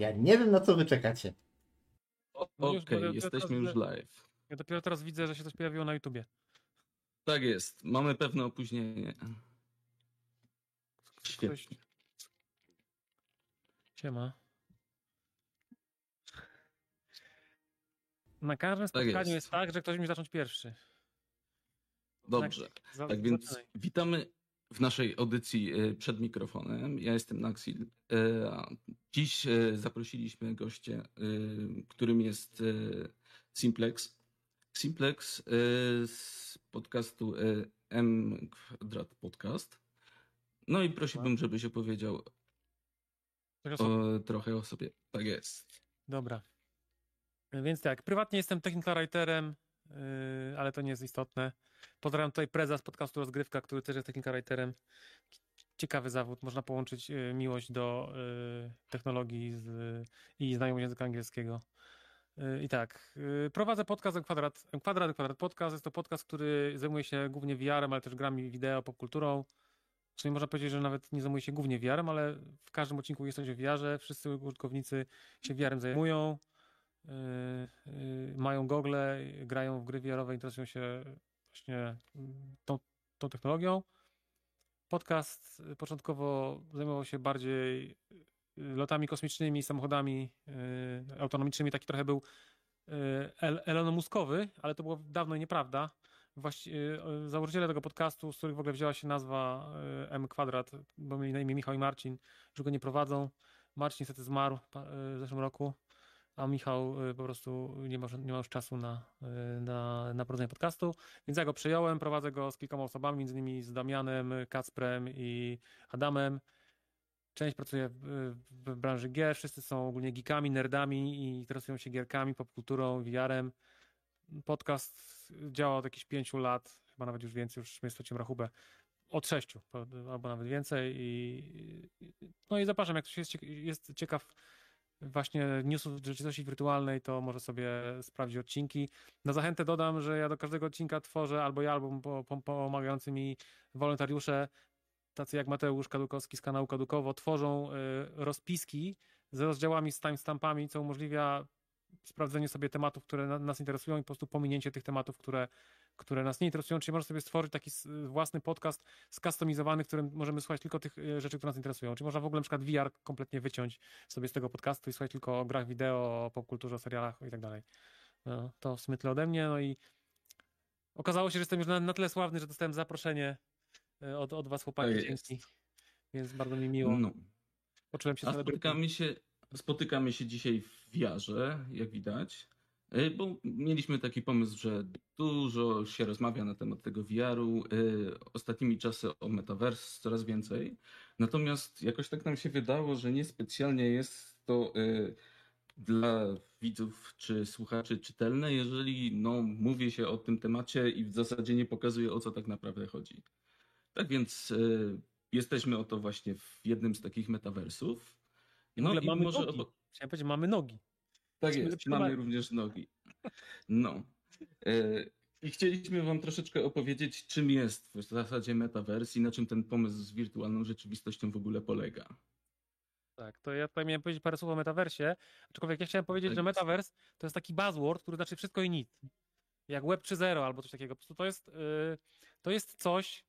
Ja nie wiem, na co wy czekacie. No już, Okej, bo ja jesteśmy teraz- już live. Ja dopiero teraz widzę, że się coś pojawiło na YouTubie. Tak jest, mamy pewne opóźnienie. Świetnie. Siema. Na każdym Tak spotkaniu jest. jest. tak, że ktoś musi zacząć pierwszy. Dobrze. Za- Tak więc zaczynaj. witamy w naszej audycji e, przed mikrofonem. Ja jestem Naxil. E, Dziś e, zaprosiliśmy gościa, którym jest Simplex. Simplex z podcastu M Kwadrat Podcast. No i prosiłbym, żebyś opowiedział o trochę o sobie. Tak jest. Dobra. Więc tak, prywatnie jestem technical writerem, ale to nie jest istotne. Pozdrawiam tutaj preza z podcastu Rozgrywka, który też jest technical writerem. Ciekawy zawód, można połączyć yy, miłość do yy, technologii z, i znajomość języka angielskiego. Yy, I tak, prowadzę podcast Kwadrat, Kwadrat, Kwadrat Podcast. Jest to podcast, który zajmuje się głównie VR-em, ale też grami wideo, popkulturą. Czyli można powiedzieć, że nawet nie zajmuje się głównie VR-em, ale w każdym odcinku jest coś o VR-ze. Wszyscy użytkownicy się VR-em zajmują, yy, yy, mają gogle, grają w gry VR-owe, interesują się właśnie yy, tą, tą technologią. Podcast yy, początkowo zajmował się bardziej yy, lotami kosmicznymi, samochodami yy, autonomicznymi. Taki trochę był El- Elonomuskowy, ale to było dawno nieprawda. Właści- założyciele tego podcastu, z których w ogóle wzięła się nazwa M Kwadrat, bo mieli na imię Michał i Marcin, że go nie prowadzą. Marcin niestety zmarł w zeszłym roku, a Michał yy, po prostu nie ma, nie ma już czasu na, yy, na, na prowadzenie podcastu, więc ja go przejąłem, prowadzę go z kilkoma osobami, między innymi z Damianem, Kacprem i Adamem. Część pracuje w, w branży gier, wszyscy są ogólnie geekami, nerdami i interesują się gierkami, popkulturą, VR-em. Podcast działa od jakichś pięciu lat, chyba nawet już więcej, już mnie straciłem rachubę. Od sześciu, albo nawet więcej. I, no i zapraszam, jak ktoś jest, jest ciekaw właśnie newsów rzeczywistości wirtualnej, to może sobie sprawdzić odcinki. Na zachętę dodam, że ja do każdego odcinka tworzę albo ja, albo po- po- pomagający mi wolontariusze, tacy jak Mateusz Kadukowski z kanału Kadukowo, tworzą y, rozpiski z rozdziałami, z timestampami, co umożliwia sprawdzenie sobie tematów, które na, nas interesują i po prostu pominięcie tych tematów, które, które nas nie interesują. Czyli można sobie stworzyć taki własny podcast skustomizowany, w którym możemy słuchać tylko tych y, rzeczy, które nas interesują. Czyli można w ogóle na przykład VR kompletnie wyciąć sobie z tego podcastu i słuchać tylko o grach wideo, o popkulturze, o serialach i tak dalej. No, to w sumie tyle ode mnie. No i okazało się, że jestem już na, na tyle sławny, że dostałem zaproszenie y, od, od was chłopaki. Tak. Dzięki. Więc bardzo mi miło. No. Poczułem się A spotykamy się, spotykamy się dzisiaj w wiarze, jak widać, bo mieliśmy taki pomysł, że dużo się rozmawia na temat tego VR-u, y, ostatnimi czasy o Metaverse coraz więcej, natomiast jakoś tak nam się wydało, że niespecjalnie jest to y, dla widzów czy słuchaczy czytelne, jeżeli no, mówi się o tym temacie i w zasadzie nie pokazuje o co tak naprawdę chodzi. Tak więc y, jesteśmy oto właśnie w jednym z takich metaversów. W ogóle i mamy może nogi. Chciałem powiedzieć, mamy nogi. Tak jest, mamy również nogi. No. E, I chcieliśmy wam troszeczkę opowiedzieć, czym jest w zasadzie metaverse i na czym ten pomysł z wirtualną rzeczywistością w ogóle polega. Tak, to ja tutaj miałem powiedzieć parę słów o metaversie, aczkolwiek ja chciałem powiedzieć, Tak że jest. metaverse to jest taki buzzword, który znaczy wszystko i nic. Jak Web 3.0 albo coś takiego. Po prostu to jest, yy, to jest coś,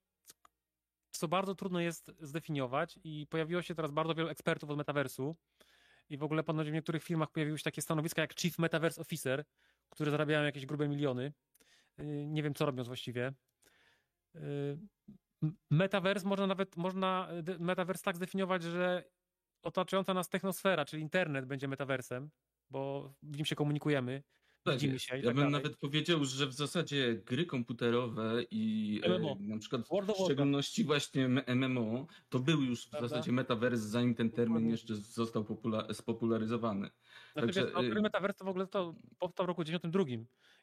co bardzo trudno jest zdefiniować i pojawiło się teraz bardzo wielu ekspertów od metaversu i w ogóle ponoć w niektórych firmach pojawiły się takie stanowiska jak Chief Metaverse Officer, które zarabiają jakieś grube miliony. Yy, nie wiem, co robią właściwie. M- Metaverse można nawet, można metaverse tak zdefiniować, że otaczająca nas technosfera, czyli internet będzie metaversem, bo w nim się komunikujemy, widzimy jest. się Ja tak bym nawet powiedział, że w zasadzie gry komputerowe i e, MMO. na przykład w szczególności właśnie MMO, to był już w Prawda? zasadzie metaverse, zanim ten termin jeszcze został popula- spopularyzowany. Znaczy, Także, wiesz, no, y- metaverse to w ogóle to powstał w roku 92.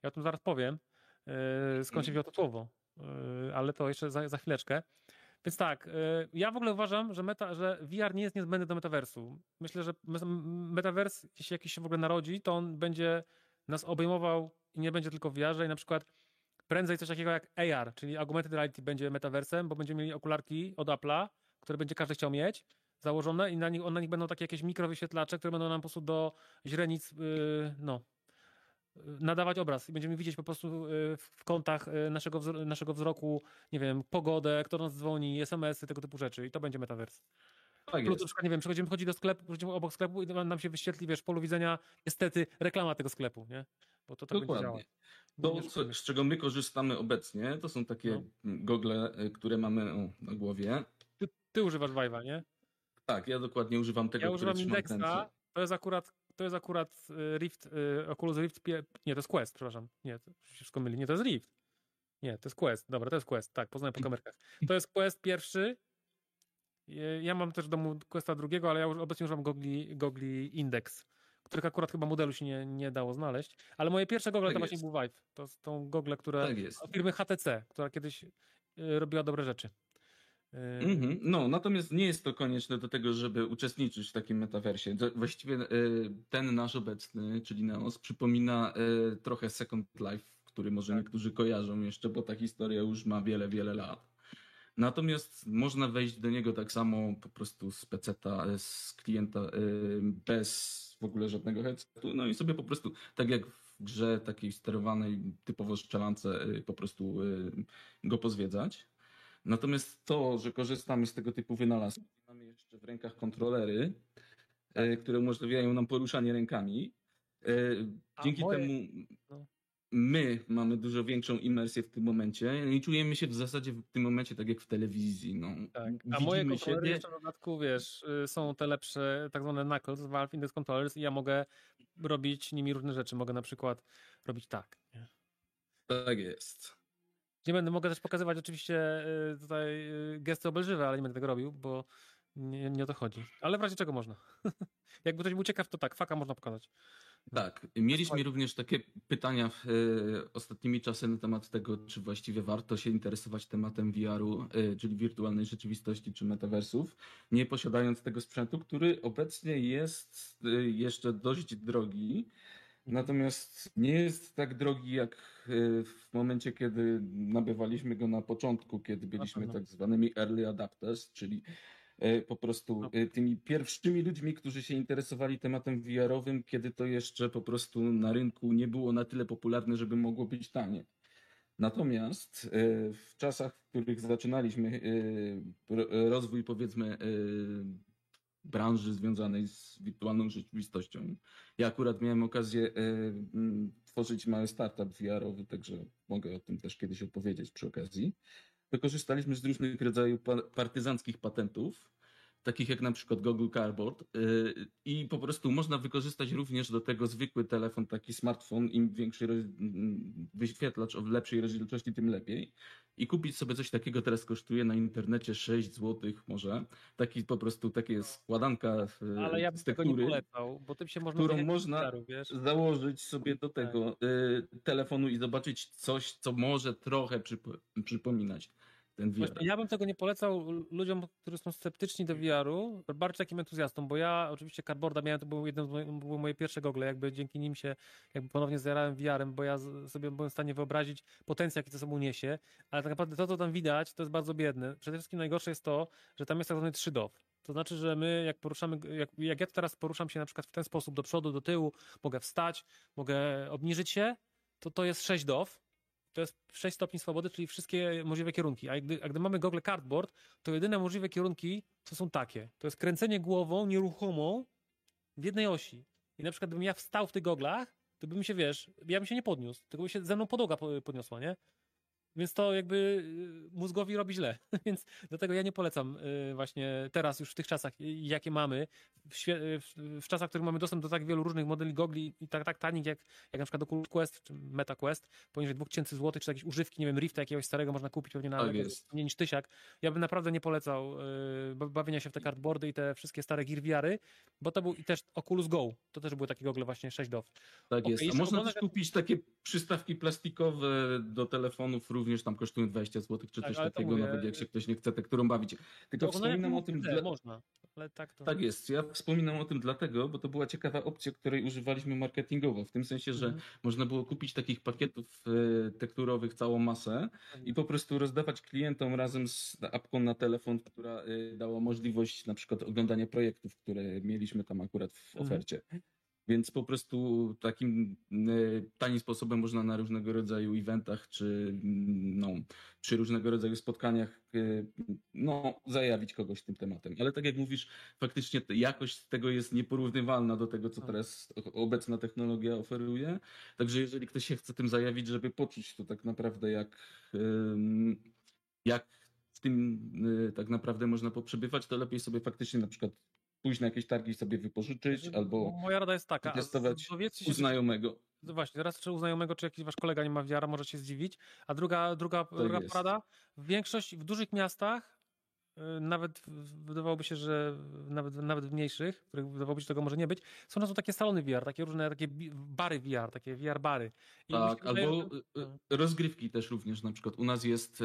Ja o tym zaraz powiem, yy, skąd się wzięło to słowo, yy, ale to jeszcze za, za chwileczkę. Więc tak, ja w ogóle uważam, że, meta, że VR nie jest niezbędny do metaversu. Myślę, że me- metaverse, jeśli jakiś się w ogóle narodzi, to on będzie nas obejmował i nie będzie tylko w VR-ze i na przykład prędzej coś takiego jak AR, czyli Augmented Reality będzie metaversem, bo będziemy mieli okularki od Apple'a, które będzie każdy chciał mieć, założone i na nich, na nich będą takie jakieś mikrowyświetlacze, które będą nam po prostu do źrenic, yy, no, nadawać obraz i będziemy widzieć po prostu w kątach naszego, wzro naszego wzroku, nie wiem, pogodę, kto nas dzwoni, SMS-y, tego typu rzeczy i to będzie metaverse. Tak Plus, nie wiem, przechodzimy chodzi do sklepu, przechodzimy obok sklepu i nam się wyświetli, wiesz, w polu widzenia niestety reklama tego sklepu, nie? Bo to tak Dokładnie. będzie. To, co, z czego my korzystamy obecnie, to są takie no. gogle, y, które mamy o, na głowie. Ty, ty używasz Vive'a, nie? Tak, ja dokładnie używam tego, Ja używam Indexa, to jest akurat to jest akurat y, Rift, y, Oculus Rift, nie, to jest Quest, przepraszam. Nie, to się wszystko myli. Nie, to jest Rift. Nie, to jest Quest. Dobra, to jest Quest, tak, poznałem po kamerkach. To jest Quest pierwszy, ja mam też w domu Questa drugiego, ale ja już obecnie używam gogli, gogli Index, których akurat chyba modelu się nie, nie dało znaleźć. Ale moje pierwsze gogle tak to jest. właśnie był Vive. To są gogle, które tak jest. firmy HTC, która kiedyś y, robiła dobre rzeczy. Mm -hmm. No, natomiast nie jest to konieczne do tego, żeby uczestniczyć w takim metaversie. Właściwie y, ten nasz obecny, czyli Neos, przypomina trochę Second Life, który może tak. niektórzy kojarzą jeszcze, bo ta historia już ma wiele, wiele lat. Natomiast można wejść do niego tak samo po prostu z peceta, e, z klienta e, bez w ogóle żadnego headsetu, no i sobie po prostu, tak jak w grze takiej sterowanej typowo strzelance, e, po prostu go pozwiedzać. Natomiast to, że korzystamy z tego typu wynalazków, mamy jeszcze w rękach kontrolery, które umożliwiają nam poruszanie rękami. Dzięki moje... temu no my mamy dużo większą imersję w tym momencie i czujemy się w zasadzie w tym momencie tak jak w telewizji. No. Tak. A moje kontrolery siebie... jeszcze w dodatku, wiesz, y, są te lepsze, tak zwane knuckles, Valve Index Controllers i ja mogę robić nimi różne rzeczy. Mogę na przykład robić tak. Tak jest. Nie będę, mogę też pokazywać oczywiście y, tutaj y, gesty obelżywe, ale nie będę tego robił, bo nie, nie o to chodzi. Ale w razie czego można. Jakby ktoś był ciekaw, to tak, faka można pokazać. Tak, mieliśmy również takie pytania w, e, ostatnimi czasy na temat tego, czy właściwie warto się interesować tematem VR-u, e, czyli wirtualnej rzeczywistości czy metaversów, nie posiadając tego sprzętu, który obecnie jest e, jeszcze dość drogi. Natomiast nie jest tak drogi jak w momencie, kiedy nabywaliśmy go na początku, kiedy byliśmy tak zwanymi early adapters, czyli po prostu no. e, tymi pierwszymi ludźmi, którzy się interesowali tematem VR-owym, kiedy to jeszcze po prostu na rynku nie było na tyle popularne, żeby mogło być tanie. Natomiast e, w czasach, w których zaczynaliśmy rozwój, powiedzmy, branży związanej z wirtualną rzeczywistością, ja akurat miałem okazję tworzyć mały startup VR-owy, także mogę o tym też kiedyś opowiedzieć przy okazji wykorzystaliśmy z różnych rodzajów partyzanckich patentów, takich jak na przykład Google Cardboard y, i po prostu można wykorzystać również do tego zwykły telefon, taki smartfon, im większy wyświetlacz o lepszej rozdzielczości, tym lepiej. I kupić sobie coś takiego teraz kosztuje na internecie 6 zł może. Taki po prostu, takie składanka y, Ale ja bym tego nie polecał, bo tym się można którą można założyć sobie do tak. tego tak. telefonu i zobaczyć coś, co może trochę przypominać ten VR. Ja bym tego nie polecał ludziom, którzy są sceptyczni do VR-u, bardziej takim entuzjastom, bo ja oczywiście cardboarda miałem, to był jeden z moich, były moje pierwsze gogle, jakby dzięki nim się jakby ponownie zjarałem VR-em, bo ja sobie byłem w stanie wyobrazić potencjał, jaki to sobą niesie, ale tak naprawdę to, co tam widać, to jest bardzo biedne. Przede wszystkim najgorsze jest to, że tam jest tak zwany 3DOF. To znaczy, że my jak poruszamy, jak, jak ja teraz poruszam się na przykład w ten sposób do przodu, do tyłu, mogę wstać, mogę obniżyć się, to to jest 6 DOF, to jest 6 stopni swobody, czyli wszystkie możliwe kierunki. A gdy, a gdy mamy gogle cardboard, to jedyne możliwe kierunki to są takie. To jest kręcenie głową nieruchomą w jednej osi. I na przykład gdybym ja wstał w tych goglach, to bym się, wiesz, ja bym się nie podniósł, tylko by się ze mną podłoga podniosła, nie? Więc to jakby y, mózgowi robi źle. Więc dlatego ja nie polecam y, właśnie teraz już w tych czasach, jakie mamy, w, y, w, w czasach, w których mamy dostęp do tak wielu różnych modeli gogli i tak, tak tanich, jak, jak na przykład Oculus Quest czy Meta Quest, poniżej 2000 zł, czy jakieś używki, nie wiem, Rifta jakiegoś starego można kupić pewnie na tak mniej niż tysiak. Ja bym naprawdę nie polecał bawienia się w te cardboardy i te wszystkie stare VR-y, bo to był i też Oculus Go, to też były takie gogle właśnie 6 DOF. Tak okay, jest, a można też kupić takie przystawki plastikowe do telefonów również również tam kosztują 20 zł czy tak, coś takiego, mówię, nawet jak się ktoś nie chce tekturą bawić. Tylko wspominam o tym... Dla... Można. ale tak to... Tak jest. Ja wspominam o tym dlatego, bo to była ciekawa opcja, której używaliśmy marketingowo, w tym sensie, że Mhm. można było kupić takich pakietów e, tekturowych całą masę i po prostu rozdawać klientom razem z apką na telefon, która e, dała możliwość na przykład oglądania projektów, które mieliśmy tam akurat w Mhm. Więc po prostu takim e, tanim sposobem można na różnego rodzaju eventach czy mm, no, przy różnego rodzaju spotkaniach e, no, zajawić kogoś tym tematem. Ale tak jak mówisz, faktycznie jakość tego jest nieporównywalna do tego, co Tak. teraz obecna technologia oferuje. Także jeżeli ktoś się chce tym zajawić, żeby poczuć to tak naprawdę jak, jak w tym y, tak naprawdę można poprzebywać, to lepiej sobie faktycznie na przykład pójść na jakieś targi i sobie wypożyczyć albo Moja rada jest taka, testować u znajomego. No właśnie, raz czy u znajomego, czy jakiś wasz kolega nie ma wiara, może się zdziwić. A druga, druga, druga jest. porada, w większości, w dużych miastach, y, nawet wydawałoby się, że nawet, nawet w mniejszych, w których wydawałoby się, że tego może nie być, są często takie salony VR, takie różne takie bary VR, takie VR bary. I Tak, wydaje, albo że- y, y, rozgrywki też również na przykład. U nas jest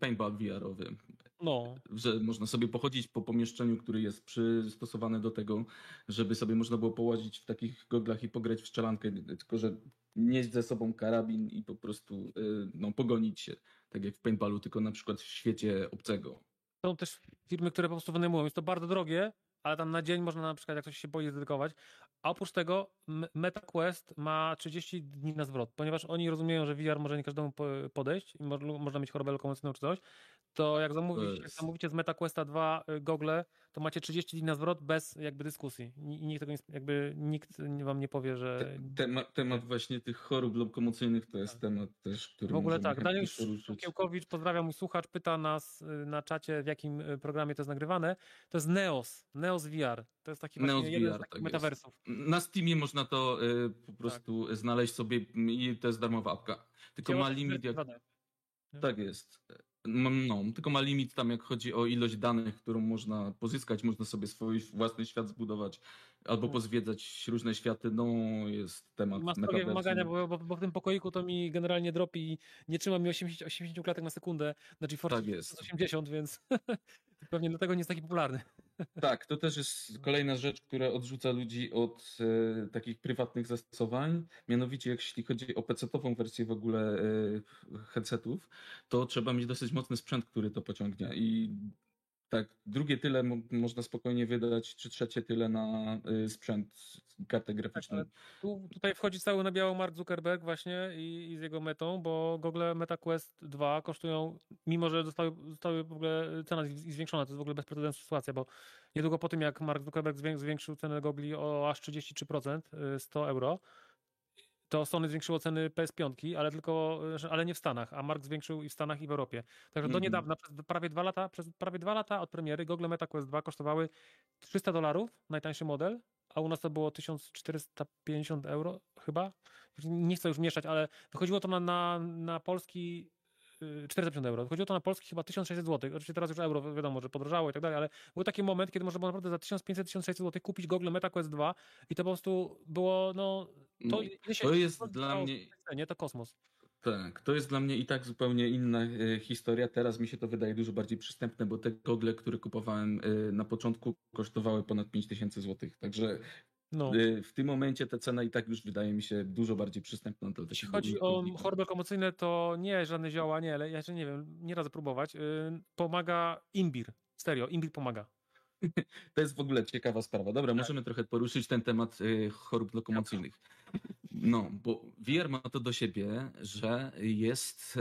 paintball VR-owy, No, że można sobie pochodzić po pomieszczeniu, który jest przystosowany do tego, żeby sobie można było połazić w takich goglach i pograć w strzelankę, tylko że nieść ze sobą karabin i po prostu y, no, pogonić się, tak jak w paintballu, tylko na przykład w świecie obcego. są też firmy, które po prostu wynajmują. Jest to bardzo drogie, ale tam na dzień można na przykład, jak ktoś się boi, zdedykować. A oprócz tego MetaQuest ma 30 dni na zwrot, ponieważ oni rozumieją, że VR może nie każdemu po- podejść i mo- można mieć chorobę lokomocyjną czy coś, to jak zamówicie, jak jest- zamówicie z MetaQuesta 2 y, gogle, to macie 30 dni na zwrot bez jakby dyskusji. I nikt tego nie, jakby nikt wam nie powie, że... Te, temat, właśnie tych chorób lokomocyjnych to jest temat też, który W ogóle tak, Daniel. Szukiełkowicz, pozdrawiam mój słuchacz, pyta nas y, na czacie, w jakim y, programie to jest nagrywane. To jest Neos, Neos VR. To jest taki Neos jeden z VR, takich tak jest. metaversów. Na Steamie można to y, po prostu znaleźć sobie i to jest darmowa apka. Tylko ma limit, jak, wersji 2D. tak jest. No, tylko ma limit tam, jak chodzi o ilość danych, którą można pozyskać. Można sobie swój własny świat zbudować albo Mhm. pozwiedzać różne światy. No, jest temat Ma strogie metaversu. wymagania, bo, bo, bo w tym pokoiku to mi generalnie dropi i nie trzyma mi 80, 80 klatek na sekundę na GeForce Tak jest. 80, więc pewnie dlatego nie jest taki popularny. Tak, to też jest kolejna rzecz, która odrzuca ludzi od e, takich prywatnych zastosowań. Mianowicie, jeśli chodzi o PC-ową wersję w ogóle e, headsetów, to trzeba mieć dosyć mocny sprzęt, który to pociągnie. I tak, drugie tyle mo- można spokojnie wydać, czy trzecie tyle na e, sprzęt, kartę graficzną. ale Tu, tutaj wchodzi cały na biało Mark Zuckerberg właśnie i, i z jego metą, bo Google MetaQuest 2 kosztują, mimo że zostały, zostały w ogóle cena z- zwiększona, to jest w ogóle bezprecedensowa sytuacja, bo niedługo po tym jak Mark Zuckerberg zwię- zwiększył cenę gogli o aż 33%, y, 100 euro, to Sony zwiększyło ceny PS5, ale tylko, że- ale nie w Stanach, a Mark zwiększył i w Stanach i w Europie. Także do Mhm. niedawna, przez prawie dwa lata, przez prawie dwa lata od premiery Google MetaQuest 2 kosztowały 300 dolarów, najtańszy model, a u nas to było 1450 euro chyba. Nie chcę już mieszać, ale wychodziło to na, na, na polski 450 euro. Wychodziło to na polski chyba 1600 zł. Oczywiście teraz już euro wiadomo, że podrożało i tak dalej, ale był taki moment, kiedy można było naprawdę za 1500-1600 zł kupić Google MetaQuest 2 i to po prostu było, no, to, No, się to jest dla mnie cenie, to kosmos. Tak, to jest dla mnie i tak zupełnie inna e, historia. Teraz mi się to wydaje dużo bardziej przystępne, bo te gogle, które kupowałem e, na początku, kosztowały ponad 5000 zł. Także No. e, w tym momencie ta cena i tak już wydaje mi się dużo bardziej przystępna dla Jeśli chodzi o choroby lokomocyjne, to nie żadne zioła, nie, ale ja jeszcze nie wiem, nie radzę próbować. Yy, Pomaga imbir. Serio, imbir pomaga. To jest w ogóle ciekawa sprawa. Dobra, możemy trochę poruszyć ten temat e, chorób lokomocyjnych. No, bo VR ma to do siebie, że jest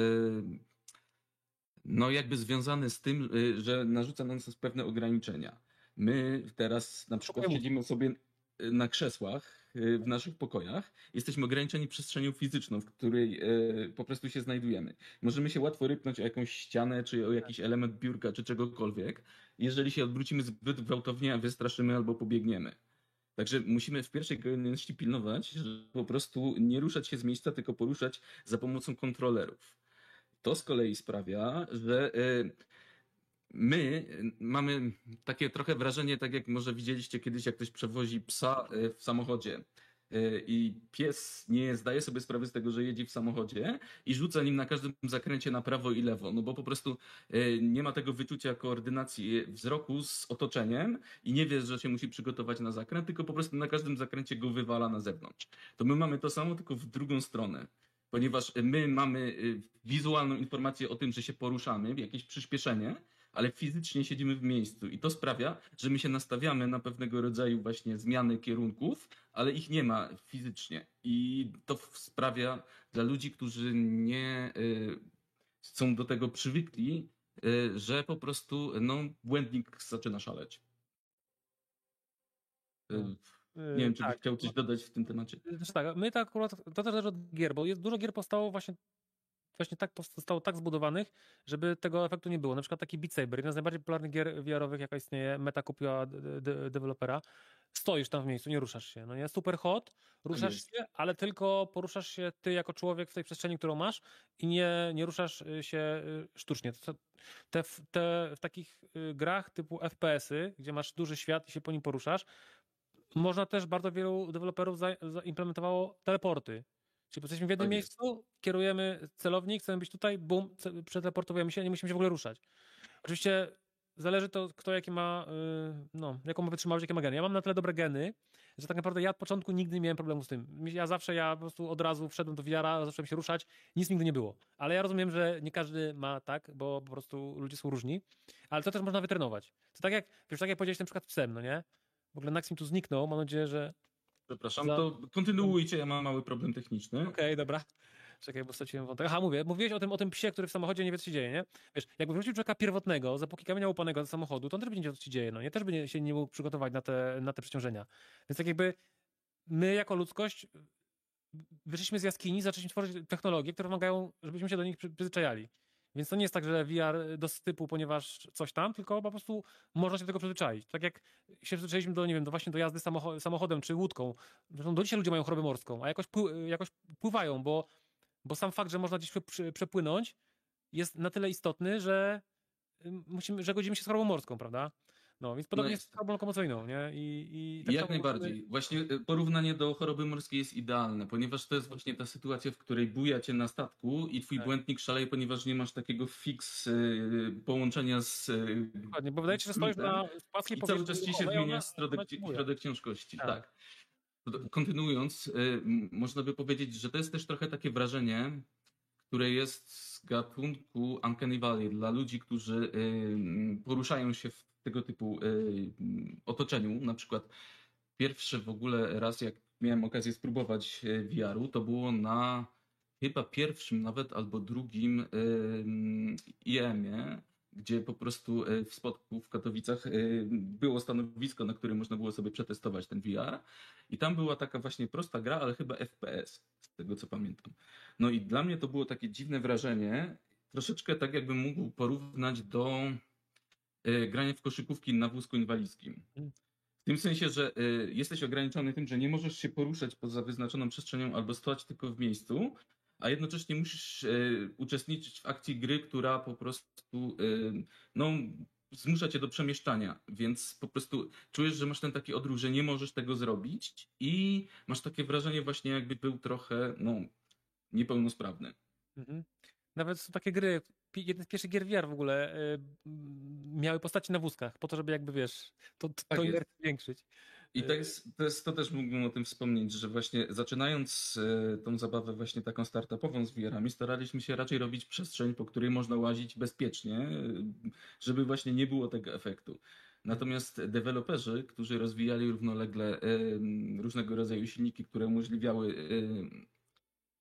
no jakby związany z tym, że narzuca na nas pewne ograniczenia. My teraz na przykład siedzimy sobie na krzesłach e, w naszych pokojach. Jesteśmy ograniczeni przestrzenią fizyczną, w której e, po prostu się znajdujemy. Możemy się łatwo rypnąć o jakąś ścianę, czy o jakiś element biurka, czy czegokolwiek. Jeżeli się odwrócimy zbyt gwałtownie, wystraszymy albo pobiegniemy. Także musimy w pierwszej kolejności pilnować, że po prostu nie ruszać się z miejsca, tylko poruszać za pomocą kontrolerów. To z kolei sprawia, że y, my y, mamy takie trochę wrażenie, tak jak może widzieliście kiedyś, jak ktoś przewozi psa y, w samochodzie. y, i pies nie zdaje sobie sprawy z tego, że jedzie w samochodzie i rzuca nim na każdym zakręcie na prawo i lewo, no bo po prostu nie ma tego wyczucia koordynacji wzroku z otoczeniem i nie wie, że się musi przygotować na zakręt, tylko po prostu na każdym zakręcie go wywala na zewnątrz. To my mamy to samo, tylko w drugą stronę ponieważ my mamy wizualną informację o tym, że się poruszamy, jakieś przyspieszenie, ale fizycznie siedzimy w miejscu i to sprawia, że my się nastawiamy na pewnego rodzaju właśnie zmiany kierunków, ale ich nie ma fizycznie i to sprawia dla ludzi, którzy nie y, są do tego przywykli, y, że po prostu no, błędnik zaczyna szaleć. Y, nie wiem, czy tak. byś chciał coś dodać w tym temacie. Znaczy tak, my tak akurat, to też zależy od gier, bo jest dużo gier powstało właśnie właśnie tak zostało tak zbudowanych, żeby tego efektu nie było. Na przykład taki Beat Saber, jedna z najbardziej popularnych gier VR-owych, jaka istnieje, Meta kupiła de dewelopera. Stoisz tam w miejscu, nie ruszasz się. No nie, super hot, ruszasz się, ale tylko poruszasz się ty jako człowiek w tej przestrzeni, którą masz i nie, nie ruszasz y, się y, sztucznie. Te, te, w takich y, grach typu FPS-y, gdzie masz duży świat i się po nim poruszasz, można też bardzo wielu deweloperów zaimplementowało teleporty. Czyli jesteśmy w jednym miejscu, kierujemy celownik, chcemy być tutaj, bum, przeteleportujemy się, nie musimy się w ogóle ruszać. Oczywiście zależy to, kto jakie ma, y, no, jaką ma wytrzymałość, jakie ma geny. Ja mam na tyle dobre geny, że tak naprawdę ja od początku nigdy nie miałem problemu z tym. Ja zawsze, ja po prostu od razu wszedłem do wiara, zacząłem się ruszać, nic nigdy nie było. Ale ja rozumiem, że nie każdy ma tak, bo po prostu ludzie są różni, ale to też można wytrenować. To tak jak, wiesz, tak jak powiedziałeś na przykład psem, no nie? W ogóle Maxim tu zniknął, mam nadzieję, że Przepraszam, Za... to kontynuujcie, ja mam mały problem techniczny. Okej, okay, dobra. Czekaj, bo straciłem wątek. Aha, mówię, mówiłeś o tym, o tym psie, który w samochodzie nie wie, co się dzieje, nie? Wiesz, jakby wrócił człowieka pierwotnego, za póki kamienia upanego do samochodu, to on też by nie wiedział, co się dzieje, no nie? Też by nie, się nie mógł przygotować na te, na te przeciążenia. Więc tak jakby my jako ludzkość wyszliśmy z jaskini, zaczęliśmy tworzyć technologie, które wymagają, żebyśmy się do nich przyzwyczajali. Więc to nie jest tak, że VR do stypu, ponieważ coś tam, tylko po prostu można się do tego przyzwyczaić. Tak jak się przyzwyczailiśmy do, nie wiem, do właśnie do jazdy samochodem czy łódką. Zresztą do dzisiaj ludzie mają chorobę morską, a jakoś, jakoś pływają, bo, bo sam fakt, że można gdzieś przepłynąć jest na tyle istotny, że musimy, że godzimy się z chorobą morską, prawda? No, więc podobnie no jest z chorobą lokomocyjną, nie? I, i tak Jak najbardziej. Musimy... Właśnie y, porównanie do choroby morskiej jest idealne, ponieważ to jest właśnie ta sytuacja, w której buja cię na statku i twój tak. błędnik szaleje, ponieważ nie masz takiego fix y, połączenia z... Y, Dokładnie, bo wydaje się, że stoisz na płaskiej I cały czas ci się zmienia środek, środek ciężkości. Tak. tak. Kontynuując, y, można by powiedzieć, że to jest też trochę takie wrażenie, które jest z gatunku Uncanny Valley dla ludzi, którzy y, poruszają się w tego typu y, otoczeniu. Na przykład pierwszy w ogóle raz, jak miałem okazję spróbować VR-u, to było na chyba pierwszym nawet albo drugim y, IEM-ie, gdzie po prostu w spotku w Katowicach było stanowisko, na którym można było sobie przetestować ten VR. I tam była taka właśnie prosta gra, ale chyba FPS, z tego co pamiętam. No i dla mnie to było takie dziwne wrażenie, troszeczkę tak jakbym mógł porównać do Y, granie w koszykówki na wózku inwalidzkim. W tym sensie, że y, jesteś ograniczony tym, że nie możesz się poruszać poza wyznaczoną przestrzenią albo stać tylko w miejscu, a jednocześnie musisz y, uczestniczyć w akcji gry, która po prostu no, zmusza cię do przemieszczania, więc po prostu czujesz, że masz ten taki odruch, że nie możesz tego zrobić i masz takie wrażenie właśnie jakby był trochę no, niepełnosprawny. Mhm. Nawet są takie gry, jeden z pierwszych gier VR w ogóle y, miały postaci na wózkach, po to, żeby jakby wiesz, to, to, tak to zwiększyć. I to, jest, to, jest, to też mógłbym o tym wspomnieć, że właśnie zaczynając y, tą zabawę właśnie taką startupową z VR-ami, staraliśmy się raczej robić przestrzeń, po której można łazić bezpiecznie, y, żeby właśnie nie było tego efektu. Natomiast deweloperzy, którzy rozwijali równolegle różnego rodzaju silniki, które umożliwiały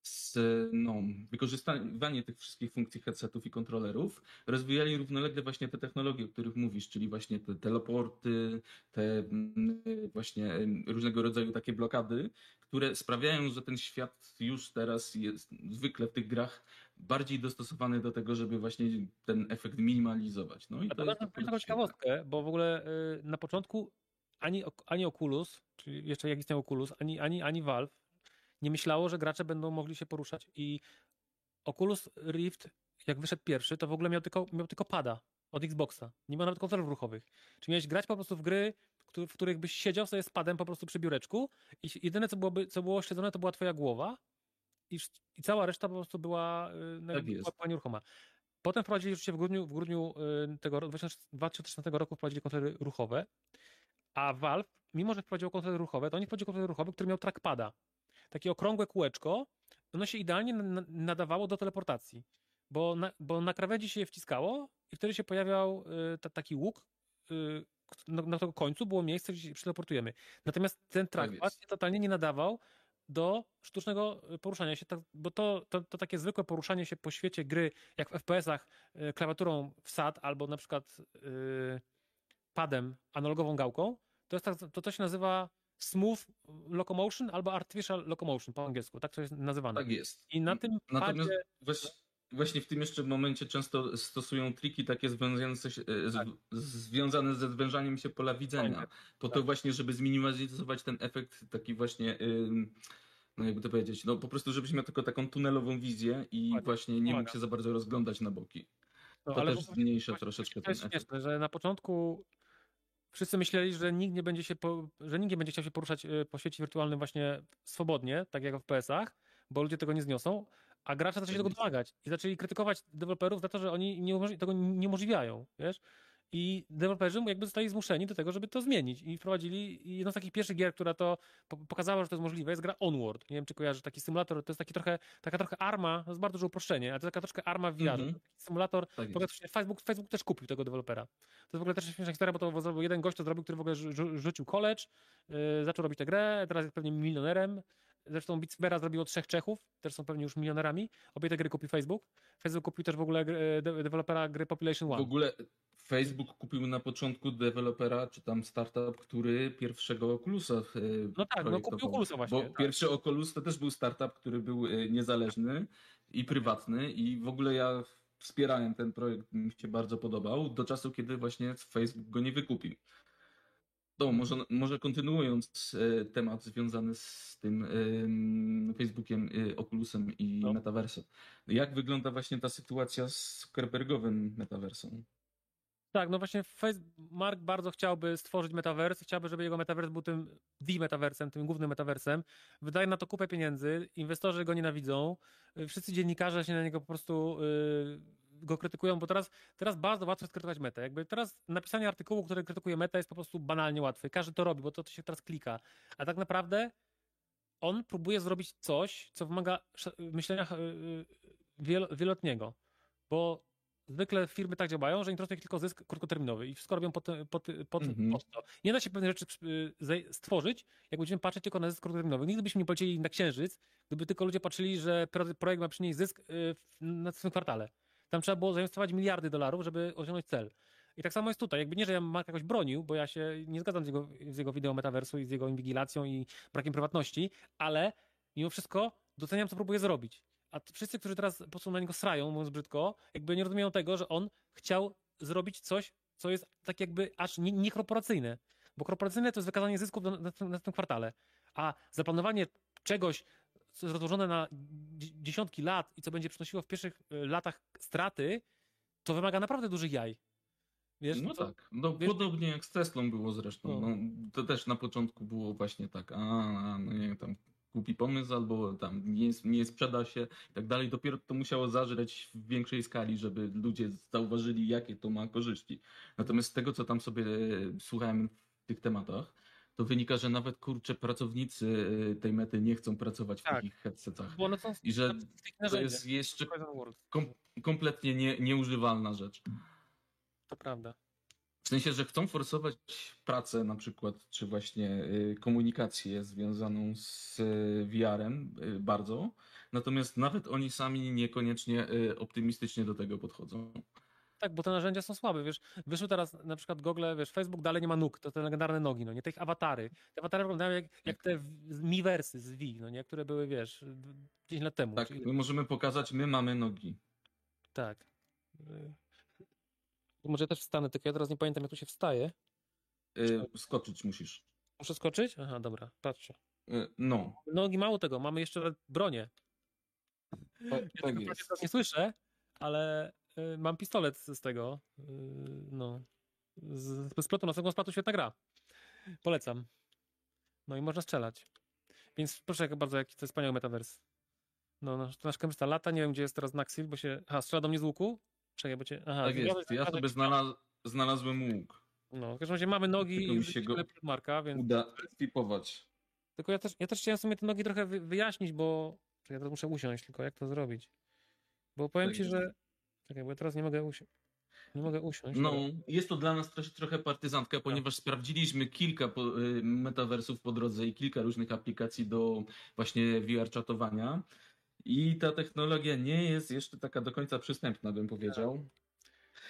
z, no, wykorzystywanie tych wszystkich funkcji headsetów i kontrolerów, rozwijali równolegle właśnie te technologie, o których mówisz, czyli właśnie te teleporty, te mm, właśnie różnego rodzaju takie blokady, które sprawiają, że ten świat już teraz jest zwykle w tych grach bardziej dostosowany do tego, żeby właśnie ten efekt minimalizować. No i A to, jest taką ciekawostkę, bo w ogóle y, na początku ani, ani Oculus, czyli jeszcze jak istniał Oculus, ani, ani, ani Valve nie myślało, że gracze będą mogli się poruszać i Oculus Rift, jak wyszedł pierwszy, to w ogóle miał tylko, miał tylko pada od Xboxa. Nie ma nawet kontrolerów ruchowych. Czyli miałeś grać po prostu w gry, w których byś siedział sobie z padem po prostu przy biureczku i jedyne, co, byłoby, co było śledzone, to była twoja głowa i, i cała reszta po prostu była, y, Tak była, nieruchoma. Potem wprowadzili oczywiście w grudniu, w grudniu y, tego ro- 2016 roku wprowadzili kontrolery ruchowe, a Valve, mimo że wprowadziło kontrolery ruchowe, to oni wprowadzili kontroler ruchowy, który miał trackpada. Takie okrągłe kółeczko, ono się idealnie na- nadawało do teleportacji, bo na, bo na krawędzi się je wciskało i wtedy się pojawiał y, ta, taki łuk, y, na, na tego końcu było miejsce, gdzie się przeteleportujemy. Natomiast ten trackpad się totalnie nie nadawał do sztucznego y, poruszania się, tak, bo to, to, to takie zwykłe poruszanie się po świecie gry, jak w FPS-ach klawiaturą w SAT albo na przykład padem, analogową gałką, to, jest tak, to, to się nazywa smooth locomotion albo artificial locomotion po angielsku, tak to jest nazywane. Tak jest. I na tym Natomiast padzie, właśnie, właśnie w tym jeszcze momencie często stosują triki takie związane, się, e, z, Tak. związane ze zwężaniem się pola widzenia. Tak. Po to Tak. właśnie, żeby zminimalizować ten efekt taki właśnie, no jakby to powiedzieć, no po prostu żebyś miał tylko taką tunelową wizję i właśnie nie mógł się za bardzo rozglądać na boki. no, To ale też zmniejsza troszeczkę To ten jest efekt. śmieszne, że na początku wszyscy myśleli, że nikt nie będzie się, po, że nikt nie będzie chciał się poruszać y, po świecie wirtualnym właśnie swobodnie, tak jak w PS-ach, bo ludzie tego nie zniosą, a gracze zaczęli tego domagać i zaczęli krytykować deweloperów za to, że oni nie tego nie umożliwiają, wiesz? I deweloperzy jakby zostali zmuszeni do tego, żeby to zmienić i wprowadzili i jedną z takich pierwszych gier, która to po- pokazała, że to jest możliwe, jest gra Onward. Nie wiem, czy kojarzysz taki symulator, to jest taki trochę, taka trochę arma, to jest bardzo duże uproszczenie, ale to jest taka troszkę arma w VR. Mhm. Taki Symulator Tak Facebook, Facebook też kupił tego dewelopera. To jest w ogóle też śmieszna historia, bo to zrobił jeden gość, to zrobił, który w ogóle rzu- rzu- rzucił college, yy, zaczął robić tę grę, teraz jest pewnie milionerem. Zresztą Beatsbera zrobiło trzech Czechów, też są pewnie już milionerami. Obie te gry kupił Facebook. Facebook kupił też w ogóle gry- de- dewelopera gry Population W One. ogóle Facebook kupił na początku dewelopera, czy tam startup, który pierwszego Oculusa e, No tak, no kupił. Oculusa właśnie. Bo tak. pierwszy Oculus to też był startup, który był e, niezależny i prywatny i w ogóle ja wspierałem ten projekt, mi się bardzo podobał, do czasu, kiedy właśnie Facebook go nie wykupił. No, może, może kontynuując e, temat związany z tym em, Facebookiem, e, Oculusem i No. Metaversem. Jak wygląda właśnie ta sytuacja z Zuckerbergowym Metaversem? Tak, no właśnie Mark bardzo chciałby stworzyć metaverse, chciałby, żeby jego metaverse był tym the metaversem, tym głównym metaversem. Wydaje na to kupę pieniędzy, inwestorzy go nienawidzą, wszyscy dziennikarze się na niego po prostu y, go krytykują, bo teraz, teraz bardzo łatwo jest krytykować metę. Jakby teraz napisanie artykułu, który krytykuje metę jest po prostu banalnie łatwe. Każdy to robi, bo to, to się teraz klika. A tak naprawdę on próbuje zrobić coś, co wymaga myślenia y, wielo- wieloletniego, bo zwykle firmy tak działają, że interesuje ich tylko zysk krótkoterminowy i wszystko robią pod, pod, pod, Mhm. pod to. Nie da się pewne rzeczy zaj- stworzyć, jak będziemy patrzeć tylko na zysk krótkoterminowy. Nigdy byśmy nie polecieli na księżyc, gdyby tylko ludzie patrzyli, że pro- projekt ma przynieść zysk na tym kwartale. Tam trzeba było zainwestować miliardy dolarów, żeby osiągnąć cel. I tak samo jest tutaj. Jakby nie, że ja Mark jakoś bronił, bo ja się nie zgadzam z jego, z jego wideo metaversu i z jego inwigilacją i brakiem prywatności, ale mimo wszystko doceniam, co próbuje zrobić. A wszyscy, którzy teraz po prostu na niego srają, mówiąc brzydko, jakby nie rozumieją tego, że on chciał zrobić coś, co jest tak jakby aż nie- niekorporacyjne. Bo korporacyjne to jest wykazanie zysków na, na, tym- na tym kwartale. A zaplanowanie czegoś, rozłożone na dzie- dziesiątki lat i co będzie przynosiło w pierwszych y, latach straty, to wymaga naprawdę dużych jaj. Wiesz, no to- tak, no wiesz- podobnie jak z Teslą było zresztą. No. No. to też na początku było właśnie tak, a, a no nie tam głupi pomysł albo tam nie, nie sprzeda się i tak dalej. Dopiero to musiało zażreć w większej skali, żeby ludzie zauważyli, jakie to ma korzyści. Natomiast z tego, co tam sobie e, słuchałem w tych tematach, to wynika, że nawet kurczę pracownicy e, tej mety nie chcą pracować w Tak. takich headsetach. Bo one są I że to jest jeszcze kom, kompletnie nie, nieużywalna rzecz. To prawda. W sensie, że chcą forsować pracę na przykład, czy właśnie y, komunikację związaną z y, VR-em y, bardzo, natomiast nawet oni sami niekoniecznie y, optymistycznie do tego podchodzą. Tak, bo te narzędzia są słabe, wiesz, wyszły teraz na przykład Google, wiesz, Facebook dalej nie ma nóg, to te legendarne nogi, no nie, te ich awatary. Te awatary wyglądają jak, jak te w- z- Wii, no nie, które były, wiesz, 10 lat temu. Tak, Czyli- my możemy pokazać, my mamy nogi. tak. Y, Może ja też wstanę, tylko ja teraz nie pamiętam, jak tu się wstaje. Y, skoczyć musisz. Muszę skoczyć? Aha, dobra, patrzcie. Y, no, Nogi mało tego, mamy jeszcze bronię. tak, Ja tak tego jest. nie słyszę, ale mam pistolet z tego, y, no, z, z splotu nocnego spatu świetna gra. Polecam. No i można strzelać. Więc proszę bardzo, jaki to jest wspaniały metavers. No, nasz, nasz kamerzysta lata, nie wiem gdzie jest teraz Naxil, bo się... Aha, strzela do mnie z łuku? Czekaj, bo cię... Aha, tak jest, ja sobie znalaz... znalazłem łuk. No, w każdym razie mamy nogi Tylko mi się go marka, więc... uda skipować. Tylko ja też, ja też chciałem sobie te nogi trochę wyjaśnić, bo... Czekaj, ja teraz muszę usiąść, tylko jak to zrobić? Bo powiem tak ci, jest. że... Czekaj, bo ja teraz nie mogę usiąść. Nie mogę usiąść. No, ale... jest to dla nas trochę, trochę partyzantka, ponieważ tak. sprawdziliśmy kilka po, y, metaversów po drodze i kilka różnych aplikacji do właśnie VR czatowania. I ta technologia nie jest jeszcze taka do końca przystępna, bym powiedział.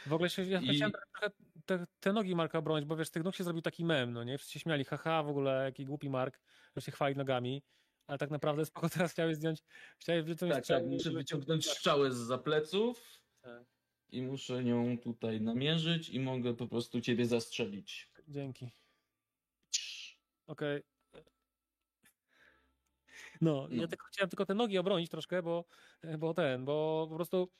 W ogóle się, ja I... chciałem trochę te, te, nogi Marka obronić, bo wiesz, tych nóg się zrobił taki mem, no nie? Wszyscy się śmiali, haha, w ogóle jaki głupi Mark, że się chwali nogami, ale tak naprawdę spoko teraz chciałeś zdjąć, chciałeś wyciągnąć Tak, tak, muszę wyciągnąć strzałę z zapleców tak. I muszę nią tutaj namierzyć i mogę po prostu ciebie zastrzelić. Dzięki. Okej. Okay. No, no, ja tylko chciałem tylko te nogi obronić troszkę, bo, bo ten, bo po prostu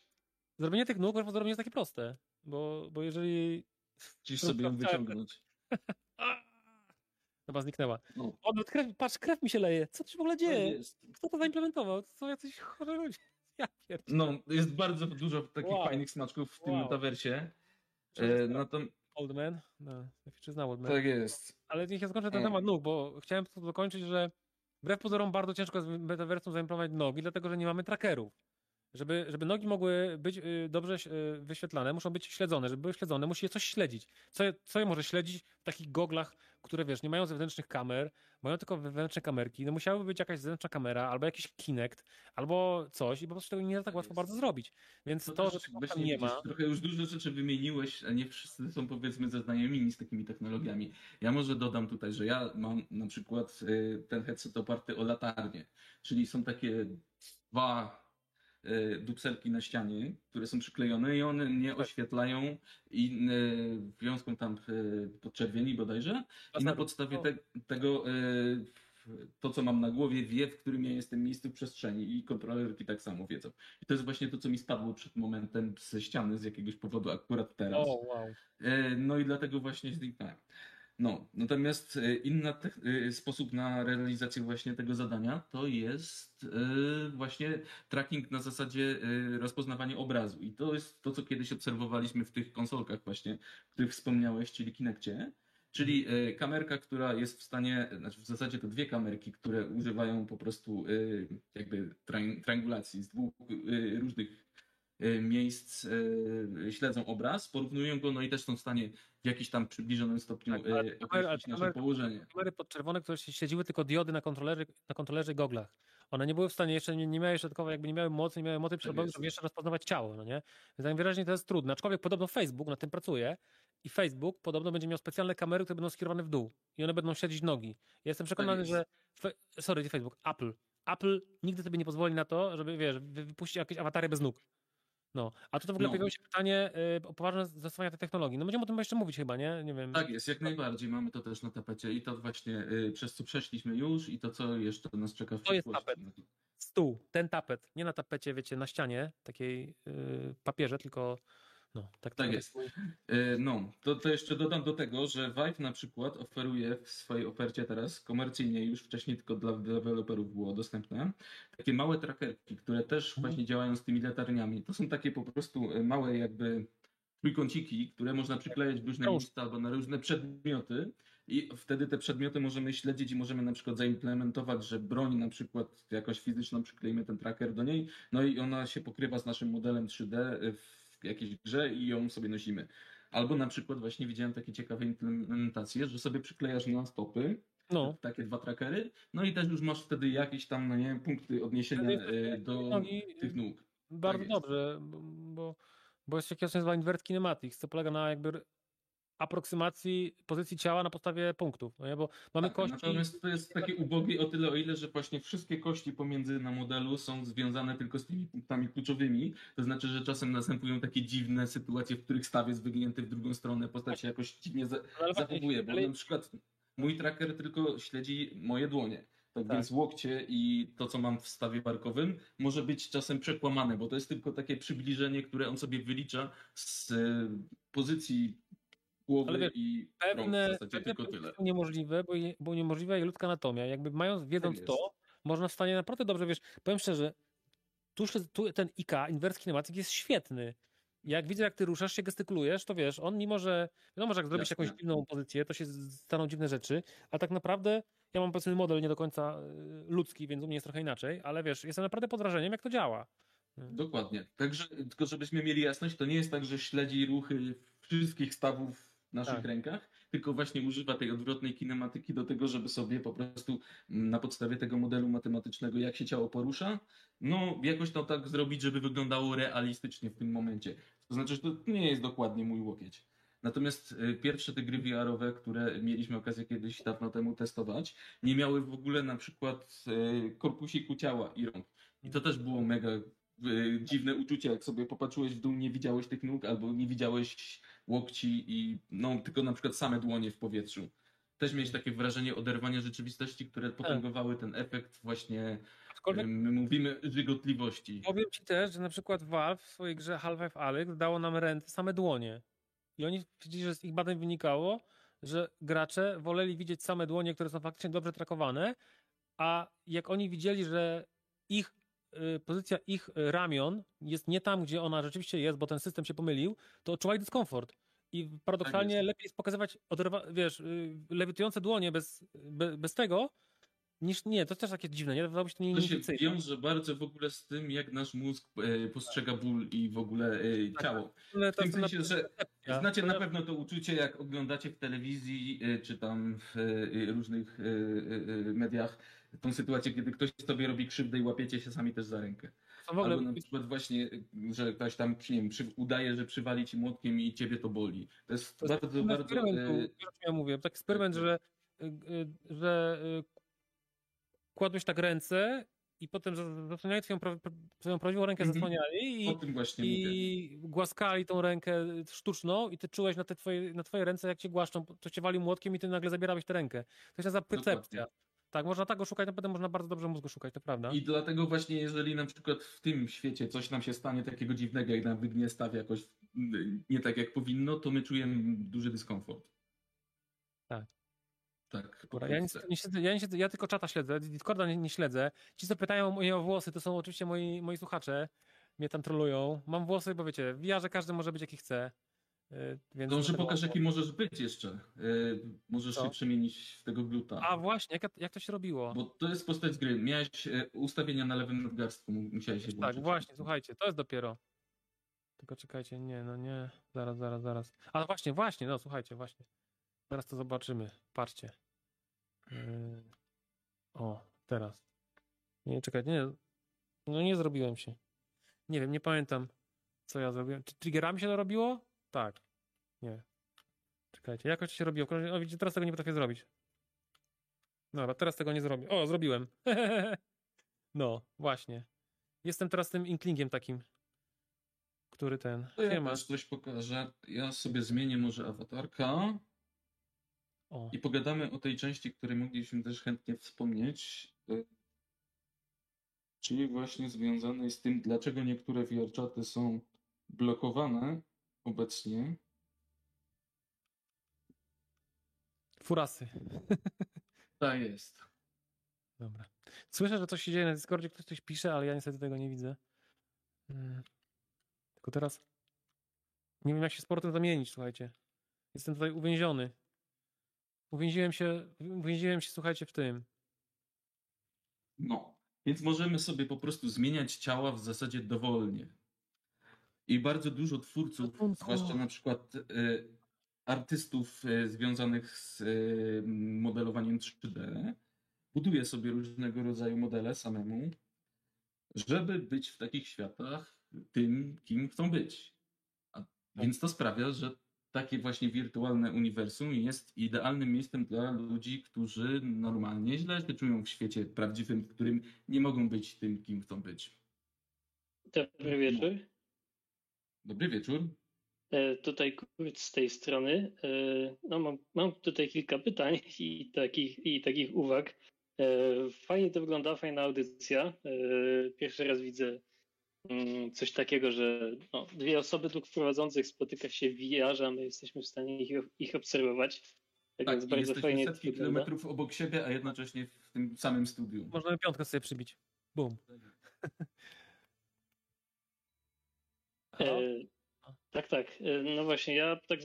zrobienie tych nóg prawdopodobnie jest takie proste, bo, bo jeżeli... Chcisz sobie ją wyciągnąć. Chyba zniknęła. No. O, krew, patrz, krew mi się leje. Co tu się w ogóle dzieje? Kto to zaimplementował? To są jacyś chorzy ludzie. Ja no, jest bardzo dużo takich wow. fajnych smaczków w tym wow. metaversie. E, no to... Oldman? No, przyznał Oldman. Tak jest. Ale niech ja skończę ten temat nóg, bo chciałem to dokończyć, że wbrew pozorom bardzo ciężko z metaversum zaimplementować nogi, dlatego że nie mamy trackerów. Żeby, żeby nogi mogły być y, dobrze y, wyświetlane, muszą być śledzone. Żeby były śledzone, musi je coś śledzić. Co, co je może śledzić w takich goglach, które wiesz, nie mają zewnętrznych kamer, mają tylko wewnętrzne kamerki. No musiałaby być jakaś zewnętrzna kamera, albo jakiś Kinect, albo coś i po prostu tego nie da tak łatwo bardzo zrobić. Więc to, to że tego tam nie ma... Trochę już dużo rzeczy wymieniłeś, a nie wszyscy są powiedzmy zaznajomieni z takimi technologiami. Ja może dodam tutaj, że ja mam na przykład y, ten headset oparty o latarnię, czyli są takie dwa dupselki na ścianie, które są przyklejone i one nie tak. oświetlają i e, wiązką tam e, podczerwieni bodajże i na podstawie te, tego to, co mam na głowie, wie, w którym ja jestem miejscu w przestrzeni i kontrolerki tak samo wiedzą. I to jest właśnie to, co mi spadło przed momentem ze ściany z jakiegoś powodu akurat teraz. Oh, wow. No i dlatego właśnie zniknąłem. No, natomiast e, inny e, sposób na realizację właśnie tego zadania to jest e, właśnie tracking na zasadzie rozpoznawania obrazu. I to jest to, co kiedyś obserwowaliśmy w tych konsolkach właśnie, o których wspomniałeś, czyli Kinectie. Czyli kamerka, która jest w stanie, znaczy w zasadzie to dwie kamerki, które używają po prostu jakby triangulacji z dwóch różnych miejsc y, śledzą obraz, porównują go, no i też są w stanie w jakiś tam przybliżonym stopniu tak, y, określić nasze położenie. Kamery podczerwone, które śledziły tylko diody na kontrolerze, na kontrolerze goglach. One nie były w stanie, jeszcze nie, nie miały środkowej, jakby nie miały mocy, nie miały mocy przerobowej, żeby jeszcze rozpoznawać ciało, no nie? Więc najwyraźniej to jest trudne. Aczkolwiek podobno Facebook na tym pracuje i Facebook podobno będzie miał specjalne kamery, które będą skierowane w dół i one będą śledzić nogi. Ja jestem przekonany, tak że... Sorry, nie Facebook, Apple. Apple nigdy sobie nie pozwoli na to, żeby, wiesz, wypuścić jakieś awatary bez nóg. No, a tu w ogóle no. pojawiło się pytanie y, o poważne zastosowanie tej technologii. No będziemy o tym jeszcze mówić chyba, nie? Nie wiem. Tak jest, jak najbardziej. Mamy to też na tapecie i to właśnie y, przez co przeszliśmy już i to, co jeszcze nas czeka w To jest tapet. Stół, ten tapet. Nie na tapecie, wiecie, na ścianie, takiej y, papierze, tylko no, tak, tak jest. E, no, to, to jeszcze dodam do tego, że Vive na przykład oferuje w swojej ofercie teraz komercyjnie, już wcześniej tylko dla deweloperów było dostępne, takie małe trackerki, które też mhm. właśnie działają z tymi latarniami. To są takie po prostu e, małe jakby trójkąciki, które można przyklejać w różne miejsca albo na różne przedmioty i wtedy te przedmioty możemy śledzić i możemy na przykład zaimplementować, że broń na przykład jakoś fizyczną przyklejmy ten tracker do niej, no i ona się pokrywa z naszym modelem 3D w jakiejś grze i ją sobie nosimy. Albo na przykład właśnie widziałem takie ciekawe implementacje, że sobie przyklejasz na stopy, no. takie dwa trackery, no i też już masz wtedy jakieś tam, no nie punkty odniesienia e, do tych nóg. Bardzo tak dobrze, bo, bo jest coś nazywa invert kinematics, co polega na jakby aproksymacji pozycji ciała na podstawie punktów, no nie? bo mamy tak, kości... Natomiast to jest takie ubogie o tyle, o ile, że właśnie wszystkie kości pomiędzy na modelu są związane tylko z tymi punktami kluczowymi, to znaczy, że czasem następują takie dziwne sytuacje, w których staw jest wygięty w drugą stronę, postać się jakoś dziwnie za no, zachowuje, bo ale... na przykład mój tracker tylko śledzi moje dłonie. Tak, tak, więc łokcie i to, co mam w stawie barkowym, może być czasem przekłamane, bo to jest tylko takie przybliżenie, które on sobie wylicza z pozycji głowy Ale wiesz, i rąk w Pewne, zasadzie pewne tylko tyle. niemożliwe, bo, je- bo niemożliwa jest ludzka anatomia. Jakby mając, wiedząc jest. to, można w stanie naprawdę dobrze, wiesz, powiem szczerze, tu, tu ten IK, inwers kinematyk jest świetny. Jak widzę, jak ty ruszasz się, gestykulujesz, to wiesz, on mimo, że wiadomo, że jak zrobisz Jasne. jakąś dziwną pozycję, to się staną dziwne rzeczy, a tak naprawdę ja mam powiedzmy model nie do końca y, ludzki, więc u mnie jest trochę inaczej, ale wiesz, jestem naprawdę pod wrażeniem, jak to działa. Dokładnie. Także, tylko żebyśmy mieli jasność, to nie jest tak, że śledzi ruchy wszystkich stawów w naszych Tak. rękach, tylko właśnie używa tej odwrotnej kinematyki do tego, żeby sobie po prostu mm, na podstawie tego modelu matematycznego, jak się ciało porusza, no jakoś to tak zrobić, żeby wyglądało realistycznie w tym momencie. To znaczy, że to nie jest dokładnie mój łokieć. Natomiast y, pierwsze te gry VR-owe, które mieliśmy okazję kiedyś dawno temu testować, nie miały w ogóle na przykład y, korpusiku ciała i rąk. I to też było mega y, dziwne uczucie, jak sobie popatrzyłeś w dół, nie widziałeś tych nóg, albo nie widziałeś łokci i no tylko na przykład same dłonie w powietrzu. Też miałeś takie wrażenie oderwania rzeczywistości, które potęgowały ten efekt właśnie, Aczkolwiek my mówimy, żygotliwości. Powiem ci też, że na przykład Valve w swojej grze Half-Life Alyx dało nam ręce same dłonie. I oni powiedzieli, że z ich badań wynikało, że gracze woleli widzieć same dłonie, które są faktycznie dobrze trakowane, a jak oni widzieli, że ich pozycja ich y, ramion jest nie tam, gdzie ona rzeczywiście jest, bo ten system się pomylił, to odczuwali dyskomfort. I paradoksalnie jest. lepiej jest pokazywać, oderwa- wiesz, y, lewitujące dłonie bez, be, bez tego, niż nie. To też takie dziwne, nie? Wydawało mi się to To się wiąże bardzo w ogóle z tym, jak nasz mózg e, postrzega ból i w ogóle e, Tak. ciało. Ale W tym sensie, że. Znacie na pewno to uczucie, jak oglądacie w telewizji y, czy tam w y, różnych y, y, y, mediach tą sytuację, kiedy ktoś sobie robi krzywdę i łapiecie się sami też za rękę. Ogóle Albo na przykład właśnie, że ktoś tam, nie wiem, przy, udaje, że przywali ci młotkiem i ciebie to boli. To jest To jest bardzo, taki bardzo... eksperyment czym ja mówię, taki eksperyment, tak. że, y, y, że y, kładłeś tak ręce i potem za- zasłaniali twoją, pra- prawdziwą rękę, Mhm. zasłaniali i, i głaskali tą rękę sztuczną i ty czułeś na te twoje, na twoje ręce, jak cię głaszczą, to cię wali młotkiem i ty nagle zabierałeś tę rękę. To się nazywa percepcja. Tak, można tak szukać, naprawdę można bardzo dobrze mózgu szukać, to prawda. I dlatego właśnie, jeżeli na przykład w tym świecie coś nam się stanie takiego dziwnego, jak nam wygnie staw jakoś y, nie tak jak powinno, to my czujemy duży dyskomfort. Tak. Tak. Dobra, ja, pokrótce. nie, nie siedzę, ja, nie siedzę, ja tylko czata śledzę, Discorda nie, nie śledzę. Ci, co pytają mnie o włosy, to są oczywiście moi, moi słuchacze, mnie tam trolują. Mam włosy, bo wiecie, VR że każdy może być jaki chce. Yy, Więc Dobrze, pokaż jaki możesz być jeszcze. Yy, możesz Co? się przemienić w tego gluta. A właśnie, jak, jak to się robiło? Bo to jest postać z gry. Miałeś e, ustawienia na lewym nadgarstku, mu- musiałeś się tak, włączyć. właśnie, słuchajcie, to jest dopiero. Tylko czekajcie, nie, no nie, zaraz, zaraz, zaraz. Ale właśnie, właśnie, no słuchajcie, właśnie. Zaraz to zobaczymy, patrzcie. Yy, O, teraz. Nie, czekajcie, nie, no nie zrobiłem się. Nie wiem, nie pamiętam, co ja zrobiłem. Czy triggerami się to robiło? Tak. Nie. Czekajcie, jakoś to się robiło. O, widzicie, teraz tego nie potrafię zrobić. Dobra, teraz tego nie zrobię. O, zrobiłem. no, właśnie. Jestem teraz tym inklingiem takim, który ten. To ja też coś pokażę. Ja sobie zmienię może awatarka O, i pogadamy o tej części, której mogliśmy też chętnie wspomnieć. e, Czyli właśnie związanej z tym, dlaczego niektóre VR-czaty są blokowane obecnie. furasy. Tak jest. Dobra. Słyszę, że coś się dzieje na Discordzie, ktoś coś pisze, ale ja niestety tego nie widzę. Mm. Tylko teraz nie wiem, jak się z portem zamienić, słuchajcie. Jestem tutaj uwięziony. Uwięziłem się, uwięziłem się, słuchajcie, w tym. No, więc możemy sobie po prostu zmieniać ciała w zasadzie dowolnie. I bardzo dużo twórców, zwłaszcza na przykład e, artystów e, związanych z e, modelowaniem 3D, buduje sobie różnego rodzaju modele samemu, żeby być w takich światach tym, kim chcą być. A, więc to sprawia, że takie właśnie wirtualne uniwersum jest idealnym miejscem dla ludzi, którzy normalnie źle się czują w świecie prawdziwym, w którym nie mogą być tym, kim chcą być. Dobry wieczór. Dobry wieczór. E, Tutaj Kurt z tej strony. E, No, mam, mam tutaj kilka pytań i takich, i takich uwag. E, Fajnie to wygląda, fajna audycja. Pierwszy raz widzę mm, coś takiego, że no, dwie osoby dwóch prowadzących spotyka się w VR, a my jesteśmy w stanie ich, ich obserwować. Tak, Tak, więc i bardzo fajnie setki kilometrów obok siebie, a jednocześnie w tym samym studiu. Możemy piątkę sobie przybić. Bum. Halo? E, tak, tak. E, No właśnie, ja tak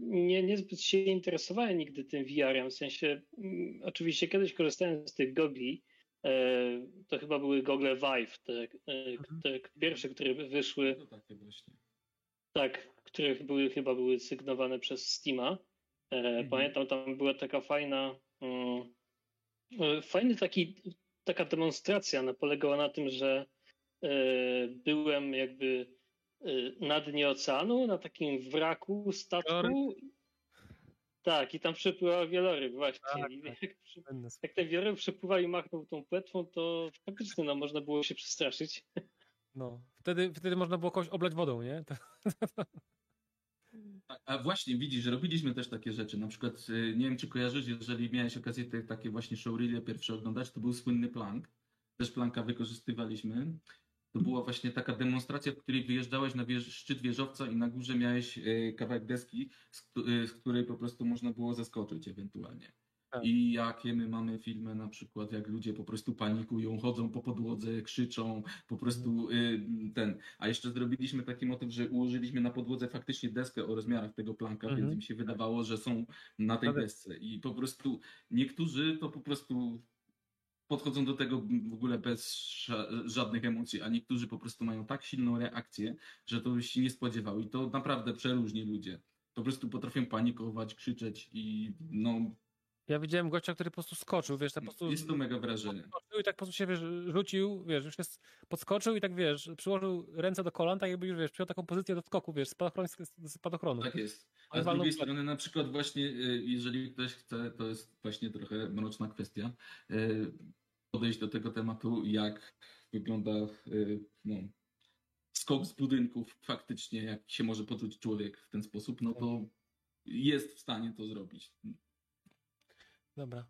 nie, niezbyt się interesowałem nigdy tym VR-em. W sensie, mm, oczywiście kiedyś korzystałem z tych gogli. E, to chyba były gogle Vive, te, e, te pierwsze, które wyszły. To takie właśnie. Tak, które były chyba były sygnowane przez Steama. E, Pamiętam, tam była taka fajna, mm, fajny taki, taka demonstracja. Ona polegała na tym, że byłem jakby na dnie oceanu, na takim wraku statku. Wieloryb. Tak, i tam przepływał wieloryb właśnie. Tak, tak. jak, ten wieloryb przepływał i machnął tą płetwą, to faktycznie no, można było się przestraszyć. No. Wtedy, wtedy można było kogoś oblać wodą, nie? To, A, a właśnie, widzisz, robiliśmy też takie rzeczy. Na przykład, y, nie wiem, czy kojarzysz, jeżeli miałeś okazję te takie właśnie showreely pierwsze oglądać, to był słynny plank. Też planka wykorzystywaliśmy. To była właśnie taka demonstracja, w której wyjeżdżałeś na wież, szczyt wieżowca i na górze miałeś y, kawałek deski, z, y, z której po prostu można było zeskoczyć ewentualnie. Tak. I jakie my mamy filmy, na przykład jak ludzie po prostu panikują, chodzą po podłodze, krzyczą, po prostu y, ten. A jeszcze zrobiliśmy taki motyw, że ułożyliśmy na podłodze faktycznie deskę o rozmiarach tego planka, Mhm. więc im się wydawało, że są na tej desce. I po prostu niektórzy to po prostu podchodzą do tego w ogóle bez ża- żadnych emocji, a niektórzy po prostu mają tak silną reakcję, że to się nie spodziewał. I to naprawdę przeróżni ludzie. Po prostu potrafią panikować, krzyczeć i no, ja widziałem gościa, który po prostu skoczył, wiesz, tak po prostu jest to mega wrażenie. i tak po prostu się, wiesz, rzucił, wiesz, już jest, podskoczył i tak, wiesz, przyłożył ręce do kolan, tak jakby już, wiesz, przyjął taką pozycję do skoku, wiesz, spadochron, spadochronu. Tak jest. A z drugiej strony, na przykład właśnie, y, jeżeli ktoś chce, to jest właśnie trochę mroczna kwestia, y, podejść do tego tematu, jak wygląda y, no, skok z budynków faktycznie, jak się może poczuć człowiek w ten sposób, no to jest w stanie to zrobić. Dobra.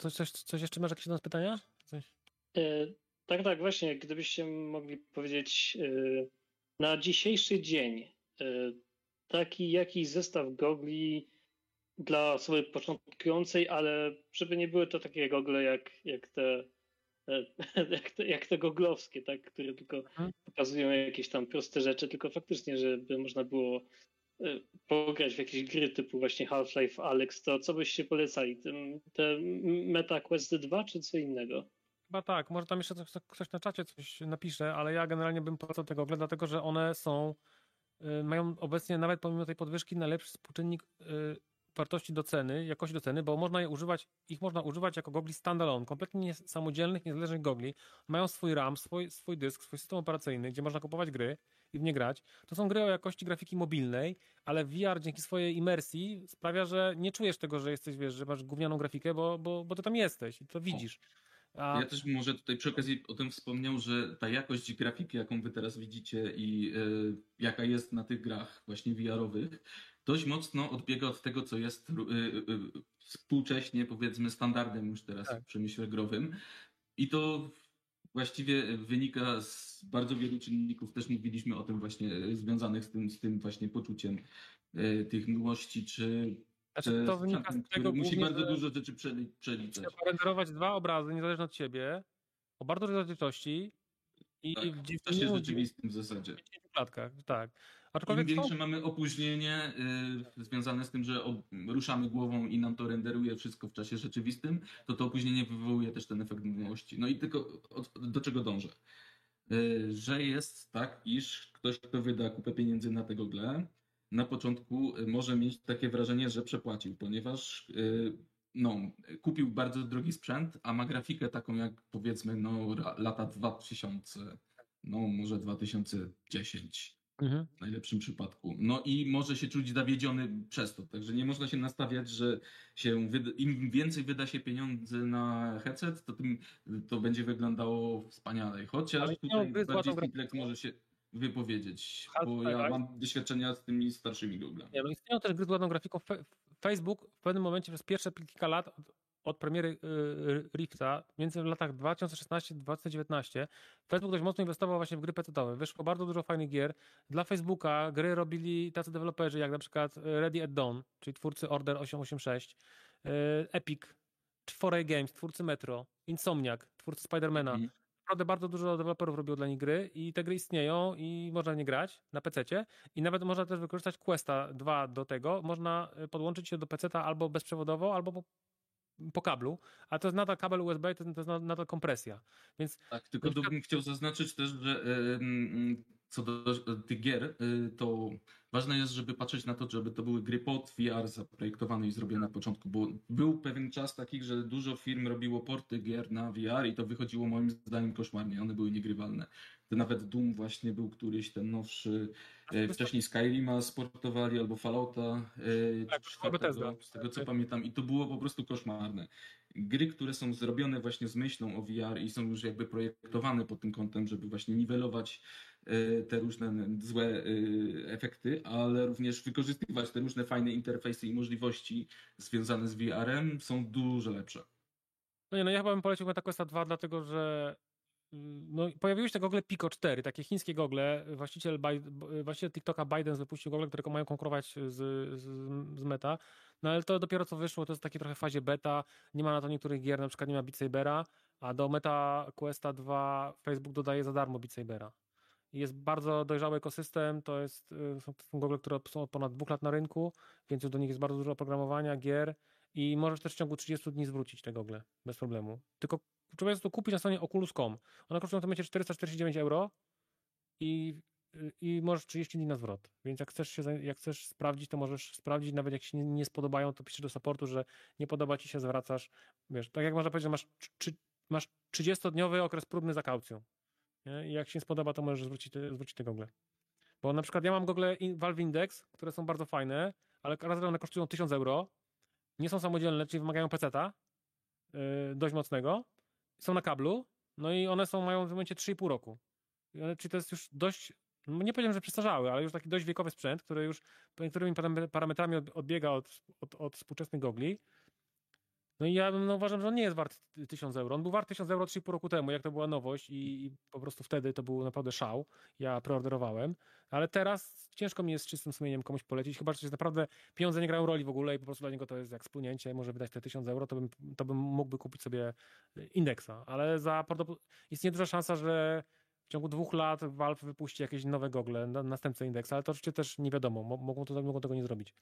Coś, coś, coś jeszcze masz jakieś do nas pytania? Coś? E, tak, tak, właśnie. Gdybyście mogli powiedzieć e, na dzisiejszy dzień e, taki jakiś zestaw gogli dla osoby początkującej, ale żeby nie były to takie gogle jak, jak te e, jak te, jak te goglowskie, tak, które tylko Mhm. pokazują jakieś tam proste rzeczy, tylko faktycznie, żeby można było e, pograć w jakieś gry typu właśnie Half-Life Alex, to co byście polecali? Te Meta Quest 2 czy co innego? Chyba tak, może tam jeszcze ktoś na czacie coś napisze, ale ja generalnie bym polecał tego Google, dlatego że one są, y, mają obecnie nawet pomimo tej podwyżki najlepszy współczynnik y, wartości do ceny, jakości do ceny, bo można je używać, ich można używać jako gogli standalone, kompletnie nie, samodzielnych, niezależnych gogli. Mają swój RAM, swój, swój dysk, swój system operacyjny, gdzie można kupować gry i w nie grać. To są gry o jakości grafiki mobilnej, ale VR dzięki swojej imersji sprawia, że nie czujesz tego, że jesteś, wiesz, że masz gównianą grafikę, bo, bo, bo ty tam jesteś i to widzisz. A, Ja też może tutaj przy okazji o tym wspomniał, że ta jakość grafiki, jaką wy teraz widzicie i y, jaka jest na tych grach właśnie VR-owych, dość mocno odbiega od tego, co jest y, y, współcześnie, powiedzmy, standardem już teraz Tak. w przemyśle growym. I to właściwie wynika z bardzo wielu czynników. Też mówiliśmy o tym właśnie y, związanych z tym, z tym właśnie poczuciem y, tych miłości, czy Znaczy, to z wynika z tego musi głównie, bardzo dużo rzeczy przeli- przeliczać. trzeba renderować dwa obrazy niezależnie od siebie, o bardzo dużej rozdzielczości i Tak, w w 10 czasie rzeczywistym w zasadzie. klatkach, tak. Im Aczkolwiek są, większe mamy opóźnienie y, związane z tym, że ruszamy głową i nam to renderuje wszystko w czasie rzeczywistym, to to opóźnienie wywołuje też ten efekt mdłości. No i tylko od, do czego dążę? Y, że jest tak, iż ktoś, kto wyda kupę pieniędzy na tego gle, na początku y, może mieć takie wrażenie, że przepłacił, ponieważ y, no, kupił bardzo drogi sprzęt, a ma grafikę taką jak powiedzmy no, lata 2000, no może 2010 mhm. w najlepszym przypadku. No i może się czuć zawiedziony przez to. Także nie można się nastawiać, że się im więcej wyda się pieniędzy na headset, to tym to będzie wyglądało wspaniale. Chociaż Ale tutaj bardziej Simplex może się wypowiedzieć, bo ja Life. mam doświadczenia z tymi starszymi Google'ami. No istnieją też gry z ładną grafiką. Facebook w pewnym momencie przez pierwsze kilka lat od premiery y, Rifta, między w latach 2016-2019, Facebook dość mocno inwestował właśnie w gry pecetowe. Wyszło bardzo dużo fajnych gier. Dla Facebooka gry robili tacy deweloperzy jak na przykład Ready at Dawn, czyli twórcy Order 886, y, Epic, 4A Games, twórcy Metro, Insomniac, twórcy Spidermana. Mm naprawdę bardzo dużo deweloperów robiło dla nich gry i te gry istnieją i można nie grać na PC i nawet można też wykorzystać Questa 2 do tego. Można y, podłączyć się do PC albo bezprzewodowo, albo po, kablu, a to jest nadal kabel USB, to, to jest nadal kompresja. Więc tak, tylko przykład... bym chciał zaznaczyć też, że yy, co do tych gier, yy, to ważne jest, żeby patrzeć na to, żeby to były gry pod VR zaprojektowane i zrobione na początku, bo był pewien czas taki, że dużo firm robiło porty gier na VR i to wychodziło moim zdaniem koszmarnie, one były niegrywalne. To nawet Doom właśnie był któryś, ten nowszy, e, wcześniej Skyrima sportowali albo Fallouta, e, tak, czwartego, z tego co pamiętam i to było po prostu koszmarne. Gry, które są zrobione właśnie z myślą o VR i są już jakby projektowane pod tym kątem, żeby właśnie niwelować e, te różne złe efekty, ale również wykorzystywać te różne fajne interfejsy i możliwości związane z VR-em są dużo lepsze. No nie, no ja chyba bym polecił MetaQuesta 2, dlatego że no, pojawiły się te gogle Pico 4, takie chińskie gogle. Właściciel, właściciel TikToka Biden wypuścił gogle, które mają konkurować z, z, z Meta. No ale to dopiero co wyszło, to jest takie trochę w fazie beta. Nie ma na to niektórych gier, na przykład nie ma Beat Sabera, a do Meta Questa 2 Facebook dodaje za darmo Beat Sabera. Jest bardzo dojrzały ekosystem, to jest, y, są, są gogle, które są od ponad dwóch lat na rynku, więc do nich jest bardzo dużo oprogramowania, gier i możesz też w ciągu 30 dni zwrócić te gogle bez problemu. Tylko trzeba to kupić na stronie oculus.com. One kosztują w tym momencie 449 euro i, i możesz 30 dni na zwrot. Więc jak chcesz, się, jak chcesz sprawdzić, to możesz sprawdzić, nawet jak się nie, nie spodobają, to piszesz do supportu, że nie podoba ci się, zwracasz. Wiesz, tak jak można powiedzieć, masz, czy, masz 30-dniowy okres próbny za kaucją. Nie? I jak się nie spodoba, to możesz zwrócić zwrócić te gogle. Bo na przykład ja mam gogle Valve Index, które są bardzo fajne, ale razem one kosztują 1000 euro, nie są samodzielne, czyli wymagają peceta yy, dość mocnego, są na kablu, no i one są, mają w momencie 3,5 roku. One, czyli to jest już dość, no nie powiem, że przestarzały, ale już taki dość wiekowy sprzęt, który już niektórymi parametrami odbiega od, od, od współczesnych gogli. No i ja no, uważam, że on nie jest wart 1000 euro. On był wart 1000 euro 3,5 roku temu, jak to była nowość i, i, po prostu wtedy to był naprawdę szał. Ja preorderowałem, ale teraz ciężko mi jest z czystym sumieniem komuś polecić, chyba że naprawdę pieniądze nie grają roli w ogóle i po prostu dla niego to jest jak spłynięcie, może wydać te 1000 euro, to bym, to bym mógłby kupić sobie indeksa, ale za istnieje duża szansa, że w ciągu dwóch lat Valve wypuści jakieś nowe gogle, następcę indeksa, ale to oczywiście też nie wiadomo, mogą, to, mogą tego nie zrobić.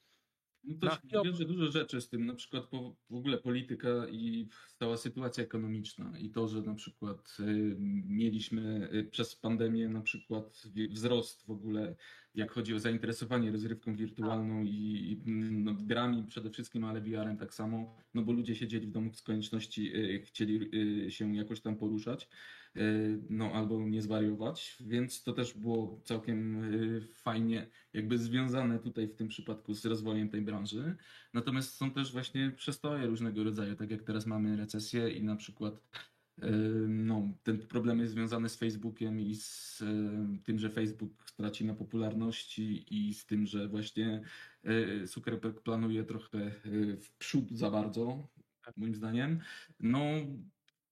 No to na... wiąże dużo rzeczy z tym, na przykład po, w ogóle polityka i cała sytuacja ekonomiczna i to, że na przykład y, mieliśmy y, przez pandemię na przykład wzrost w ogóle, jak chodzi o zainteresowanie rozrywką wirtualną i, i no, grami przede wszystkim, ale VR-em tak samo, no bo ludzie siedzieli w domu z konieczności, y, chcieli y, się jakoś tam poruszać. E, no albo nie zwariować, więc to też było całkiem e, fajnie jakby związane tutaj w tym przypadku z rozwojem tej branży. Natomiast są też właśnie przestoje różnego rodzaju, tak jak teraz mamy recesję i na przykład e, no, ten problem jest związany z Facebookiem i z tym, że Facebook straci na popularności i z tym, że właśnie Zuckerberg planuje trochę w przód za bardzo, moim zdaniem. No,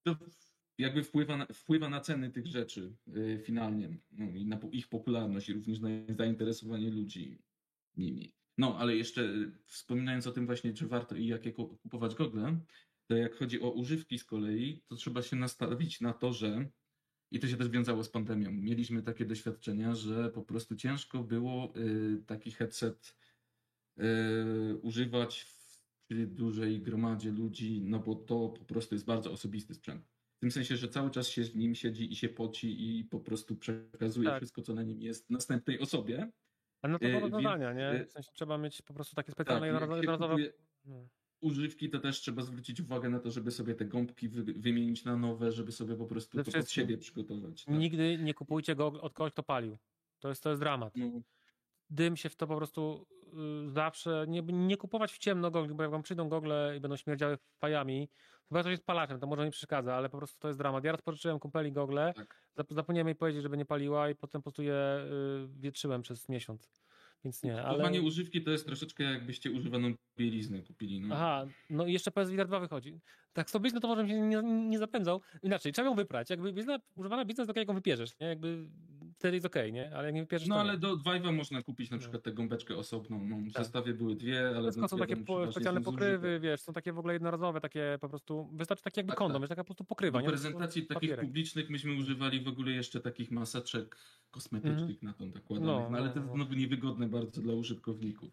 to jakby wpływa na, wpływa na ceny tych rzeczy y, finalnie no, i na ich popularność i również na zainteresowanie ludzi nimi. No, ale jeszcze y, wspominając o tym właśnie, czy warto i jakie kupować gogle, to jak chodzi o używki z kolei, to trzeba się nastawić na to, że i to się też wiązało z pandemią. Mieliśmy takie doświadczenia, że po prostu ciężko było y, taki headset y, używać w dużej gromadzie ludzi, no bo to po prostu jest bardzo osobisty sprzęt. W tym sensie, że cały czas się w nim siedzi i się poci i po prostu przekazuje tak. wszystko, co na nim jest następnej osobie. A no to do rozwiązania, nie? E, w sensie trzeba mieć po prostu takie specjalne tak, jednorazowe... No. Używki to też trzeba zwrócić uwagę na to, żeby sobie te gąbki wy, wymienić na nowe, żeby sobie po prostu to pod siebie przygotować. Tak. Nigdy nie kupujcie go od kogoś, kto palił. To jest, to jest dramat. No. Dym się w to po prostu zawsze, nie, nie kupować w ciemno gogli, bo jak wam przyjdą gogle i będą śmierdziały fajami, Chyba coś jest palaczem, to może nie przeszkadza, ale po prostu to jest dramat. Ja raz pożyczyłem kumpeli gogle, tak. zapomniałem jej powiedzieć, żeby nie paliła i potem po prostu je y, wietrzyłem przez miesiąc. Więc nie, ale... Kupowanie używki to jest troszeczkę jakbyście używaną bieliznę kupili. No. Aha, no i jeszcze PSVR 2 wychodzi. Tak z tą blizną to może się nie, nie zapędzał. Inaczej, trzeba ją wyprać. Jakby używana blizna jest okej, jak ją wypierzesz, nie? Jakby wtedy jest okej, nie? Ale nie wypierzesz, No ale do Vive'a można kupić na No. przykład tę gąbeczkę osobną. No, w Tak. zestawie były dwie, ale... No, są takie po, specjalne pokrywy, zużyte. wiesz, są takie w ogóle jednorazowe, takie po prostu, wystarczy taki jakby Tak, kondom, tak. jest taka po prostu pokrywa, Do nie? prezentacji takich papierek. publicznych myśmy używali w ogóle jeszcze takich maseczek kosmetycznych na tą nakładanych, No, no, ale no, to jest no. znowu niewygodne bardzo dla użytkowników.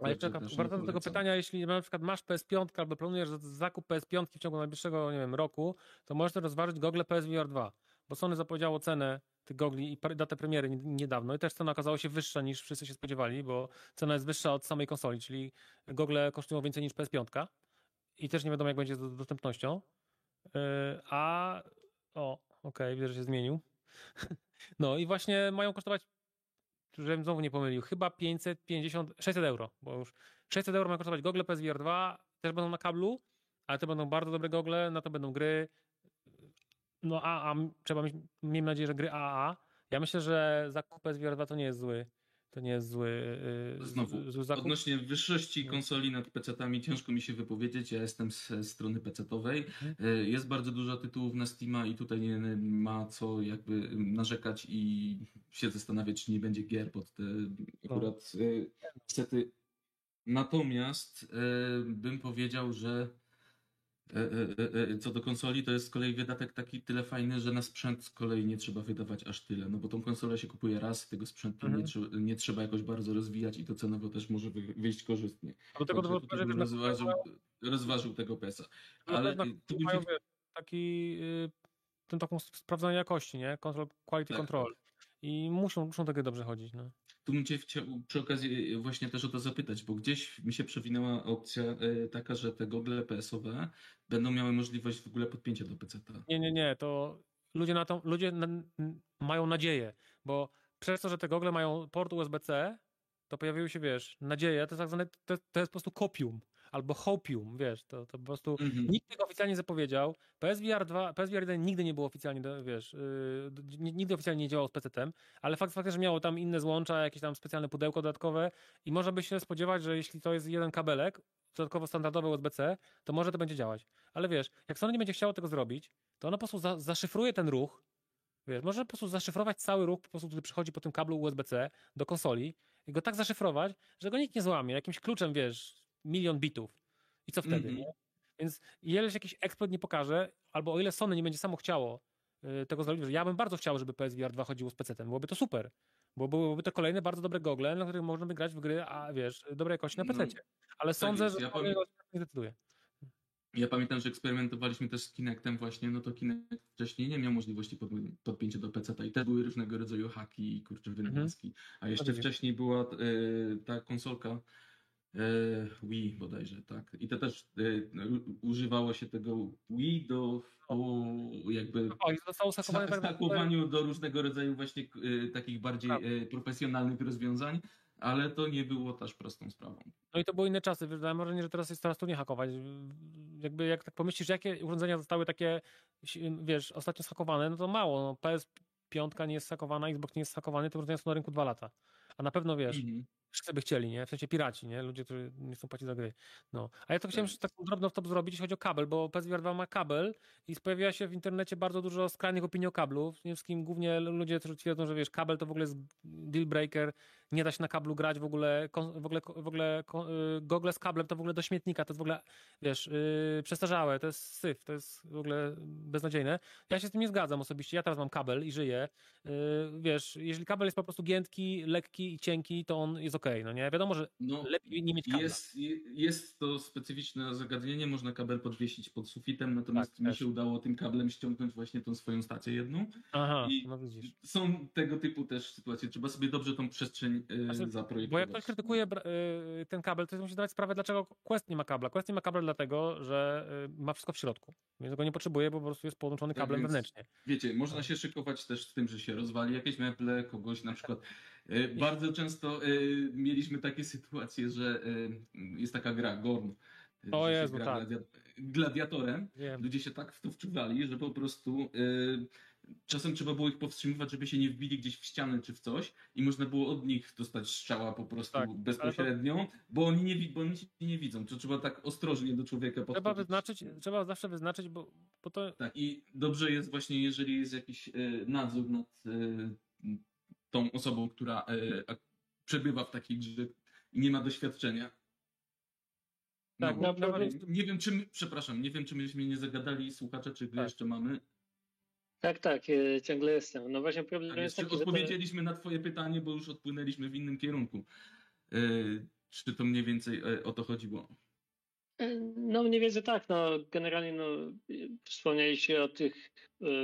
Ale nie wracając do tego pytania, jeśli na przykład masz PS5 albo planujesz za- zakup PS5 w ciągu najbliższego, nie wiem, roku, to możesz rozważyć gogle PSVR 2, bo Sony zapowiedziało cenę tych gogli i datę premiery nie- niedawno i też cena okazała się wyższa niż wszyscy się spodziewali, bo cena jest wyższa od samej konsoli, czyli gogle kosztują więcej niż PS5 i też nie wiadomo jak będzie z do- dostępnością. Yy, A o, okej, widzę, że się zmienił. No i właśnie mają kosztować żebym znowu nie pomylił, chyba 550, 600 euro, bo już 600 euro mają kosztować gogle PSVR 2, też będą na kablu, ale to będą bardzo dobre gogle, na to będą gry, no a, a trzeba mieć, miejmy nadzieję, że gry AAA. Ja myślę, że zakup PSVR 2 to nie jest zły, to nie jest zły, yy, Znowu, zły zakup. Odnośnie wyższości No. konsoli nad PC-tami ciężko mi się wypowiedzieć. Ja jestem z strony PC-owej. Mhm. E, Jest bardzo dużo tytułów na Steama i tutaj nie ma co jakby narzekać i się zastanawiać, czy nie będzie gier pod te akurat e, sety. Natomiast bym powiedział, że co do konsoli, to jest z kolei wydatek taki tyle fajny, że na sprzęt z kolei nie trzeba wydawać aż tyle, no bo tą konsolę się kupuje raz, tego sprzętu Mhm. nie, trzeba, nie trzeba jakoś bardzo rozwijać i to cenowo też może wy- wyjść korzystnie. Do tego Także tutaj bym rozważył, rozważył tego PS-a. na- Ale y, tu mają, się taki yy, ten taką sprawdzanie jakości, nie? Control, quality Tak, control. I muszą, muszą takie dobrze chodzić, no. Tu bym cię chciał przy okazji właśnie też o to zapytać, bo gdzieś mi się przewinęła opcja e, taka, że te gogle PS-owe będą miały możliwość w ogóle podpięcia do PC-ta. Nie, nie, nie, to ludzie na to, ludzie na, mają nadzieję, bo przez to, że te gogle mają port USB-C, to pojawiły się, wiesz, nadzieje, to jest tak zwane, to, to jest po prostu kopium, albo hopium, wiesz, to, to po prostu Mhm. nikt tego oficjalnie nie zapowiedział, PSVR 2, PSVR 1 nigdy nie było oficjalnie, wiesz, yy, nigdy oficjalnie nie działał z PC-tem, ale fakt że miało tam inne złącza, jakieś tam specjalne pudełko dodatkowe i można by się spodziewać, że jeśli to jest jeden kabelek, dodatkowo standardowy USB-C, to może to będzie działać. Ale wiesz, jak Sony nie będzie chciało tego zrobić, to ono po prostu za, zaszyfruje ten ruch. Wiesz, może po prostu zaszyfrować cały ruch, po prostu, który przychodzi po tym kablu USB-C do konsoli i go tak zaszyfrować, że go nikt nie złamie. Jakimś kluczem, wiesz, milion bitów. I co wtedy, Mhm. nie? Więc ileś jakiś ekspert nie pokaże, albo o ile Sony nie będzie samo chciało y, tego zrobić, ja bym bardzo chciał, żeby PSVR 2 chodziło z PC-tem, byłoby to super. Bo byłyby to kolejne bardzo dobre gogle, na których można by grać w gry, a wiesz, dobrej jakości na No, PC. Ale sądzę, jest. że Ja powiem- nie zdecyduje. Ja pamiętam, że eksperymentowaliśmy też z Kinectem właśnie, no to Kinect wcześniej nie miał możliwości pod, podpięcia do PC-ta i te były różnego rodzaju haki i kurcze wynalazki. A jeszcze wcześniej była e, ta konsolka Wii bodajże, tak. I to też e, u- używało się tego Wii do o, jakby O, stakowaniu do różnego rodzaju właśnie e, takich bardziej e, profesjonalnych rozwiązań, ale to nie było też prostą sprawą. No i to były inne czasy. Mam wrażenie, że teraz jest coraz trudniej hakować. Jakby jak tak pomyślisz, jakie urządzenia zostały takie, wiesz, ostatnio schakowane, no to mało. No, PS5 nie jest hakowana, Xbox nie jest hakowany, te urządzenia są na rynku dwa lata. A na pewno wiesz, Mhm. Wszyscy by chcieli, nie? W sensie piraci, nie? Ludzie, którzy nie chcą płacić za gry. No. A ja to chciałem Tak. jeszcze taką drobną stop zrobić, jeśli chodzi o kabel, bo PSVR 2 ma kabel i pojawiła się w internecie bardzo dużo skrajnych opinii o kablu. Przede wszystkim głównie ludzie, którzy twierdzą, że wiesz, kabel to w ogóle jest deal breaker, nie da się na kablu grać, w ogóle, w ogóle, w ogóle y, gogle z kablem to w ogóle do śmietnika, to jest w ogóle, wiesz, yy, przestarzałe, to jest syf, to jest w ogóle beznadziejne. Ja się z tym nie zgadzam osobiście, ja teraz mam kabel i żyję. Yy, wiesz, jeżeli kabel jest po prostu giętki, lekki i cienki, to on jest okej, no nie? Wiadomo, że No, lepiej nie mieć kabla. Jest, jest to specyficzne zagadnienie, można kabel podwiesić pod sufitem, natomiast Tak, mi też. się udało tym kablem ściągnąć właśnie tą swoją stację jedną. Aha, I no widzisz. są tego typu też sytuacje, trzeba sobie dobrze tą przestrzeń y, zaprojektować. Bo jak ktoś krytykuje y, ten kabel, to musi zdawać sprawę, dlaczego Quest nie ma kabla. Quest nie ma kabla dlatego, że y, ma wszystko w środku. Więc go nie potrzebuje, bo po prostu jest połączony Tak kablem więc- wewnętrznie. Wiecie, można się szykować też z tym, że się rozwali jakieś meble, kogoś na przykład. Bardzo często mieliśmy takie sytuacje, że jest taka gra Gorn. O że się Jezu, gra tak. gladia- gladiatorem. Wiem. Ludzie się tak w to wczuwali, że po prostu y, czasem trzeba było ich powstrzymywać, żeby się nie wbili gdzieś w ścianę czy w coś i można było od nich dostać strzała po prostu Tak, bezpośrednio, bo oni nie, bo oni się nie widzą. To trzeba tak ostrożnie do człowieka podchodzić. Trzeba wyznaczyć, trzeba zawsze wyznaczyć, bo, bo to Tak, i dobrze jest właśnie, jeżeli jest jakiś e, nadzór nad e, tą osobą, która ak- przebywa w takiej grze i nie ma doświadczenia. No, Tak, bo- no, nie wiem, czy my, przepraszam, nie wiem, czy myśmy nie zagadali słuchacza, czy Tak. jeszcze mamy. Tak, tak, e, ciągle jestem. No właśnie problem Tak, jest taki, odpowiedzieliśmy na twoje pytanie, bo już odpłynęliśmy w innym kierunku. E, czy to mniej więcej e, o to chodziło? No mniej więcej tak, no generalnie no wspomnieliście o tych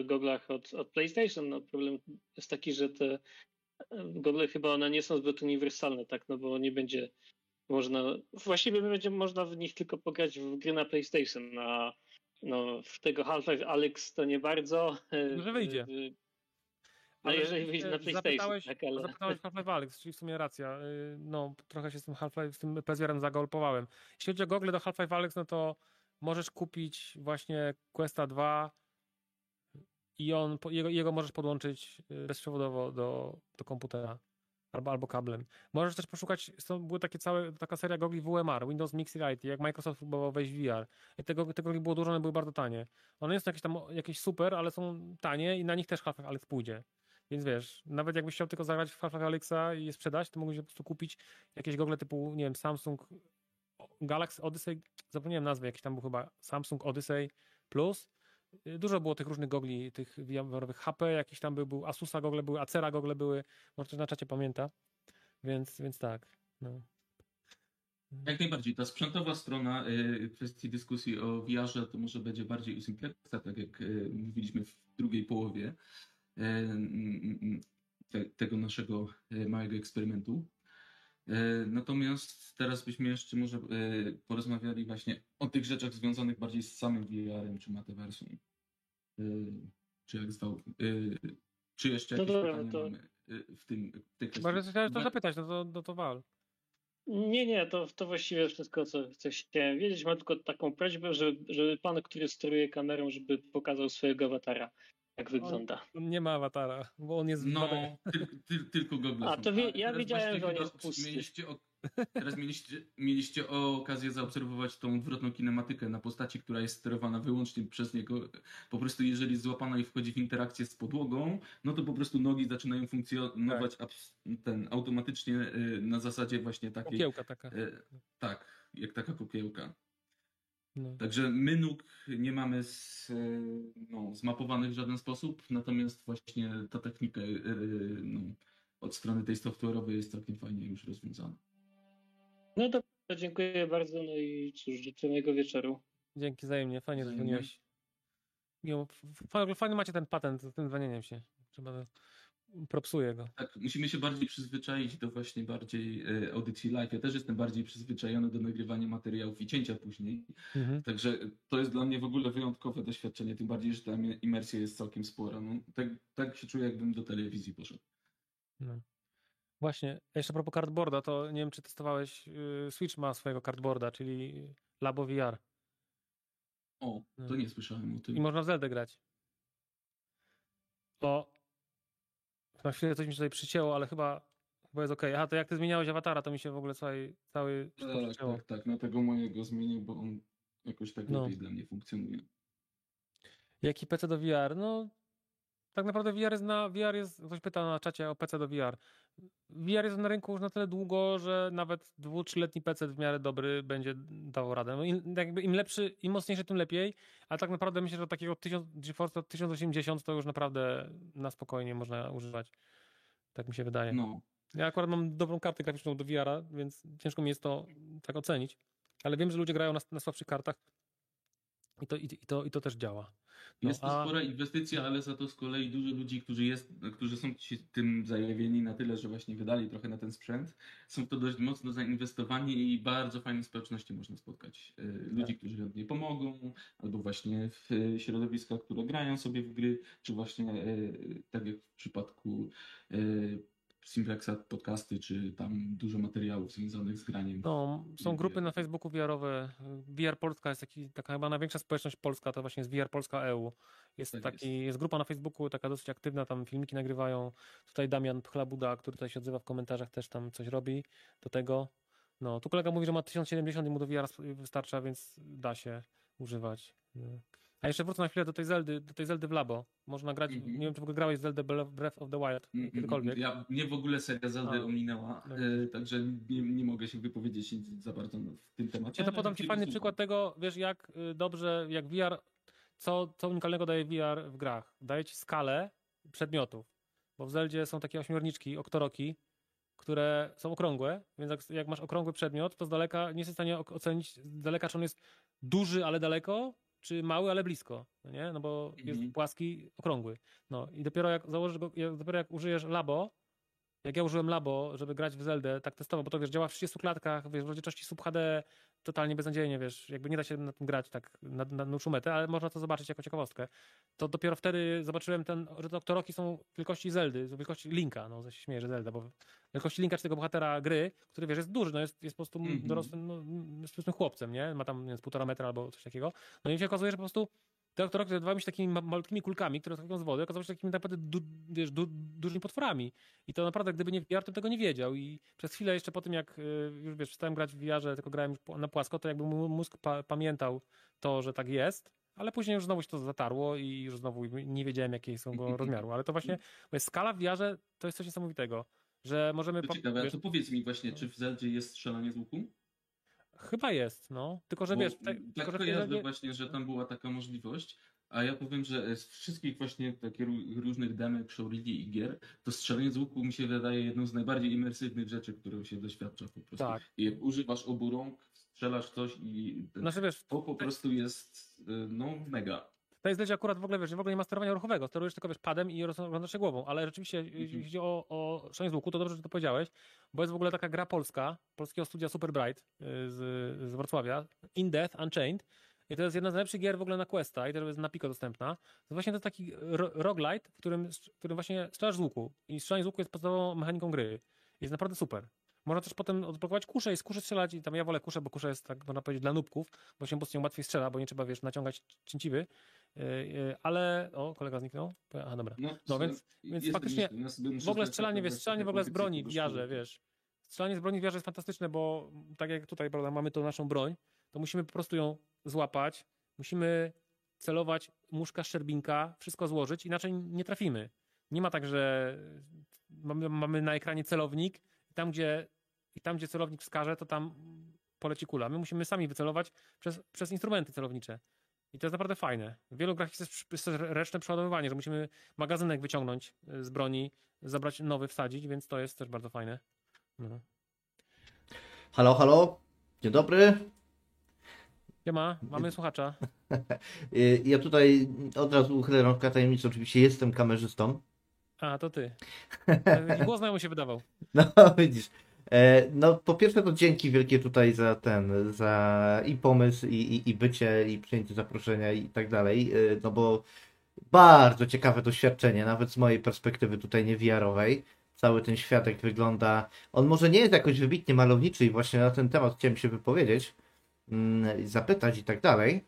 goglach od, od PlayStation, no problem jest taki, że te gogle chyba one nie są zbyt uniwersalne, tak, no bo nie będzie można, właściwie będzie można w nich tylko pograć w gry na PlayStation, a no w tego Half-Life Alyx to nie bardzo. e, Może wyjdzie. e, No Ale, jeżeli wyjdzie e, na PlayStation, zapytałeś- tak, ale... Zapytałeś Half-Life Alyx, czyli w sumie racja. Y, No, trochę się z tym Half-Life, z tym PSVR-em zagolpowałem. Jeśli chodzi o gogle do Half-Life Alyx, no to możesz kupić właśnie Questa 2 i on, jego, jego możesz podłączyć y, bezprzewodowo do, do komputera albo, albo kablem. Możesz też poszukać, są, były takie całe, taka seria gogli WMR, Windows Mixed Reality, jak Microsoft próbował wejść VR. I tego, tego gogli było dużo, one były bardzo tanie. One nie są jakieś tam jakieś super, ale są tanie i na nich też Half-Life Alyx pójdzie. Więc wiesz, nawet jakbyś chciał tylko zagrać w Half-Life Alyxa i je sprzedać, to mógłbyś po prostu kupić jakieś gogle typu, nie wiem, Samsung Galaxy Odyssey, zapomniałem nazwy, jakiś tam był chyba Samsung Odyssey Plus. Y, Dużo było tych różnych gogli, tych VR-owych HP, jakiś tam był, był Asusa gogle były, Acera gogle były, może ktoś na czacie pamięta. Więc, więc tak. No. Jak najbardziej. Ta sprzętowa strona y, kwestii dyskusji o VR-ze to może będzie bardziej u Simplexa, tak jak y, mówiliśmy w drugiej połowie y, mm, te, tego naszego małego eksperymentu. Y, Natomiast teraz byśmy jeszcze może y, porozmawiali właśnie o tych rzeczach związanych bardziej z samym VR-em czy metaversum. Y, Czy jak zwał. Czy jeszcze No jakieś dobra, pytania to- mamy w tym w tej kwestii? Chyba, że chciałeś to zapytać, no to, no to wal. Nie, nie, to, to właściwie wszystko, co, co chciałem wiedzieć. Mam tylko taką prośbę, żeby, żeby pan, który steruje kamerą, żeby pokazał swojego awatara, jak wygląda. On nie ma awatara, bo on jest No, ty, ty, tylko Google. A, to wie- ja wiedziałem, właśnie że on jest pusty. Mieliście o, teraz mieliście, mieliście okazję zaobserwować tą odwrotną kinematykę na postaci, która jest sterowana wyłącznie przez niego. Po prostu jeżeli jest złapana i wchodzi w interakcję z podłogą, no to po prostu nogi zaczynają funkcjonować abs- ten, automatycznie y, na zasadzie właśnie takiej. Kukiełka taka. y, tak, jak taka kukiełka. No. Także my nóg nie mamy z, e, no, zmapowanych w żaden sposób, natomiast właśnie ta technika e, no, od strony tej software'owej jest całkiem fajnie już rozwiązana. No to dziękuję bardzo, no i cóż, życzę miłego wieczoru. Dzięki wzajemnie, fajnie dzwoniłeś. Fajnie macie ten patent z tym dzwonieniem się. Trzeba propsuję go. Tak, musimy się bardziej przyzwyczaić do właśnie bardziej e, audycji live. Ja też jestem bardziej przyzwyczajony do nagrywania materiałów i cięcia później. Mhm. Także to jest dla mnie w ogóle wyjątkowe doświadczenie, tym bardziej, że ta imersja jest całkiem spora. No, tak, tak się czuję, jakbym do telewizji poszedł. No. Właśnie, jeszcze a propos cardboarda, to nie wiem, czy testowałeś, yy, Switch ma swojego cardboarda, czyli Labo VR. O, to No. nie słyszałem o tym. I można w Zeldę grać. O, na chwilę coś mi się tutaj przycięło, ale chyba, chyba jest okej. Aha, to jak ty zmieniałeś awatara, to mi się w ogóle cały, cały Tak, przycięło. tak, tak. Na tego mojego zmienię, bo on jakoś tak No. lepiej dla mnie funkcjonuje. Jaki PC do VR? No, tak naprawdę VR jest na, VR jest, ktoś pyta na czacie o PC do VR. VR jest na rynku już na tyle długo, że nawet dwu, trzyletni PC w miarę dobry będzie dawał radę. No im, im lepszy, im mocniejszy, tym lepiej, ale tak naprawdę myślę, że takiego 1000, GeForce 1080 to już naprawdę na spokojnie można używać. Tak mi się wydaje. No, Ja akurat mam dobrą kartę graficzną do VR-a, więc ciężko mi jest to tak ocenić. Ale wiem, że ludzie grają na, na słabszych kartach i to, i, i, to, i to też działa. No, jest to a- spora inwestycja, ale za to z kolei dużo ludzi, którzy, jest, którzy są tym zajawieni na tyle, że właśnie wydali trochę na ten sprzęt, są w to dość mocno zainwestowani i bardzo fajne społeczności można spotkać. E, Ludzi, którzy chętnie pomogą, albo właśnie w e, środowiskach, które grają sobie w gry, czy właśnie e, tak jak w przypadku Simplexa podcasty, czy tam dużo materiałów związanych z graniem. No, są grupy na Facebooku VR-owe. VR Polska jest taki, taka chyba największa społeczność polska, to właśnie jest VR Polska EU. Jest, Tak taki, jest. grupa na Facebooku, taka dosyć aktywna, tam filmiki nagrywają. Tutaj Damian Pchlabuda, który tutaj się odzywa w komentarzach, też tam coś robi do tego. No, tu kolega mówi, że ma 1070 i mu do VR wystarcza, więc da się używać. No. A jeszcze wrócę na chwilę do tej Zeldy, do tej Zeldy w Labo. Można grać, Mhm. nie wiem czy w ogóle grałeś Zeldę Breath of the Wild Mm, kiedykolwiek. Ja, mnie w ogóle seria Zeldy A. ominęła, No. e, także nie, nie mogę się wypowiedzieć za bardzo w tym temacie. Ja to podam ci chętnie fajny przykład tego, wiesz, jak y, dobrze, jak VR, co, co unikalnego daje VR w grach. Daje ci skalę przedmiotów, bo w Zeldzie są takie ośmiorniczki, oktoroki, które są okrągłe, więc jak, jak masz okrągły przedmiot, to z daleka nie jesteś w stanie ocenić z daleka, czy on jest duży, ale daleko, czy mały, ale blisko, no nie? No bo jest Mhm. płaski, okrągły. No i dopiero jak założysz go, dopiero jak użyjesz labo, jak ja użyłem labo, żeby grać w Zeldę tak testowo, bo to wiesz, działa w 30 klatkach, wiesz, w rozdzielczości Sub HD, totalnie beznadziejnie, wiesz, jakby nie da się na tym grać tak na, na dłuższą metę, ale można to zobaczyć jako ciekawostkę. To dopiero wtedy zobaczyłem ten, że te oktoroki są wielkości Zeldy, wielkości Linka, no się śmieję, że Zelda, bo wielkości Linka, czy tego bohatera gry, który wiesz, jest duży, no jest, jest po prostu Mhm. dorosłym, no, jest po prostu chłopcem, nie? Ma tam, nie wiem, półtora metra albo coś takiego. No i się okazuje, że po prostu te wydawały mi się takimi ma- malutkimi kulkami, które skakują z wody, okazały się takimi naprawdę du, wiesz, du, dużymi potworami. I to naprawdę, gdyby nie VR, to tego nie wiedział. I przez chwilę jeszcze po tym, jak y, już wiesz, przestałem grać w VR, tylko grałem na płasko, to jakby mózg pa, pamiętał to, że tak jest, ale później już znowu się to zatarło i już znowu nie wiedziałem, jakie są go rozmiaru. Ale to właśnie, mówię, skala w VR to jest coś niesamowitego, że możemy... To ciekawe, wiesz, to powiedz mi właśnie, czy w Zeldzie jest strzelanie z łuku? Chyba jest, no. Tylko, że Bo wiesz... te- tak tylko, że kojarzę Zeldzie- właśnie, że tam była taka możliwość, a ja powiem, że z wszystkich właśnie takich ró- różnych demek, showreeli i gier, to strzelanie z łuku mi się wydaje jedną z najbardziej imersywnych rzeczy, którą się doświadcza po prostu. Tak. I jak używasz obu rąk, strzelasz coś i Znaczy wiesz, to po prostu jest y, no mega. To jest Zeldzie akurat w ogóle, wiesz, w ogóle nie ma sterowania ruchowego. Sterujesz tylko, wiesz, padem i rozglądasz się głową. Ale rzeczywiście, jeśli chodzi o, o szanie z łuku, to dobrze, że to powiedziałeś, bo jest w ogóle taka gra polska, polskiego studia Super Bright y, z, z Wrocławia, In Death Unchained. I to jest jedna z najlepszych gier w ogóle na Questa i też jest na Pico dostępna. To właśnie to jest taki ro- roguelite, w którym, w którym właśnie strzelasz z łuku. I strzelanie z łuku jest podstawową mechaniką gry. Jest naprawdę super. Można też potem odblokować kusze i z kuszy strzelać i tam ja wolę kuszę, bo kusza jest tak, można powiedzieć, dla nubków, bo się po prostu łatwiej strzela, bo nie trzeba, wiesz, naciągać cięciwy. Yy, yy, ale... O, kolega zniknął? A, dobra. No, No, więc- więc faktycznie muszę W ogóle strzelanie, wiesz, strzelanie w ogóle z broni w kto- wiesz. Strzelanie z broni w wiarze jest fantastyczne, bo tak jak tutaj, prawda, mamy tą naszą broń, to musimy po prostu ją złapać, musimy celować muszka, szczerbinka, wszystko złożyć, inaczej nie trafimy. Nie ma tak, że mamy, mamy na ekranie celownik i tam, gdzie, i tam, gdzie celownik wskaże, to tam poleci kula. My musimy sami wycelować przez, przez instrumenty celownicze. I to jest naprawdę fajne. W wielu grach jest też, ręczne przeładowywanie, że musimy magazynek wyciągnąć y, z broni, zabrać nowy, wsadzić, więc to jest też bardzo fajne. No. Halo, halo. Dzień dobry. Siema, mamy słuchacza. Ja tutaj od razu uchylę rąbka tajemnicy. Oczywiście jestem kamerzystą. A, to ty. Głos znajomy się wydawał. No widzisz. E, No po pierwsze to dzięki wielkie tutaj za ten, za i pomysł, i, i, i bycie, i przyjęcie zaproszenia i tak dalej. E, No bo bardzo ciekawe doświadczenie, nawet z mojej perspektywy tutaj nie VR-owej. Cały ten świat jak wygląda. On może nie jest jakoś wybitnie malowniczy i właśnie na ten temat chciałem się wypowiedzieć, mm, zapytać i tak dalej.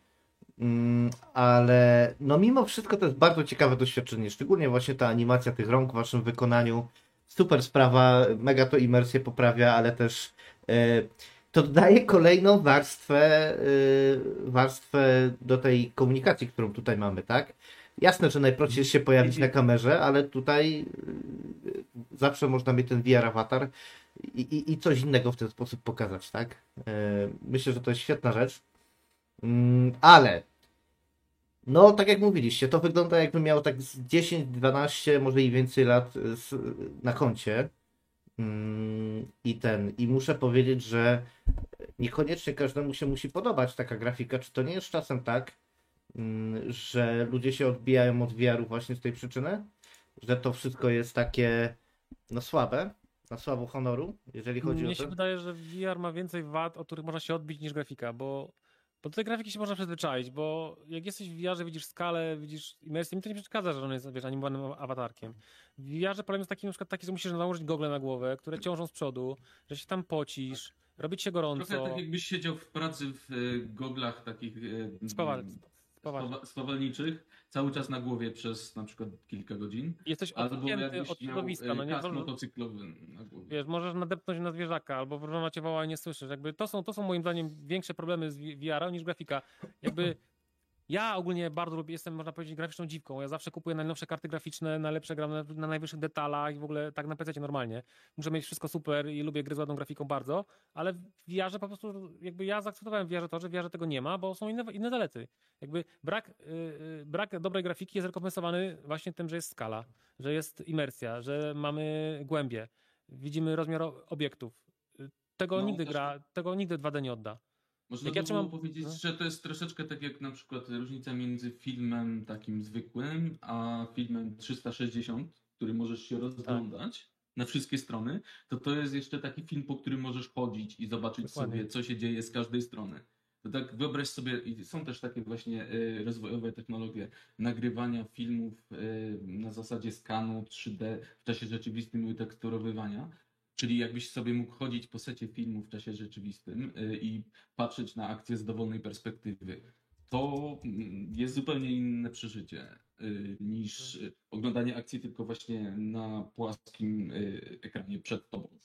Mm, Ale no mimo wszystko to jest bardzo ciekawe doświadczenie, szczególnie właśnie ta animacja tych rąk w waszym wykonaniu. Super sprawa, mega to imersję poprawia, ale też e, to dodaje kolejną warstwę, e, warstwę do tej komunikacji, którą tutaj mamy, tak? Jasne, że najprościej jest się pojawić na kamerze, ale tutaj e, zawsze można mieć ten VR awatar i, i, i coś innego w ten sposób pokazać, tak? Myślę, że to jest świetna rzecz. Mm, Ale no, tak jak mówiliście, to wygląda jakby miało tak z 10, 12, może i więcej lat y, na koncie. Mm, I ten, i muszę powiedzieć, że niekoniecznie każdemu się musi podobać taka grafika. Czy to nie jest czasem tak, mm, że ludzie się odbijają od VR-u właśnie z tej przyczyny? Że to wszystko jest takie, no słabe, na słabo honoru, jeżeli chodzi Mnie o się to? wydaje, że VR ma więcej wad, od których można się odbić niż grafika, bo Bo do tej grafiki się można przyzwyczaić, bo jak jesteś w VR-ze, widzisz skalę, widzisz imersję, mi to nie przeszkadza, że on jest, wiesz, animowanym awatarkiem. W VR-ze problem jest taki, na przykład taki, że musisz nałożyć gogle na głowę, które ciążą z przodu, że się tam pocisz, robić się gorąco. Trochę tak jakbyś siedział w pracy w e, goglach takich e, Spawalniczych, cały czas na głowie przez na przykład kilka godzin. Jesteś odcięty od środowiska, e, no nie wolno, motocyklowy na głowie. wiesz, możesz nadepnąć na zwierzaka, albo wróżona cię woła i nie słyszysz. Jakby to są, to są moim zdaniem większe problemy z VR niż grafika. Jakby ja ogólnie bardzo lubię, jestem można powiedzieć graficzną dziwką. Ja zawsze kupuję najnowsze karty graficzne, najlepsze gram na, na najwyższych detalach i w ogóle tak na PC normalnie. Muszę mieć wszystko super i lubię gry z ładną grafiką bardzo, ale w VR po prostu jakby ja zaakceptowałem w to, że w tego nie ma, bo są inne, inne zalety. Jakby brak, yy, brak dobrej grafiki jest rekompensowany właśnie tym, że jest skala, że jest imersja, że mamy głębie, widzimy rozmiar obiektów. Y, Tego No, nigdy też- gra, tego nigdy 2D nie odda. Można by ja powiedzieć, no. że to jest troszeczkę tak jak na przykład różnica między filmem takim zwykłym, a filmem 360, który możesz się rozglądać Tak. na wszystkie strony, to to jest jeszcze taki film, po którym możesz chodzić i zobaczyć Dokładnie. sobie, co się dzieje z każdej strony. To tak wyobraź sobie, i są też takie właśnie y, rozwojowe technologie nagrywania filmów y, na zasadzie skanu 3D w czasie rzeczywistym i teksturowywania. Czyli jakbyś sobie mógł chodzić po secie filmu w czasie rzeczywistym y, i patrzeć na akcję z dowolnej perspektywy. To mm, jest zupełnie inne przeżycie y, niż oglądanie akcji tylko właśnie na płaskim y, ekranie przed tobą.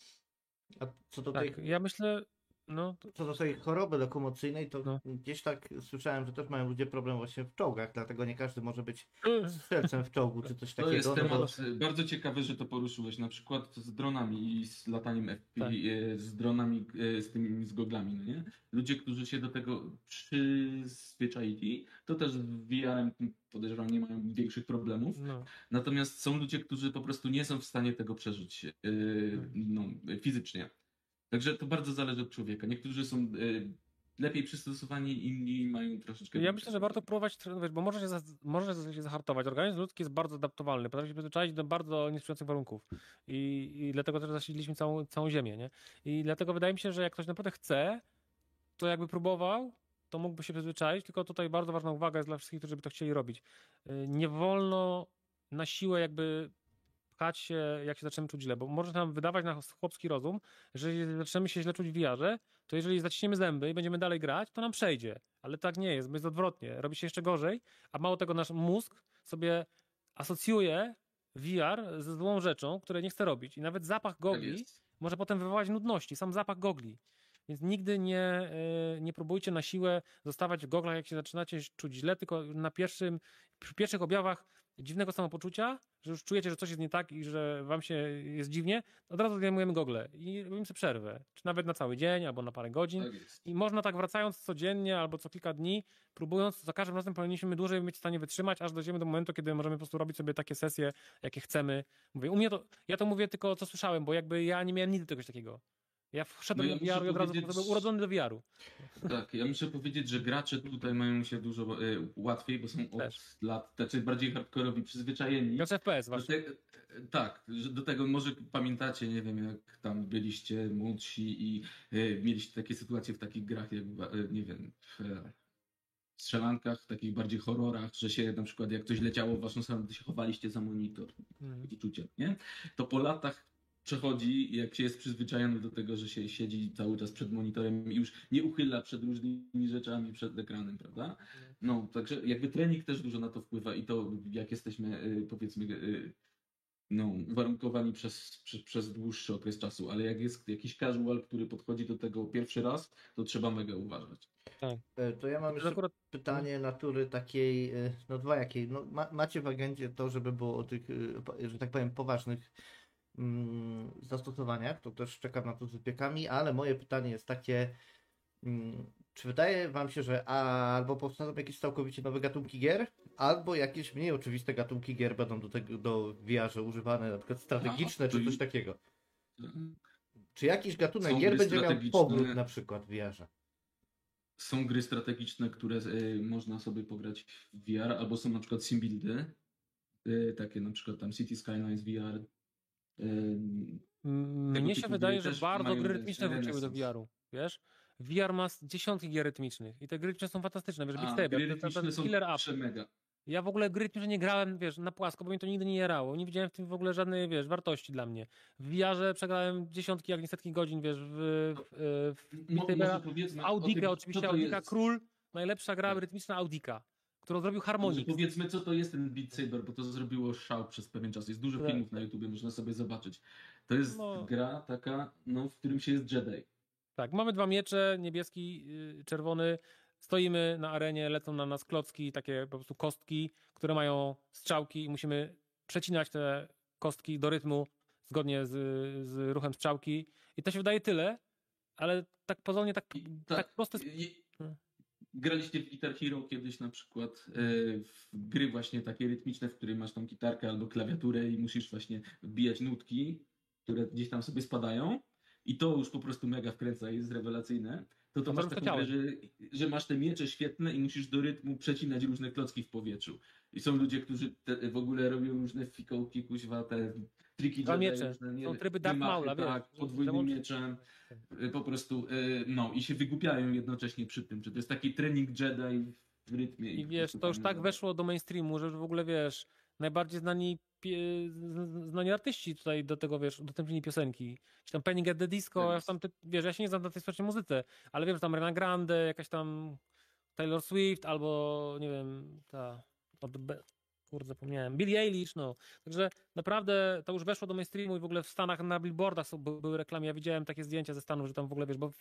A co do tej Tak, ja myślę, no, to, Co do tej choroby lokomocyjnej, to No. gdzieś tak słyszałem, że też mają ludzie problem właśnie w czołgach, dlatego nie każdy może być strzelcem w czołgu czy coś To takiego. jest no bo- temat y, bardzo ciekawy, że to poruszyłeś. Na przykład z dronami i z lataniem FP, Tak. y, z dronami, y, z tymi z goglami, no nie? Ludzie, którzy się do tego przyzwyczaili, to też z VR-em podejrzewam nie mają większych problemów. no. Natomiast są ludzie, którzy po prostu nie są w stanie tego przeżyć yy, no, fizycznie. Także to bardzo zależy od człowieka. Niektórzy są yy, lepiej przystosowani, inni mają troszeczkę. Ja myślę, że warto próbować trenować, bo może się, za, może się zahartować. Organizm ludzki jest bardzo adaptowalny, potrafi się przyzwyczaić do bardzo niesprzyjających warunków. I, I dlatego też zasililiśmy całą, całą ziemię, nie? I dlatego wydaje mi się, że jak ktoś naprawdę chce, to jakby próbował, to mógłby się przyzwyczaić, tylko tutaj bardzo ważna uwaga jest dla wszystkich, którzy by to chcieli robić. Y, Nie wolno na siłę jakby pchać się, jak się zaczniemy czuć źle, bo może nam wydawać na chłopski rozum, że jeżeli zaczniemy się źle czuć w VR-ze, to jeżeli zaciśniemy zęby i będziemy dalej grać, to nam przejdzie. Ale tak nie jest, bo jest odwrotnie. Robi się jeszcze gorzej, a mało tego nasz mózg sobie asocjuje VR ze złą rzeczą, której nie chce robić. I nawet zapach Tak gogli może potem wywołać nudności, sam zapach gogli. Więc nigdy nie, y, nie próbujcie na siłę zostawać w goglach, jak się zaczynacie czuć źle, tylko na pierwszym, przy pierwszych objawach dziwnego samopoczucia, że już czujecie, że coś jest nie tak i że wam się jest dziwnie, od razu zdejmujemy gogle i robimy sobie przerwę. Czy nawet na cały dzień, albo na parę godzin. Tak. I można tak wracając codziennie albo co kilka dni, próbując, za każdym razem powinniśmy dłużej być w stanie wytrzymać, aż dojdziemy do momentu, kiedy możemy po prostu robić sobie takie sesje, jakie chcemy. Mówię, u mnie to, ja to mówię tylko co słyszałem, bo jakby ja nie miałem nigdy czegoś takiego. Ja wszedłem No ja do VR-u i od razu powiedzieć- byłem urodzony do VR-u. Tak, ja muszę powiedzieć, że gracze tutaj mają się dużo y, łatwiej, bo są od Też. lat tacy bardziej hardkorowi przyzwyczajeni. Gracz FPS właśnie. te, tak, że do tego może pamiętacie, nie wiem, jak tam byliście młodsi i y, mieliście takie sytuacje w takich grach, jak, y, nie wiem, w e, strzelankach, takich bardziej horrorach, że się na przykład jak coś leciało w waszą stronę, to się chowaliście za monitor, Mhm. takie czucie, nie? To po latach przechodzi, jak się jest przyzwyczajony do tego, że się siedzi cały czas przed monitorem i już nie uchyla przed różnymi rzeczami przed ekranem, prawda? No, także jakby trening też dużo na to wpływa i to jak jesteśmy, y, powiedzmy, y, no, uwarunkowani przez, przez, przez dłuższy okres czasu, ale jak jest jakiś casual, który podchodzi do tego pierwszy raz, to trzeba mega uważać. E, To ja mam jeszcze akurat pytanie natury takiej, e, no dwojakiej. No, ma, macie w agendzie to, żeby było o tych, e, że tak powiem, poważnych zastosowaniach, to też czekam na to z wypiekami, ale moje pytanie jest takie, mm, czy wydaje wam się, że albo powstaną jakieś całkowicie nowe gatunki gier, albo jakieś mniej oczywiste gatunki gier będą do tego, do VR-ze używane, na przykład strategiczne, A, czy coś takiego? Czy jakiś gatunek Są gier będzie miał powrót na przykład w VR-ze? Są gry strategiczne, które y, można sobie pograć w VR, albo są na przykład simbuildy, y, takie na przykład tam City Skylines VR. Mm, Mnie się wydaje, że bardzo gry rytmiczne wróciły do. VR-u, wiesz? VR ma dziesiątki gier rytmicznych i te gry rytmiczne są fantastyczne, wiesz, Beat Saber, killer przemega. Ja w ogóle gry rytmiczne nie grałem, wiesz, na płasko, bo mnie to nigdy nie jarało. Nie widziałem w tym w ogóle żadnej, wiesz, wartości dla mnie. W VR-ze przegrałem dziesiątki, jak nie setki godzin, wiesz, w, w, w, w tym, oczywiście, Audika. Król, najlepsza gra rytmiczna Audika, którą zrobił Może Harmonix. powiedzmy, co to jest ten Beat Saber, bo to zrobiło szał przez pewien czas. Jest dużo Tak. filmów na YouTubie, można sobie zobaczyć. To jest No. gra taka, no, w którym się jest Jedi. Tak, mamy dwa miecze, niebieski, yy, czerwony. Stoimy na arenie, lecą na nas klocki, takie po prostu kostki, które mają strzałki i musimy przecinać te kostki do rytmu zgodnie z, z ruchem strzałki. I to się wydaje tyle, ale tak pozornie, tak, I tak, proste. I- Hmm. Graliście w Guitar Hero kiedyś na przykład e, w gry właśnie takie rytmiczne, w których masz tą gitarkę albo klawiaturę i musisz właśnie wbijać nutki, które gdzieś tam sobie spadają i to już po prostu mega wkręca i jest rewelacyjne. To to masz taką grę, że, że masz te miecze świetne i musisz do rytmu przecinać różne klocki w powietrzu. I są ludzie, którzy te, w ogóle robią różne fikołki, kuźwa, te triki Dwa Jedi, miecze. różne, nie Są tryby Darth wymachy, Maula, tak, podwójnym załączy- mieczem. Y, po prostu, y, no i się wygłupiają jednocześnie przy tym, że to jest taki trening Jedi w rytmie. I po wiesz, to już tak zabawa. weszło do mainstreamu, że w ogóle wiesz, najbardziej znani, znani artyści tutaj do tego, wiesz, udostępnili piosenki. Czy tam Penny Get the Disco, ja Yes. tam, ty, wiesz, ja się nie znam na tej społecznej muzyce, ale wiem, że tam Ariana Grande, jakaś tam Taylor Swift, albo nie wiem, ta, od, kurde, zapomniałem, Billie Eilish, no. Także naprawdę to już weszło do mainstreamu i w ogóle w Stanach na billboardach były reklamy, ja widziałem takie zdjęcia ze Stanów, że tam w ogóle, wiesz, bo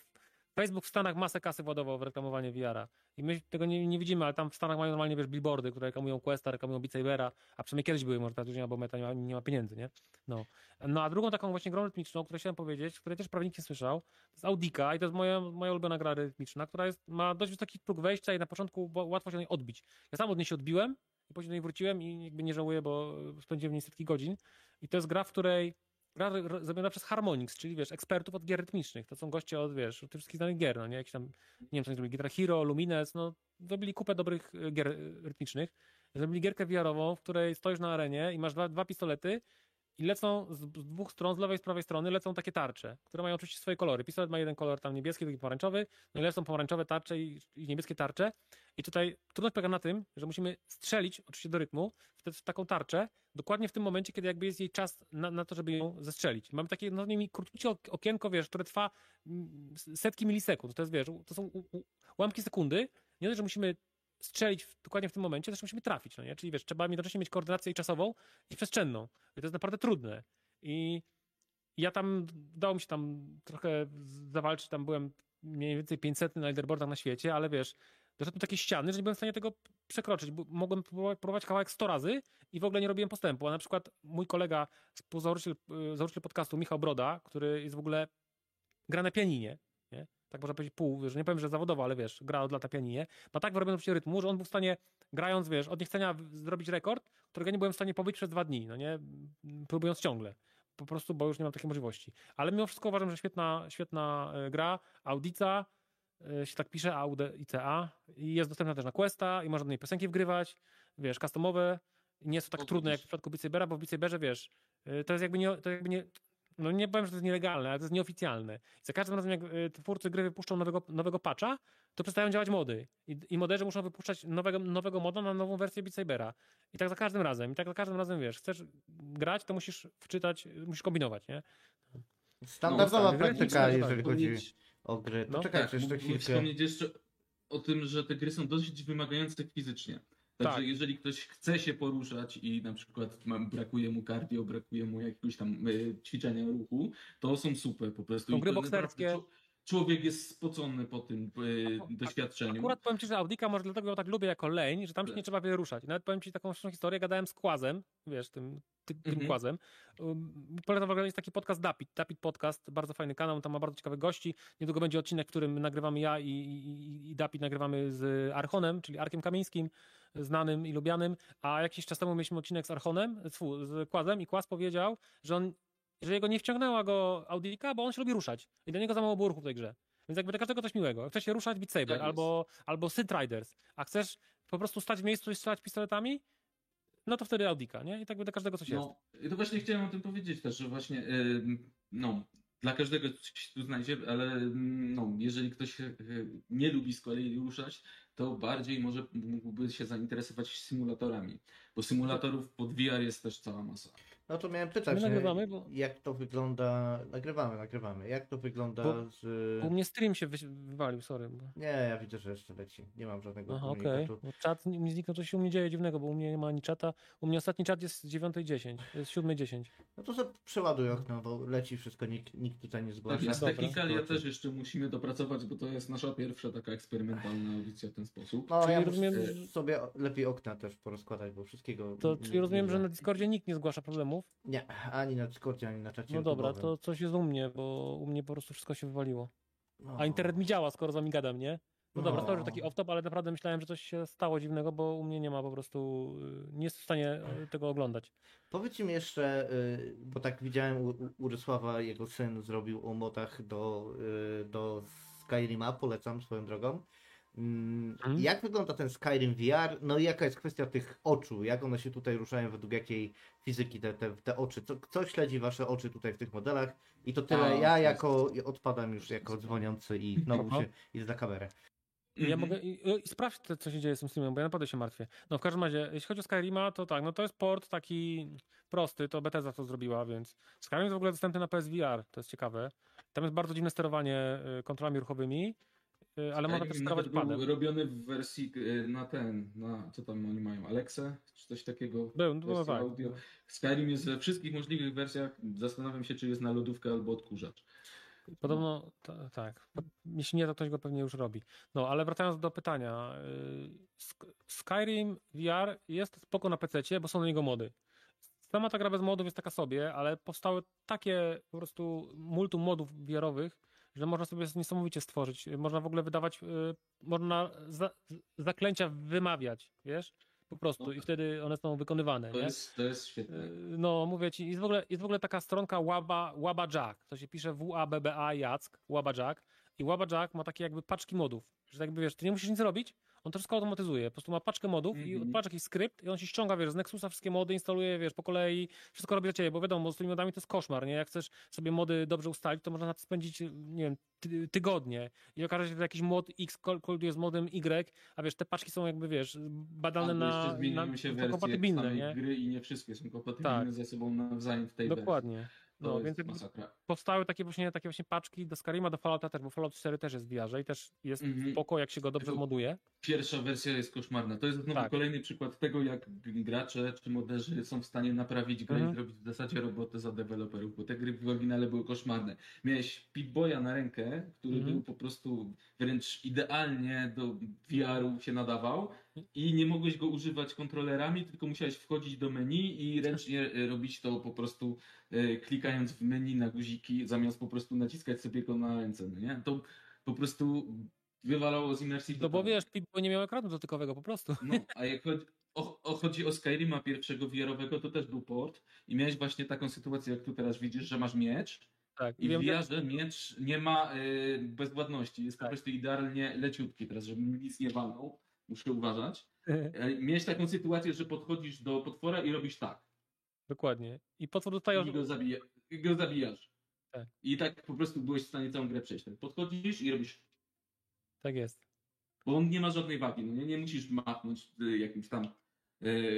Facebook w Stanach masę kasy władował w reklamowanie VR-a. I my tego nie, nie widzimy, ale tam w Stanach mają normalnie, wiesz, billboardy, które reklamują Questa, reklamują Beat Sabera, a przynajmniej kiedyś były, może teraz już nie ma, bo Meta nie ma, nie ma pieniędzy, nie? No. no a drugą taką właśnie grą rytmiczną, o której chciałem powiedzieć, której też prawnik nie słyszał, to jest Audika i to jest moja, moja ulubiona gra rytmiczna, która jest, ma dość wysoki próg wejścia i na początku łatwo się od niej odbić. Ja sam od niej się odbiłem i później do niej wróciłem i jakby nie żałuję, bo spędziłem w niej setki godzin. I to jest gra, w której gra zrobiona przez Harmonix, czyli wiesz, ekspertów od gier rytmicznych. To są goście od, wiesz, od tych wszystkich znanych gier, no nie? Jakieś tam, nie wiem, co zrobili, Guitar Hero, Lumines, no zrobili kupę dobrych y, gier y, rytmicznych. Zrobili gierkę VR-ową, w której stoisz na arenie i masz dwa, dwa pistolety i lecą z, dwóch stron, z lewej i z prawej strony lecą takie tarcze, które mają oczywiście swoje kolory. Pistolet ma jeden kolor tam niebieski, drugi pomarańczowy, no i lecą pomarańczowe tarcze i, i niebieskie tarcze. I tutaj trudność polega na tym, że musimy strzelić oczywiście do rytmu w, te, w taką tarczę, dokładnie w tym momencie, kiedy jakby jest jej czas na, na to, żeby ją zestrzelić. Mamy takie no, nie, krótkie ok- okienko, wiesz, które trwa mm, setki milisekund. To jest, wiesz, to są ułamki sekundy. Nie dość, że musimy strzelić w, dokładnie w tym momencie, też musimy trafić, no nie? Czyli wiesz, trzeba jednocześnie mieć koordynację i czasową i przestrzenną. I to jest naprawdę trudne. I ja tam, dało mi się tam trochę zawalczyć, tam byłem mniej więcej 500 na leaderboardach na świecie, ale wiesz, doszedłem do takiej ściany, że nie byłem w stanie tego przekroczyć. Mogłem próbować, kawałek 100 razy i w ogóle nie robiłem postępu. A na przykład mój kolega, współzałożyciel y, założyciel podcastu, Michał Broda, który jest w ogóle gra na pianinie, nie? Tak można powiedzieć pół, że nie powiem, że zawodowo, ale wiesz, gra od lata pianinie, ma tak wyrobioną się rytmu, że on był w stanie, grając, wiesz, od niechcenia zrobić rekord, którego nie byłem w stanie pobyć przez dwa dni, no nie, próbując ciągle. Po prostu, bo już nie mam takiej możliwości. Ale mimo wszystko uważam, że świetna, świetna e, gra, Audica, e, się tak pisze, Audica, i jest dostępna też na Questa i można do niej piosenki wgrywać, wiesz, customowe, nie są tak O, trudne jak w przypadku Beat Sabera, bo w Beat Saberze, wiesz, e, to jest jakby nie, to jakby nie no nie powiem, że to jest nielegalne, ale to jest nieoficjalne. I za każdym razem, jak y, twórcy gry wypuszczą nowego, nowego patcha, to przestają działać mody. I, I moderzy muszą wypuszczać nowego, nowego moda na nową wersję Beat Sabera. I tak za każdym razem. I tak za każdym razem, wiesz, chcesz grać, to musisz wczytać, musisz kombinować, nie? Standardowa tak, praktyka, jeżeli chodzi o gry. To No, czekaj, tak, jeszcze chwilkę. wspomnieć jeszcze o tym, że te gry są dosyć wymagające fizycznie. Także Tak. jeżeli ktoś chce się poruszać i na przykład brakuje mu cardio, brakuje mu jakiegoś tam y, ćwiczenia ruchu, to są super po prostu. Są gry bokserskie. Człowiek jest spocony po tym y, doświadczeniu. Akurat powiem ci, że Audika może dlatego ją tak lubię jako lane, że tam się Tak. nie trzeba wiele ruszać. Nawet powiem ci taką historię, gadałem z Kłazem, wiesz, tym, ty, tym Mhm. Kłazem. Um, Polecam w ogóle, jest taki podcast Dapit, Dapit Podcast, bardzo fajny kanał, tam ma bardzo ciekawych gości. Niedługo będzie odcinek, w którym nagrywamy ja i, i, i Dapit nagrywamy z Archonem, czyli Arkiem Kamińskim, znanym i lubianym, a jakiś czas temu mieliśmy odcinek z Archonem, z, Kłazem i Kłaz powiedział, że on, że jego nie wciągnęła go Audika, bo on się lubi ruszać i dla niego za mało było ruchu w tej grze. Więc jakby dla każdego coś miłego. Jak chcesz się ruszać, Beat Saber Tak albo, albo Synth Riders, a chcesz po prostu stać w miejscu i strzelać pistoletami, no to wtedy Audika, nie? I tak by dla każdego coś jest. No, i to właśnie chciałem o tym powiedzieć też, że właśnie, y, no, dla każdego coś tu znajdzie, ale mm, no, jeżeli ktoś e, nie lubi z kolei ruszać, to bardziej może mógłby się zainteresować symulatorami, bo symulatorów pod VR jest też cała masa. No to miałem pytać, My nagrywamy, bo- jak to wygląda. Nagrywamy, nagrywamy. Jak to wygląda Bo- z. U mnie stream się wy- wywalił, sorry. Bo... Nie, ja widzę, że jeszcze leci. Nie mam żadnego Aha, okej. komunikatu. Bo Czat mi zniknął, coś się u mnie dzieje dziwnego, bo u mnie nie ma ani czata. U mnie ostatni czat jest z 9.10, jest 7.10. No to sobie przeładuj okno, bo leci wszystko, nikt, nikt tutaj nie Tak zgłasza. jest, Dobra. Technikalia też jeszcze musimy dopracować, bo to jest nasza pierwsza taka eksperymentalna audycja w ten sposób. No, Czyli ja rozumiem, że- sobie lepiej okna też porozkładać, bo wszystkiego. To czyli nie rozumiem, że na Discordzie nikt nie zgłasza problemów. Nie, ani na Discordzie, ani na czacie. No dobra, YouTube'owym. to coś jest u mnie, bo u mnie po prostu wszystko się wywaliło. No. A internet mi działa, skoro z wami gadam, nie? No dobra, No. sorry, że taki off-top, ale naprawdę myślałem, że coś się stało dziwnego, bo u mnie nie ma po prostu, y, nie jest w stanie y, tego oglądać. Powiedz mi jeszcze, y, bo tak widziałem u, Urysława, jego syn zrobił o modach do, do Skyrima, polecam swoją drogą. Mm, Mhm. Jak wygląda ten Skyrim VR? No i jaka jest kwestia tych oczu? Jak one się tutaj ruszają, według jakiej fizyki te, te, te oczy? Co, kto śledzi wasze oczy tutaj w tych modelach? I to tyle. Ja jako odpadam już jako dzwoniący i znowu Aha. się idę za kamerę. Ja Mhm. mogę, i, i sprawdź, te, co się dzieje z tym streamem, bo ja naprawdę się martwię. No w każdym razie, jeśli chodzi o Skyrima, to tak, no to jest port taki prosty, to Bethesda to zrobiła, więc Skyrim jest w ogóle dostępny na PSVR, to jest ciekawe. Tam jest bardzo dziwne sterowanie y, kontrolami ruchowymi, ale można też sterować padem. robiony w wersji y, na ten, na co tam oni mają, Alexa, czy coś takiego. Był, no tak. audio. Skyrim jest we wszystkich możliwych wersjach. Zastanawiam się, czy jest na lodówkę albo odkurzacz. Podobno ta, tak. Jeśli nie, to ktoś go pewnie już robi. No, ale wracając do pytania. y, Sk- Skyrim VR jest spoko na PC, bo są na niego mody. Sama ta gra bez modów jest taka sobie, ale powstały takie po prostu multum modów VR-owych, że można sobie niesamowicie stworzyć. Można w ogóle wydawać, y, można za, zaklęcia wymawiać, wiesz? Po prostu. I wtedy one są wykonywane. To nie? jest, to jest świetne. Yy, No, mówię ci, jest w ogóle, jest w ogóle taka stronka Waba, Waba Jack. To się pisze W-A-B-B-A Jack, Waba Jack. I Waba Jack ma takie jakby paczki modów. Że jakby wiesz, ty nie musisz nic robić, on to wszystko automatyzuje. Po prostu ma paczkę modów i Mhm. odpacza jakiś skrypt i on się ściąga, wiesz, z Nexusa wszystkie mody, instaluje, wiesz, po kolei, wszystko robi za ciebie, bo wiadomo, z tymi modami to jest koszmar, nie? Jak chcesz sobie mody dobrze ustalić, to można na to spędzić, nie wiem, ty, tygodnie i okaże się, że jakiś mod X kol- koliduje z modem Y, a wiesz, te paczki są jakby, wiesz, badane na, na się wersje kompatybilne, nie? gry i nie wszystkie są kompatybilne Tak. ze sobą nawzajem w tej Dokładnie. wersji. No, więc powstały takie właśnie, takie właśnie paczki do Skyrima, do Fallouta też, bo Fallout 4 też jest w VR i też jest Mhm. spoko, jak się go dobrze zmoduje. Pierwsza wersja jest koszmarna. To jest znowu Tak. kolejny przykład tego, jak gracze czy moderzy są w stanie naprawić grę Mhm. i zrobić w zasadzie robotę za deweloperów, bo te gry w oryginale były koszmarne. Miałeś Pip-Boya na rękę, który Mhm. był po prostu wręcz idealnie do VR-u się nadawał i nie mogłeś go używać kontrolerami, tylko musiałeś wchodzić do menu i ręcznie e, robić to po prostu e, klikając w menu na guziki, zamiast po prostu naciskać sobie go na ręce, no nie? To po prostu wywalało z imersji No bo wiesz, Pip-Boy nie miał ekranu dotykowego po prostu. No, a jak chodzi o, o, chodzi o Skyrima pierwszego VR-owego, to też był port i miałeś właśnie taką sytuację, jak tu teraz widzisz, że masz miecz Tak. i w wiem, że- miecz nie ma y, bezwładności, jest po Tak. prostu idealnie leciutki teraz, żeby nic nie walnął, muszę uważać. E, Miałeś taką sytuację, że podchodzisz do potwora i robisz tak Dokładnie. I potwór dostaje... i go, zabija, i go zabijasz. Tak. I tak po prostu byłeś w stanie całą grę przejść. Tak Podchodzisz i robisz Tak jest. Bo on nie ma żadnej wagi, no nie, nie musisz machnąć y, jakimś tam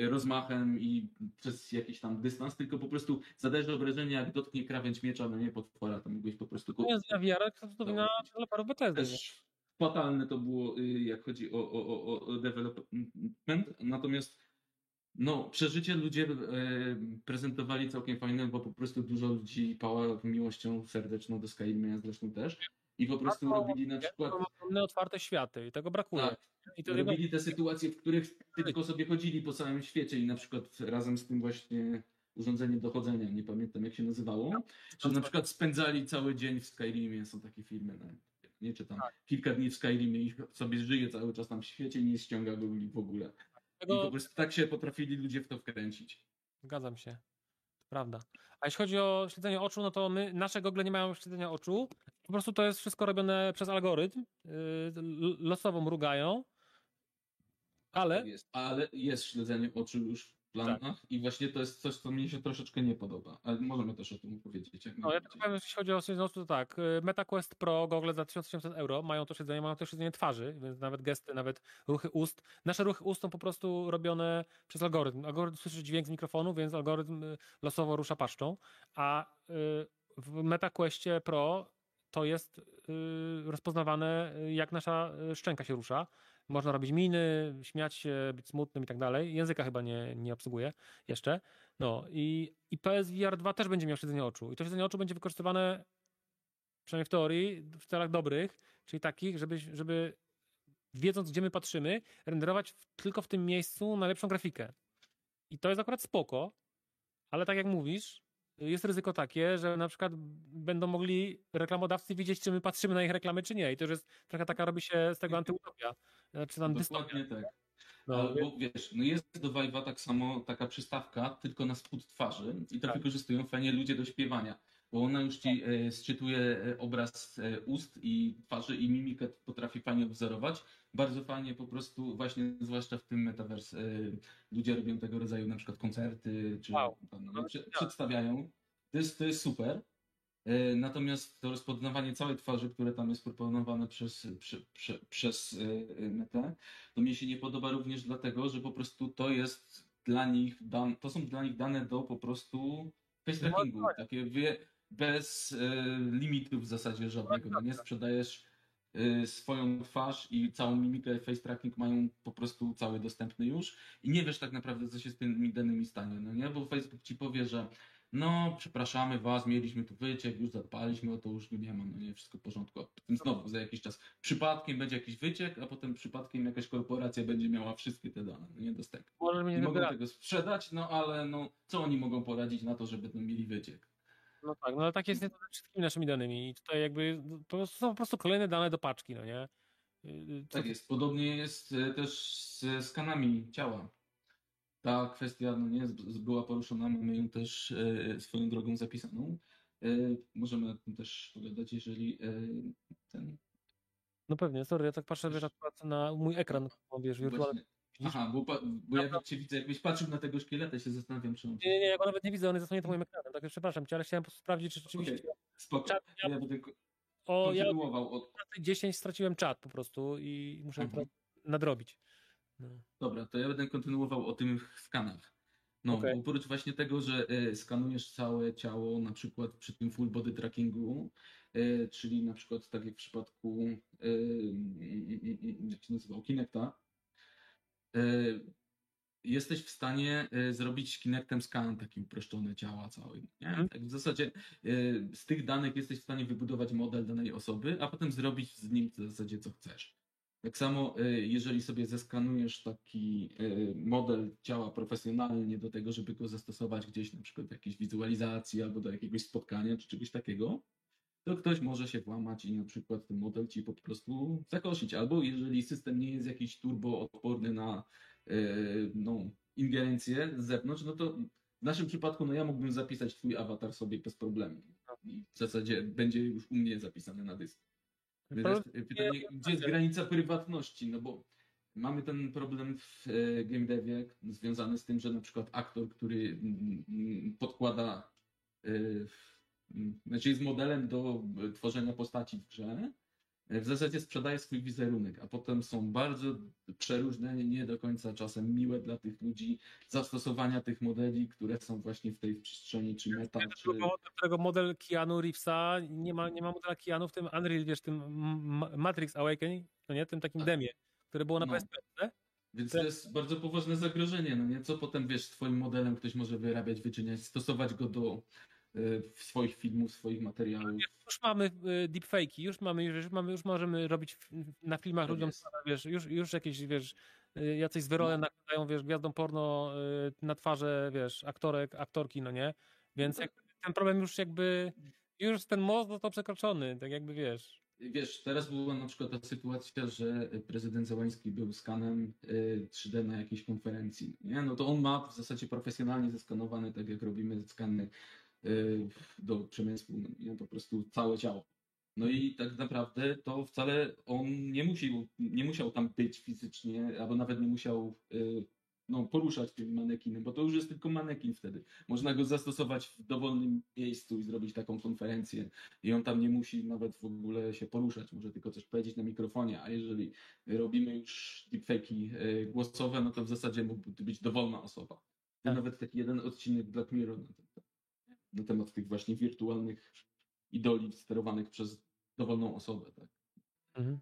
rozmachem i przez jakiś tam dystans, tylko po prostu zadajesz obrażenie, jak dotknie krawędź miecza, no nie potwora, to mógłbyś po prostu go... To jest dla VR, to wina deweloperów Bethesdy. nie? Też fatalne to było, y, jak chodzi o, o, o, o development, natomiast no, przeżycie ludzie y, prezentowali całkiem fajne, bo po prostu dużo ludzi pała miłością serdeczną do Skyrima, ja zresztą też. I po prostu robili na przykład... Ogromne, otwarte światy i tego brakuje. Tak, I to robili te sytuacje, w których tylko sobie chodzili po całym świecie i na przykład razem z tym właśnie urządzeniem dochodzenia, nie pamiętam jak się nazywało, że na przykład spędzali cały dzień w Skyrimie, są takie filmy, no, nie czytam, kilka dni w Skyrimie i sobie żyje cały czas tam w świecie i nie ściąga go w ogóle. I po tego... prostu tak się potrafili ludzie w to wkręcić. Zgadzam się. To prawda. A jeśli chodzi o śledzenie oczu, no to my, nasze gogle nie mają śledzenia oczu. Po prostu to jest wszystko robione przez algorytm. Yy, losowo mrugają. Ale Tak jest. Ale jest śledzenie oczu już planach i właśnie to jest coś, co mnie się troszeczkę nie podoba. Ale możemy też o tym powiedzieć. No, ja tylko powiem, jeśli chodzi o Season to tak. y, MetaQuest Pro, Google za 1800 euro mają to siedzenie, mają też siedzenie twarzy, więc nawet gesty, nawet ruchy ust. Nasze ruchy ust są po prostu robione przez algorytm. Algorytm słyszy dźwięk z mikrofonu, więc algorytm y, losowo rusza paszczą, a y, w MetaQuestie Pro to jest rozpoznawane, jak nasza szczęka się rusza. Można robić miny, śmiać się, być smutnym i tak dalej. Języka chyba nie, nie obsługuje jeszcze. No i, i PSVR 2 też będzie miał śledzenie oczu. I to śledzenie oczu będzie wykorzystywane, przynajmniej w teorii, w celach dobrych, czyli takich, żeby, żeby wiedząc, gdzie my patrzymy, renderować w, tylko w tym miejscu najlepszą grafikę. I to jest akurat spoko, ale tak jak mówisz, jest ryzyko takie, że na przykład będą mogli reklamodawcy widzieć, czy my patrzymy na ich reklamy, czy nie. I to już jest trochę taka robi się z tego antyutopia. Czy tam dystopia. Dokładnie tak. No, Albo wiesz, no jest do Vive'a tak samo taka przystawka, tylko na spód twarzy i to Tak. wykorzystują fajnie ludzie do śpiewania, bo ona już ci e, sczytuje e, obraz e, ust i twarzy i mimikę potrafi fajnie wzorować. Bardzo fajnie po prostu, właśnie zwłaszcza w tym metaverse, ludzie robią tego rodzaju na przykład koncerty, czy Wow. no, prze, przedstawiają. To jest, to jest super. Natomiast to rozpoznawanie całej twarzy, które tam jest proponowane przez, prze, prze, przez Metę, to mi się nie podoba również dlatego, że po prostu to jest dla nich, dan, to są dla nich dane do po prostu face trackingu, tak. takie wie, bez e, limitów w zasadzie żadnego, no nie sprzedajesz e, swoją twarz i całą mimikę face tracking mają po prostu cały dostępny już i nie wiesz tak naprawdę co się z tymi danymi stanie, no nie, bo Facebook ci powie, że no, przepraszamy was, mieliśmy tu wyciek, już zadbaliśmy o to, już nie ma, no nie, wszystko w porządku. A potem znowu za jakiś czas przypadkiem będzie jakiś wyciek, a potem przypadkiem jakaś korporacja będzie miała wszystkie te dane, no nie dostępne. Nie mogą tego sprzedać, no ale no, co oni mogą poradzić na to, żeby mieli wyciek? No tak, no ale tak jest wszystkimi naszymi danymi. I tutaj jakby to są po prostu kolejne dane do paczki, no nie? Yy, co- Tak jest. Podobnie jest e, też ze skanami ciała. Ta kwestia no nie, z- z- była poruszona, mamy ją też e, swoją drogą zapisaną. E, możemy o tym też pogadać, jeżeli e, ten. No pewnie, sorry, ja tak patrzę, wiesz, na mój ekran, wiesz, wirtualny. Właśnie? Aha, bo, bo ja cię widzę, jakbyś patrzył na tego szkieleta i się zastanawiam, czy on. Nie, nie, nie, ja go nawet nie widzę, on jest zasłonięty moim ekranem, tak przepraszam cię, ale chciałem po prostu sprawdzić, czy rzeczywiście... Okej, spoko. Czat, ja, Ja będę o, ja od. o 10 straciłem czat po prostu i muszę Mhm. to nadrobić. No. Dobra, to ja będę kontynuował o tych skanach. No, Okej. bo oprócz właśnie tego, że e, skanujesz całe ciało, na przykład przy tym full body trackingu, e, czyli na przykład tak jak w przypadku, e, mm, jak się nazywał, Kinecta, jesteś w stanie e, zrobić Kinectem skan taki uproszczony ciała całej. Mhm. Tak w zasadzie e, z tych danych jesteś w stanie wybudować model danej osoby, a potem zrobić z nim w zasadzie co chcesz. Tak samo, e, jeżeli sobie zeskanujesz taki e, model ciała profesjonalnie do tego, żeby go zastosować gdzieś na przykład w jakiejś wizualizacji albo do jakiegoś spotkania czy czegoś takiego, to ktoś może się włamać i na przykład ten model ci po prostu zakosić. Albo jeżeli system nie jest jakiś turbo odporny na e, no, ingerencję z zewnątrz, no to w naszym przypadku no ja mógłbym zapisać twój awatar sobie bez problemu. I w zasadzie będzie już u mnie zapisany na dysku. Teraz pytanie, gdzie jest granica prywatności? No bo mamy ten problem w e, game devie związany z tym, że na przykład aktor, który mm, mm, podkłada, e, znaczy jest modelem do e, tworzenia postaci w grze, e, w zasadzie sprzedaje swój wizerunek, a potem są bardzo przeróżne, nie do końca czasem miłe dla tych ludzi zastosowania tych modeli, które są właśnie w tej przestrzeni, czy meta, czy... Którego model Keanu Reevesa nie ma, nie ma modela Keanu w tym Unreal, wiesz, tym Matrix Awakening, no nie, tym takim Tak. demie, które było na No. PSP. Więc to jest bardzo poważne zagrożenie, no nie? Co potem, wiesz, z twoim modelem ktoś może wyrabiać, wyczyniać, stosować go do y, swoich filmów, swoich materiałów. Już mamy y, deepfake'i, już mamy, już mamy, już możemy robić w- na filmach Tak ludziom, wiesz, już, już jakieś, wiesz, y, jacyś zwyrole No. nakładają, wiesz, gwiazdom porno na twarze, wiesz, aktorek, aktorki, no nie? Więc No tak. ten problem już jakby, już ten most został przekroczony, tak jakby, wiesz. Wiesz, teraz była na przykład ta sytuacja, że prezydent Zełański był skanem y, 3D na jakiejś konferencji, nie? No to on ma w zasadzie profesjonalnie zeskanowane, tak jak robimy skany do przemysłu, no nie? Po prostu całe ciało. No i tak naprawdę to wcale on nie musiał, nie musiał tam być fizycznie, albo nawet nie musiał y, no, poruszać tym manekinem, bo to już jest tylko manekin wtedy. Można go zastosować w dowolnym miejscu i zrobić taką konferencję i on tam nie musi nawet w ogóle się poruszać, może tylko coś powiedzieć na mikrofonie, a jeżeli robimy już deepfake'i y, głosowe, no to w zasadzie mógłby być dowolna osoba. Tak. Nawet taki jeden odcinek Black Mirror na, ten, na temat tych właśnie wirtualnych idoli sterowanych przez dowolną osobę. Tak? Mhm.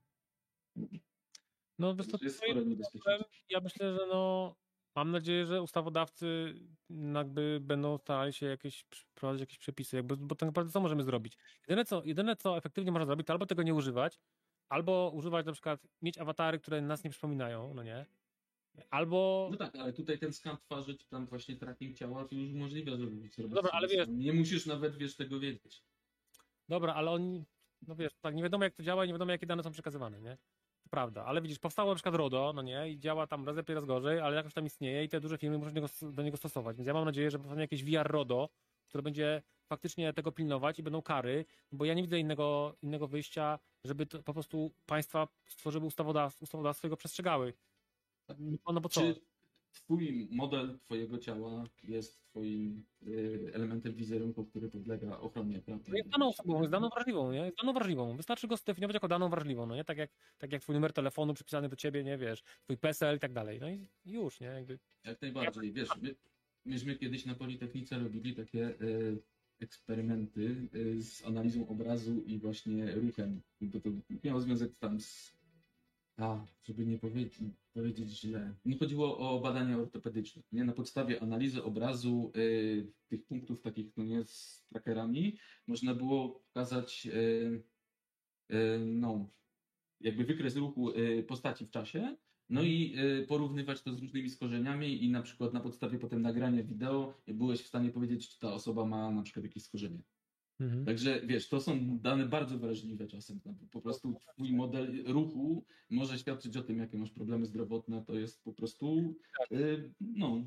No, to, jest spore niebezpieczeństwo. Ja myślę, że no, mam nadzieję, że ustawodawcy jakby będą starali się jakieś wprowadzić jakieś przepisy, jakby, bo tak naprawdę co możemy zrobić? Jedyne co, jedyne, co efektywnie można zrobić, to albo tego nie używać, albo używać na przykład, mieć awatary, które nas nie przypominają, no nie? Albo... No tak, ale tutaj ten skan twarzy, czy tam właśnie tracking ciała, to już umożliwia zrobić. zrobić Dobra, ale wiesz-. Nie musisz nawet, wiesz, tego wiedzieć. Dobra, ale oni, no wiesz, tak, nie wiadomo jak to działa i nie wiadomo jakie dane są przekazywane, nie? To prawda, ale widzisz, powstało na przykład RODO, no nie, i działa tam raz lepiej, raz gorzej, ale jakoś tam istnieje i te duże firmy muszą do niego, do niego stosować, więc ja mam nadzieję, że powstanie jakieś VR RODO, które będzie faktycznie tego pilnować i będą kary, bo ja nie widzę innego, innego wyjścia, żeby to po prostu państwa stworzyły ustawodawstwo, ustawodawstwo i go przestrzegały. No bo co? Czy twój model twojego ciała jest twoim y, elementem wizerunku, który podlega ochronie prawnej? No jest daną osobą, jest daną wrażliwą, nie? Jest daną wrażliwą. Wystarczy go zdefiniować jako daną wrażliwą, no nie? Tak jak, tak jak twój numer telefonu przypisany do ciebie, nie wiesz, twój PESEL i tak dalej. No i już, nie? Jakby... Jak najbardziej. Wiesz, my, myśmy kiedyś na Politechnice robili takie y, eksperymenty y, z analizą obrazu i właśnie ruchem. Bo to miało związek tam z. A, żeby nie powiedzieć, powiedzieć źle. Nie chodziło o badania ortopedyczne. Nie? Na podstawie analizy obrazu y, tych punktów takich, no nie, z trackerami, można było pokazać y, y, no, jakby wykres ruchu y, postaci w czasie, no i y, porównywać to z różnymi skorzeniami i na przykład na podstawie potem nagrania wideo byłeś w stanie powiedzieć, czy ta osoba ma na przykład jakieś skorzenie. Mhm. Także wiesz, to są dane bardzo wrażliwe czasem. No, Po prostu twój model ruchu może świadczyć o tym, jakie masz problemy zdrowotne. To jest po prostu, y, no,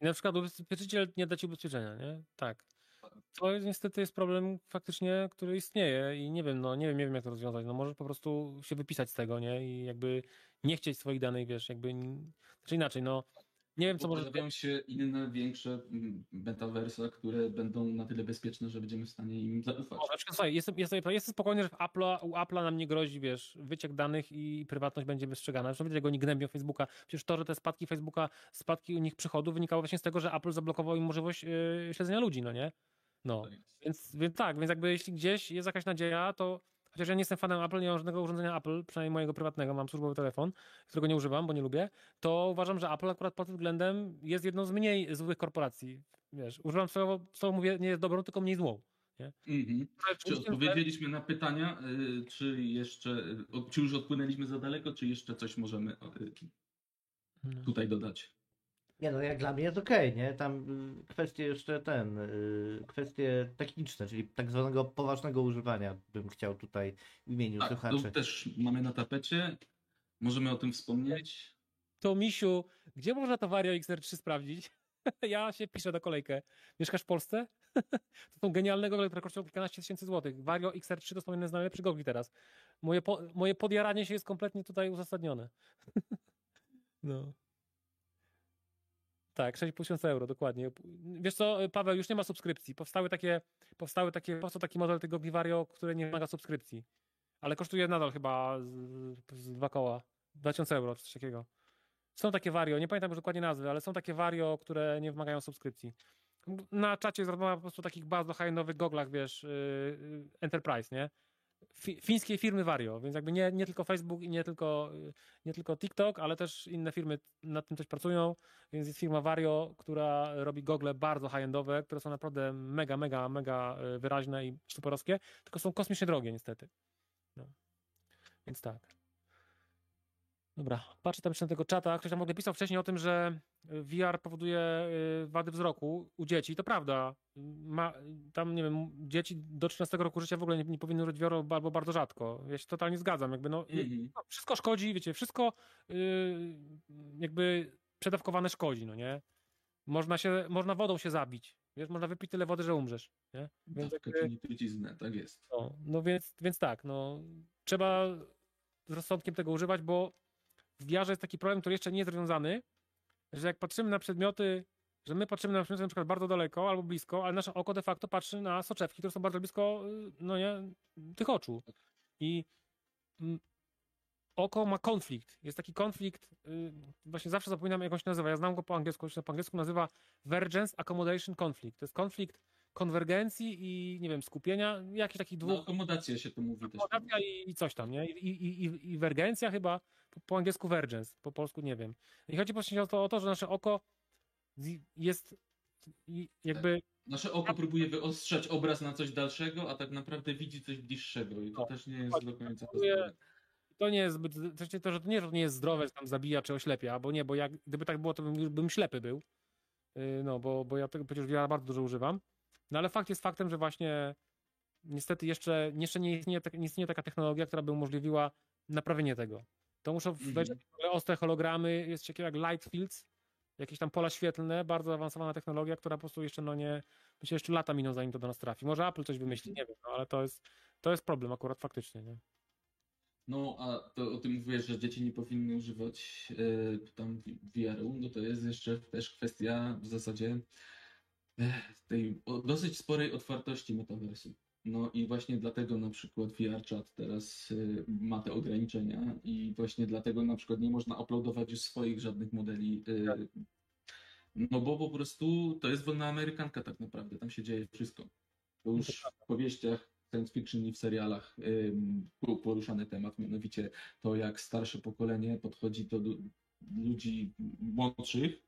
I na przykład ubezpieczyciel nie da ci ubezpieczenia, nie? Tak. To jest, niestety jest problem faktycznie, który istnieje i nie wiem, no nie wiem, nie wiem jak to rozwiązać. No może po prostu się wypisać z tego, nie? I jakby nie chcieć swoich danych, wiesz, jakby, znaczy inaczej, no nie wiem co może... pojawiają się inne, większe mm, metaversa, które będą na tyle bezpieczne, że będziemy w stanie im zaufać. O, słuchaj, jestem, jestem, jestem spokojny, że w Apple'a, u Apple'a nam nie grozi, wiesz, wyciek danych i prywatność będzie wystrzegana. Zresztą wiecie, jak oni gnębią Facebooka. Przecież to, że te spadki Facebooka, spadki u nich przychodów wynikało właśnie z tego, że Apple zablokował im możliwość yy, śledzenia ludzi, no nie? No, Tak więc, więc tak, więc jakby jeśli gdzieś jest jakaś nadzieja, to chociaż ja nie jestem fanem Apple, nie mam żadnego urządzenia Apple, przynajmniej mojego prywatnego, mam służbowy telefon, którego nie używam, bo nie lubię, to uważam, że Apple akurat pod tym względem jest jedną z mniej złych korporacji. Wiesz, używam słowo, słowo mówię, nie jest dobrą, tylko mniej złą. Mhm. Czy odpowiedzieliśmy na pytania, y, czy jeszcze, y, czy już odpłynęliśmy za daleko, czy jeszcze coś możemy y, No. tutaj dodać? Nie no, jak dla mnie jest okej, nie? Tam y, kwestie jeszcze ten, y, kwestie techniczne, czyli tak zwanego poważnego używania bym chciał tutaj w imieniu Tak, to słuchaczy. też mamy na tapecie. Możemy o tym wspomnieć. To Misiu, gdzie można to Vario XR3 sprawdzić? ja się piszę do kolejkę. Mieszkasz w Polsce? to są genialne gogle, które kosztują kilkanaście tysięcy złotych. Vario XR3 to są jedne z najlepszych gogli teraz. Moje, po, moje podjaranie się jest kompletnie tutaj uzasadnione. no. Tak, 6,5 tysiąca euro, dokładnie. Wiesz co, Paweł, już nie ma subskrypcji. Powstały takie, powstały takie, powstał taki model tego gogli Vario, który nie wymaga subskrypcji. Ale kosztuje nadal chyba z, z dwa koła. 2000 euro, czy coś takiego. Są takie Vario, nie pamiętam już dokładnie nazwy, ale są takie Vario, które nie wymagają subskrypcji. Na czacie jest po prostu takich bardzo high-endowych goglach, wiesz, yy, Enterprise, nie? Fi, fińskiej firmy Vario, więc jakby nie, nie tylko Facebook i nie tylko, nie tylko TikTok, ale też inne firmy nad tym coś pracują, więc jest firma Vario, która robi gogle bardzo high-endowe, które są naprawdę mega, mega, mega yy, wyraźne i superowskie, tylko są kosmicznie drogie niestety. No. Więc tak. Dobra, patrzę tam jeszcze na tego czata. Ktoś tam w ogóle pisał wcześniej o tym, że VR powoduje y, wady wzroku u dzieci. To prawda. Ma, tam, nie wiem, dzieci do 13 roku życia w ogóle nie, nie powinny użyć VR albo bardzo rzadko. Ja się totalnie zgadzam. Jakby no, Mhm. no, wszystko szkodzi, wiecie, wszystko y, jakby przedawkowane szkodzi, no nie? Można, się, można wodą się zabić. Wiesz, można wypić tyle wody, że umrzesz. Nie? Więc Dawka jakby- truciznę, tak jest. no, no więc, więc tak, no, trzeba z rozsądkiem tego używać, bo w VR jest taki problem, który jeszcze nie jest rozwiązany, że jak patrzymy na przedmioty, że my patrzymy na przedmioty na przykład bardzo daleko albo blisko, ale nasze oko de facto patrzy na soczewki, które są bardzo blisko, y, no nie, tych oczu. I mm, oko ma konflikt. Jest taki konflikt, y, właśnie zawsze zapominam jak on się nazywa. Ja znam go po angielsku, się po angielsku nazywa Vergence Accommodation Conflict. To jest konflikt konwergencji i nie wiem, skupienia, jakichś takich No, dwóch. akomodacja się to mówi też. Akomodacja i, i coś tam, nie? I, i, i, i wergencja chyba, po, po angielsku vergence, po polsku nie wiem. I chodzi właśnie o to, o to że nasze oko jest jakby Nasze oko próbuje wyostrzać obraz na coś dalszego, a tak naprawdę widzi coś bliższego i to No. też nie jest do końca Próbuje- to nie jest zbyt, to, to, że to nie, że to nie jest zdrowe, że tam zabija czy oślepia, bo nie, bo jak, gdyby tak było, to bym, bym ślepy był. Yy, No, bo, bo ja tego przecież wiele bardzo dużo używam. No ale fakt jest faktem, że właśnie niestety jeszcze, jeszcze nie, istnieje, tak- nie istnieje taka technologia, która by umożliwiła naprawienie tego. To muszą wejść ogóle ostre hologramy, jest coś takiego jak light fields, jakieś tam pola świetlne, bardzo zaawansowana technologia, która po prostu jeszcze no nie, myślę, jeszcze lata miną zanim to do nas trafi. Może Apple coś wymyśli, nie wiem, no, ale to jest, to jest problem akurat faktycznie, nie? No, a to o tym mówiłeś, że dzieci nie powinny używać e, tam VR-u, no to jest jeszcze też kwestia w zasadzie e, tej dosyć sporej otwartości metaversu. No i właśnie dlatego na przykład VR Chat teraz e, ma te ograniczenia i właśnie dlatego na przykład nie można uploadować już swoich żadnych modeli. e, No bo po prostu to jest wolna amerykanka tak naprawdę, tam się dzieje wszystko. To już w powieściach science fiction i w serialach był poruszany temat, mianowicie to, jak starsze pokolenie podchodzi do lu- ludzi młodszych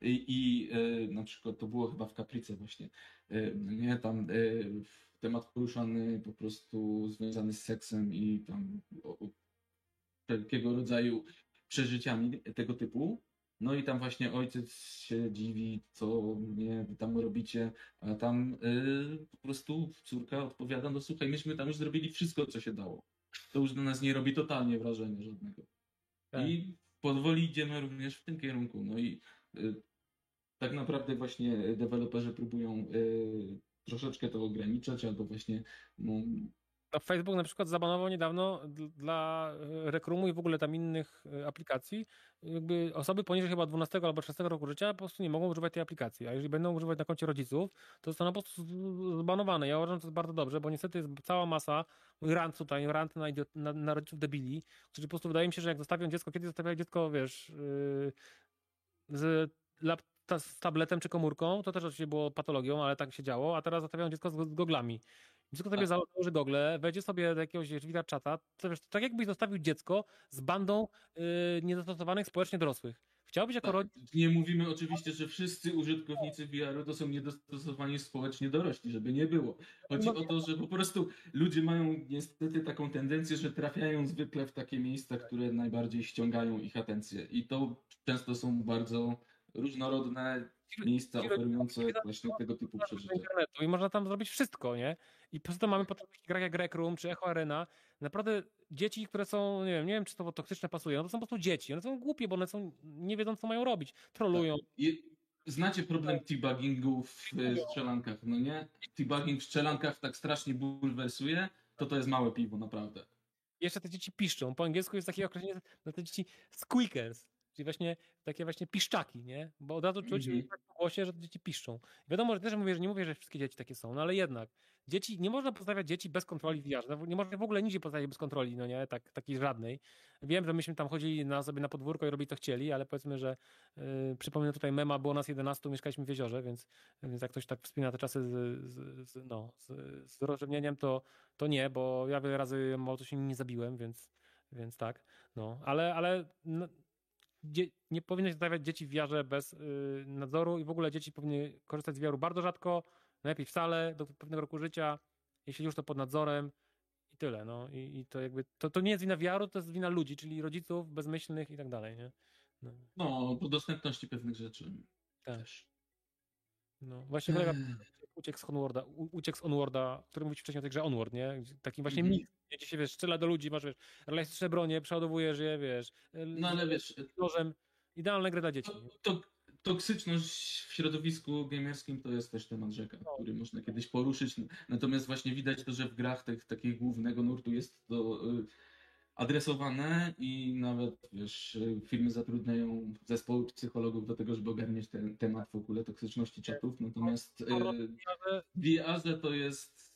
i, i y, na przykład to było chyba w Kaplice właśnie, y, nie, tam y, temat poruszany po prostu związany z seksem i tam o, o, wszelkiego rodzaju przeżyciami tego typu. No i tam właśnie ojciec się dziwi, co nie tam robicie, a tam y, po prostu córka odpowiada, no słuchaj, myśmy tam już zrobili wszystko, co się dało. To już na nas nie robi totalnie wrażenia żadnego. Tak. I powoli idziemy również w tym kierunku. No i y, tak naprawdę właśnie deweloperzy próbują y, troszeczkę to ograniczać, albo właśnie no, No, Facebook na przykład zabanował niedawno dl- dla e, Rekrumu i w ogóle tam innych e, aplikacji, jakby osoby poniżej chyba 12 albo 13 roku życia po prostu nie mogą używać tej aplikacji, a jeżeli będą używać na koncie rodziców, to zostaną po prostu zbanowane. Ja uważam, że to jest bardzo dobrze, bo niestety jest cała masa, mój rant tutaj, rant na, na, na rodziców debili, którzy po prostu wydaje mi się, że jak zostawią dziecko, kiedy zostawiają dziecko, wiesz, yy, z, lap, ta, z tabletem czy komórką, to też oczywiście było patologią, ale tak się działo, a teraz zostawiają dziecko z, z goglami. Dziecko sobie Tak. założy gogle, wejdzie sobie do jakiegoś VR czata, to wiesz, to tak jakbyś zostawił dziecko z bandą yy, niedostosowanych społecznie dorosłych. Chciałbyś jako Tak, rodzic... Nie mówimy oczywiście, że wszyscy użytkownicy VR-u to są niedostosowani społecznie dorośli, żeby nie było. Chodzi No. o to, że po prostu ludzie mają niestety taką tendencję, że trafiają zwykle w takie miejsca, które najbardziej ściągają ich atencję. I to często są bardzo różnorodne miejsca oferujące właśnie tego typu przeżycia. i można tam zrobić wszystko, nie? I po to mamy potem grach jak Rec Room czy Echo Arena. Naprawdę dzieci, które są, nie wiem, nie wiem czy to toksyczne pasuje, no to są po prostu dzieci. One są głupie, bo one są, nie wiedzą co mają robić. Trolują. I znacie problem teabaggingu w strzelankach, no nie? Teabagging w strzelankach tak strasznie bulwersuje, to to jest małe piwo, naprawdę. Jeszcze te dzieci piszczą. Po angielsku jest takie określenie na te dzieci squeakers. Czyli właśnie takie właśnie piszczaki, nie? Bo od razu czuć Mhm. tak po głosie, że dzieci piszczą. Wiadomo, że też mówię, że nie mówię, że wszystkie dzieci takie są, no ale jednak. Dzieci, nie można postawiać dzieci bez kontroli w VR. Nie można w ogóle nigdzie postawić bez kontroli, no nie? Tak, takiej żadnej. Wiem, że myśmy tam chodzili na sobie na podwórko i robili co chcieli, ale powiedzmy, że yy, przypomnę tutaj mema, było nas 11, mieszkaliśmy w jeziorze, więc, więc jak ktoś tak wspomina te czasy z, z, z, no, z, z rozrzewnieniem, to, to nie, bo ja wiele razy mało coś nie zabiłem, więc, więc tak. No, ale, ale no, nie powinno się stawiać dzieci w wiarze bez y, nadzoru i w ogóle dzieci powinny korzystać z wiaru bardzo rzadko, najlepiej wcale, do pewnego roku życia, jeśli już to pod nadzorem i tyle. No. I, i to jakby, to, to nie jest wina wiaru, to jest wina ludzi, czyli rodziców bezmyślnych i tak dalej, nie? No, No, po dostępności pewnych rzeczy. Tak. Też. No. Właśnie kolega Ech. uciekł z Onwarda, uciekł z Onwarda, o którym mówić wcześniej o tej grze Onward, nie? Taki właśnie Mhm. mix, gdzie się, wiesz, strzela do ludzi, masz, wiesz, realistyczne bronie, przeładowujesz je, wiesz, No ale wiesz, nożem. Idealne gry dla dzieci. to, to, toksyczność w środowisku gamerskim to jest też temat rzeka, No. który można kiedyś poruszyć. Natomiast właśnie widać to, że w grach tych, takiego głównego nurtu jest to y, adresowane i nawet, wiesz, firmy zatrudniają zespoły psychologów do tego, żeby ogarniać ten temat w ogóle toksyczności czatów, natomiast y, w VR to jest